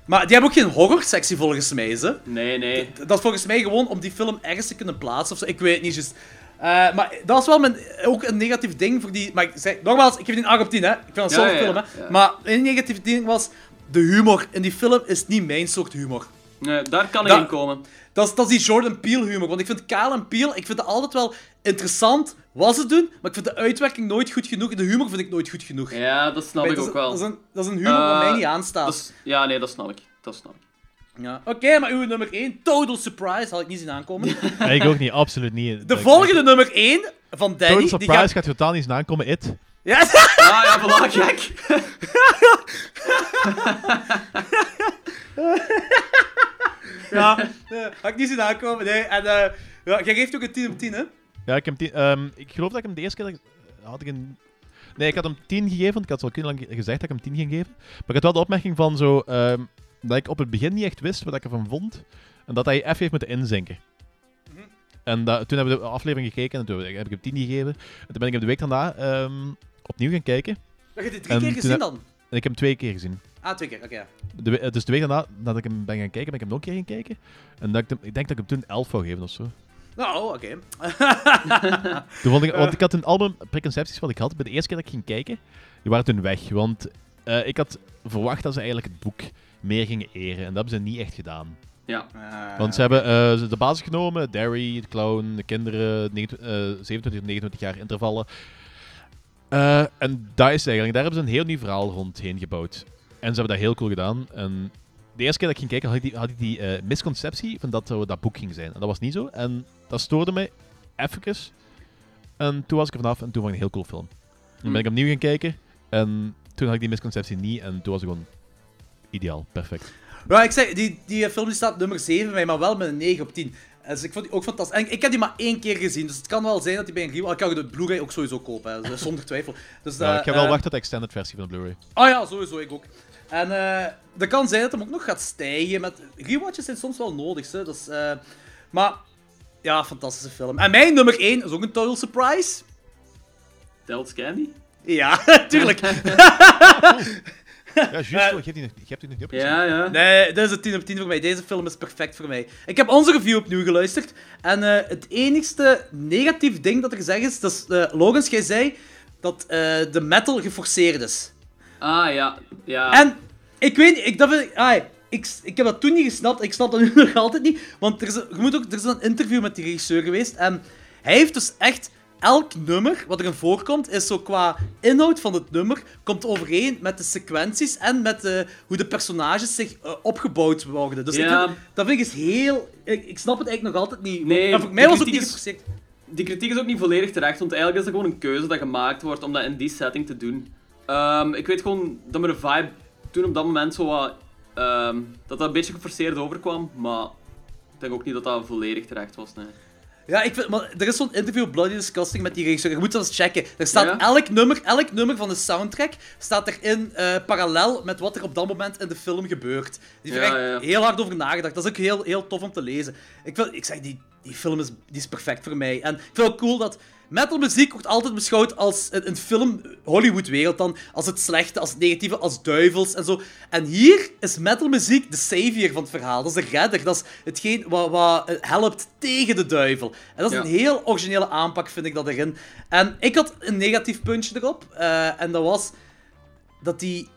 Speaker 4: Maar die hebben ook geen horrorsectie volgens mij, ze.
Speaker 6: Nee, nee.
Speaker 4: Dat is volgens mij gewoon om die film ergens te kunnen plaatsen of zo. Ik weet niet, juist. Eh, maar dat was wel mijn, ook een negatief ding voor die... Maar ik zeg, nogmaals, ik geef die een 8 op 10, hè. Ik vind
Speaker 6: Ja,
Speaker 4: zo'n
Speaker 6: ja,
Speaker 4: film, hè. Maar een negatief ding was... De humor in die film is niet mijn soort humor.
Speaker 6: nee daar kan ik in komen.
Speaker 4: Dat is, dat is die Jordan Peele humor. Want ik vind Kyle en Peele, ik vind het altijd wel interessant wat ze doen, maar ik vind de uitwerking nooit goed genoeg. De humor vind ik nooit goed genoeg.
Speaker 6: Ja, dat snap ik
Speaker 4: dat,
Speaker 6: ook
Speaker 4: is,
Speaker 6: wel.
Speaker 4: dat, is een, dat is een humor wat
Speaker 6: Eh,
Speaker 4: mij niet aanstaat.
Speaker 6: Dat is- ja, nee, dat snap ik. Dat snap ik.
Speaker 4: Ja. Oké, maar uw nummer 1, Total Surprise, had ik niet zien aankomen.
Speaker 5: Nee, ik ook niet, absoluut niet.
Speaker 4: De volgende nummer 1 van Danny,
Speaker 5: Total
Speaker 4: die
Speaker 5: Surprise
Speaker 4: gaat...
Speaker 5: gaat totaal niet eens aankomen, It.
Speaker 4: Ja,
Speaker 6: Ah ja, voilà, gek.
Speaker 4: ja eh, had ik niet zien aankomen, nee. En eh, ja, jij geeft ook een 10 op 10, hè?
Speaker 5: Ja, ik, heb tien, ehm, ik geloof dat ik hem de eerste keer... dat ik- Had ik een... Nee, ik had hem 10 gegeven, want ik had al heel lang gezegd dat ik hem 10 ging geven. Maar ik had wel de opmerking van zo... ehm, dat ik op het begin niet echt wist wat ik ervan vond. En dat hij even heeft moeten inzinken.
Speaker 4: Mhm.
Speaker 5: En dat, toen hebben we de aflevering gekeken en toen heb ik hem 10 gegeven. En toen ben ik hem de week daarna ehm, opnieuw gaan kijken.
Speaker 4: Dat je dit drie
Speaker 5: En
Speaker 4: keer gezien
Speaker 5: heb-
Speaker 4: dan?
Speaker 5: En ik heb hem twee keer gezien.
Speaker 4: Ah, twee keer, oké. ja.
Speaker 5: De, we- dus de week daarna, nadat ik hem ben gaan kijken, ben ik hem nog een keer gaan kijken. En dat ik, ik denk dat ik hem toen 11 wou geven of zo.
Speaker 4: Nou, oké.
Speaker 5: Toen vond ik, want ik had toen al mijn preconcepties wat ik had bij de eerste keer dat ik ging kijken, die waren toen weg. Want eh, ik had verwacht dat ze eigenlijk het boek meer gingen eren. En dat hebben ze niet echt gedaan.
Speaker 6: Ja.
Speaker 4: Ah,
Speaker 5: Want ze hebben eh, de basis genomen, Derry, de clown, de kinderen, 29, eh, 27 en 29 jaar intervallen. Eh, en dat is eigenlijk, daar hebben ze een heel nieuw verhaal rondheen gebouwd. En ze hebben dat heel cool gedaan. En de eerste keer dat ik ging kijken, had ik die, had ik die eh, misconceptie van dat dat boek ging zijn. En dat was niet zo. En dat stoorde mij even. En toen was ik er vanaf en toen vond ik een heel cool film. Toen ben ik opnieuw gaan kijken. En toen had ik die misconceptie niet. En toen was het gewoon ideaal, perfect.
Speaker 4: Ja, ik zeg, die, die film die staat nummer 7 bij mij, maar wel met een 9 op 10. Dus ik vond die ook fantastisch. En ik, heb die maar één keer gezien, dus het kan wel zijn dat die bij een review... Ik kan de Blu-ray ook sowieso kopen, hè, dus zonder twijfel. Dus,
Speaker 5: Ja,
Speaker 4: eh,
Speaker 5: ik ga wel
Speaker 4: eh,
Speaker 5: wachten tot de extended versie van de Blu-ray.
Speaker 4: Oh ja, sowieso, ik ook. En eh dat kan zijn dat hem ook nog gaat stijgen. Met... Rewatches zijn soms wel nodig, hè. Dus, eh, maar ja, fantastische film. En mijn nummer 1 is ook een total surprise.
Speaker 6: Delts Candy?
Speaker 4: Ja, tuurlijk.
Speaker 5: Ja, juist.
Speaker 4: Eh,
Speaker 5: je hebt die nog, je hebt die nog niet opgezet.
Speaker 6: Ja, ja.
Speaker 4: Nee, dit is een 10 op 10 voor mij. Deze film is perfect voor mij. Ik heb onze review opnieuw geluisterd. En eh, het enigste negatief ding dat er gezegd is, dat is, eh, Logans, jij zei dat eh, de metal geforceerd is.
Speaker 6: Ah, ja. ja.
Speaker 4: En Ik weet niet, ik, dat vind ik, ik, ik heb dat toen niet gesnapt, ik snap dat nu nog altijd niet. Want er is, je moet ook, er is een interview met die regisseur geweest en hij heeft dus echt elk nummer wat erin voorkomt, is zo qua inhoud van het nummer, komt overeen met de sequenties en met de, hoe de personages zich eh, opgebouwd worden. Dus
Speaker 6: Ja.
Speaker 4: ik, vind- dat vind ik is heel... Ik, ik snap het eigenlijk nog altijd niet.
Speaker 6: Nee,
Speaker 4: en voor mij was het ook niet.
Speaker 6: Die kritiek is ook niet volledig terecht, want eigenlijk is dat gewoon een keuze dat gemaakt wordt om dat in die setting te doen. Ehm, ik weet gewoon dat me de vibe toen op dat moment zo wat... ehm, dat dat een beetje geforceerd overkwam, maar ik denk ook niet dat dat volledig terecht was, nee.
Speaker 4: Ja, ik vind, maar er is zo'n interview Bloody Disgusting met die regisseur. Je moet dat eens checken. Er staat
Speaker 6: Ja?
Speaker 4: elk, nummer, elk nummer van de soundtrack staat erin eh parallel met wat er op dat moment in de film gebeurt. Die heeft
Speaker 6: Ja,
Speaker 4: heel hard over nagedacht. Dat is ook heel, heel tof om te lezen. Ik, vind, ik zeg, die, die film is, die is perfect voor mij. En ik vind het ook cool dat metalmuziek wordt altijd beschouwd als een, een film, Hollywood-wereld dan, als het slechte, als het negatieve, als duivels en zo. En hier is metalmuziek de savior van het verhaal. Dat is de redder. Dat is hetgeen wat, wat eh, helpt tegen de duivel. En dat is
Speaker 6: Ja.
Speaker 4: een heel originele aanpak, vind ik dat erin. En ik had een negatief puntje erop. eh, en dat was dat die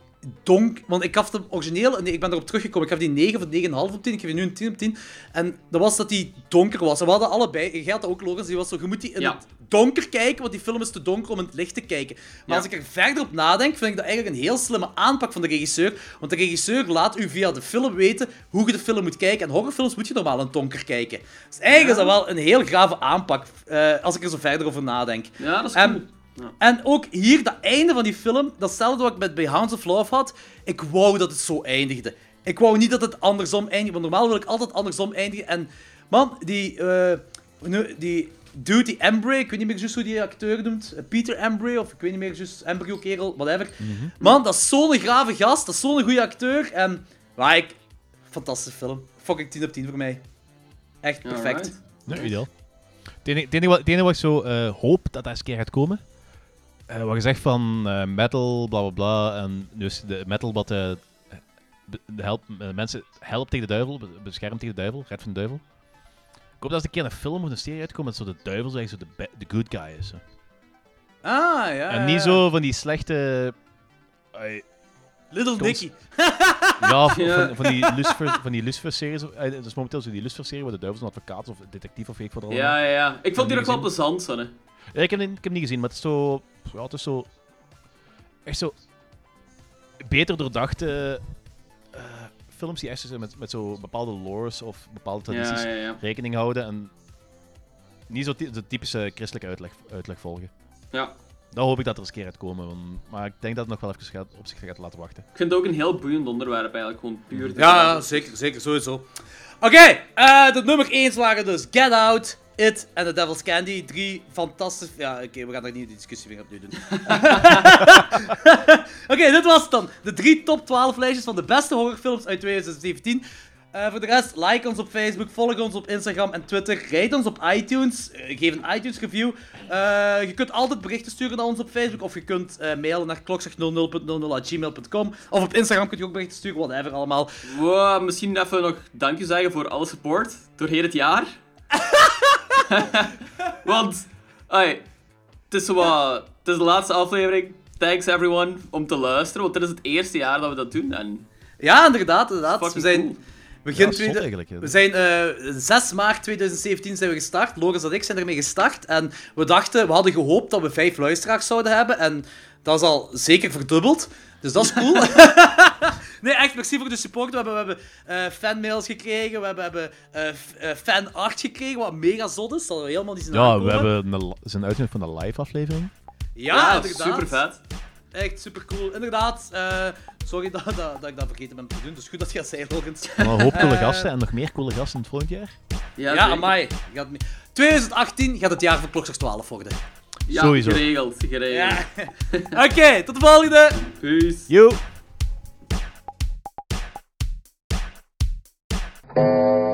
Speaker 4: donk... Want ik gaf de origineel... Nee, ik ben erop teruggekomen. Ik gaf die 9 of 9,5 op 10. Ik geef je nu een 10 op 10. En dat was dat die donker was. En we hadden allebei... Jij had dat ook, Logans. Die was zo... Je moet die in
Speaker 6: Ja.
Speaker 4: het donker kijken, want die film is te donker om in het licht te kijken. Maar
Speaker 6: Ja.
Speaker 4: als ik er verder op nadenk, vind ik dat eigenlijk een heel slimme aanpak van de regisseur. Want de regisseur laat u via de film weten hoe je de film moet kijken. En horrorfilms moet je normaal in het donker kijken. Dus eigenlijk is dat wel een heel grave aanpak, eh, als ik er zo verder over nadenk.
Speaker 6: Ja, dat is
Speaker 4: En-
Speaker 6: cool. Ja.
Speaker 4: En ook hier, dat einde van die film, datzelfde wat ik met bij Hounds of Love had. Ik wou dat het zo eindigde. Ik wou niet dat het andersom eindigde, want normaal wil ik altijd andersom eindigen. En man, die, eh, nu- die dude, die Embry, ik weet niet meer juist hoe die acteur noemt. eh, Peter Embry, of ik weet niet meer juist, Embryo kerel, whatever. Man, dat is zo'n grave gast, dat is zo'n goede acteur. En, waar ik, fantastische film. Fucking 10 op 10 voor mij. Echt perfect.
Speaker 6: Alright.
Speaker 5: Ja, ideaal. Het enige, wat, ik zo eh, hoop dat dat eens een keer gaat komen. Eh, wat je zegt van eh, metal, bla bla bla. En dus de metal wat help, eh, mensen helpt tegen de duivel, be- beschermt tegen de duivel, redt van de duivel. Ik hoop dat er een keer een film of een serie uitkomt met zo de duivel zo de, de good guy is. Zo.
Speaker 4: Ah, ja.
Speaker 5: en niet
Speaker 4: ja.
Speaker 5: zo van die slechte.
Speaker 4: Little
Speaker 5: Cons-
Speaker 4: Nicky.
Speaker 5: ja. Van, van die Lucifer, van die Lucifer-series. Dat is momenteel zo die Lucifer-serie waar de duivel een advocaat of detectief of weet ik wat allemaal.
Speaker 6: Ja, ja, ja. Ik vond die nog wel plezant, zo, hè.
Speaker 5: Ja, ik heb, hem- ik heb hem niet gezien, maar het is zo. Ja, het is zo. Echt zo. Beter doordachte. eh, films die echt zo met, met zo bepaalde lores of bepaalde tradities
Speaker 6: ja, ja.
Speaker 5: rekening houden en. Niet zo ty- de typische christelijke uitleg, uitleg volgen.
Speaker 6: Ja.
Speaker 5: Dan hoop ik dat er eens een keer uitkomen, want, maar ik denk dat het nog wel even gaat, op zich gaat laten wachten.
Speaker 6: Ik vind het ook een heel boeiend onderwerp, eigenlijk. Gewoon puur.
Speaker 4: Ja, zeker, zeker, sowieso. Oké, eh, de nummer 1 waren dus Get Out, It en The Devil's Candy. Drie fantastisch... Ja, oké, we gaan daar niet de discussie weer opnieuw doen. oké, dit was het dan. De drie top 12 lijstjes van de beste horrorfilms uit 2017. Eh, voor de rest, like ons op Facebook, volg ons op Instagram en Twitter, rijd ons op iTunes, eh, geef een iTunes review. Eh, je kunt altijd berichten sturen naar ons op Facebook of je kunt eh, mailen naar klokzeg00.00@gmail.com of op Instagram kun je ook berichten sturen, whatever allemaal.
Speaker 6: Wow, misschien even nog dankje zeggen voor alle support doorheen het jaar. Want, ai, het is zo wat, het is de laatste aflevering. Thanks everyone om te luisteren, want dit is het eerste jaar dat we dat doen. En
Speaker 4: Ja, inderdaad, inderdaad. We zijn
Speaker 6: cool.
Speaker 4: begin
Speaker 5: Ja, zot
Speaker 4: tweede-
Speaker 5: eigenlijk. hè.
Speaker 4: We zijn eh 6 maart 2017 zijn we gestart. Loris en ik zijn ermee gestart. En we dachten, we hadden gehoopt dat we vijf luisteraars zouden hebben. En dat is al zeker verdubbeld. Dus dat is cool. nee, echt merci voor de support. We hebben, we hebben eh, fanmails gekregen. We hebben, hebben eh, eh, fanart gekregen, wat mega zot is. Dat hadden we helemaal niet zien
Speaker 5: Ja,
Speaker 4: aankomen.
Speaker 5: we hebben een, zijn uitzending van de live-aflevering.
Speaker 4: Ja,
Speaker 6: Ja,
Speaker 4: inderdaad.
Speaker 6: super vet.
Speaker 4: Echt super cool. Inderdaad. eh, sorry dat, dat, dat ik dat vergeten ben te doen. Dus goed dat je dat zei, Logans.
Speaker 5: En een hoop coole
Speaker 4: Eh.
Speaker 5: gasten en nog meer coole gasten in het volgend jaar.
Speaker 6: Ja,
Speaker 4: Ja,
Speaker 6: zeker.
Speaker 4: amai. Gaat me- 2018 gaat het jaar van Klokslag 12 worden.
Speaker 6: Ja,
Speaker 5: Sowieso.
Speaker 6: geregeld, geregeld.
Speaker 4: Ja. Oké, tot de volgende!
Speaker 6: Peace.
Speaker 5: Yo! Música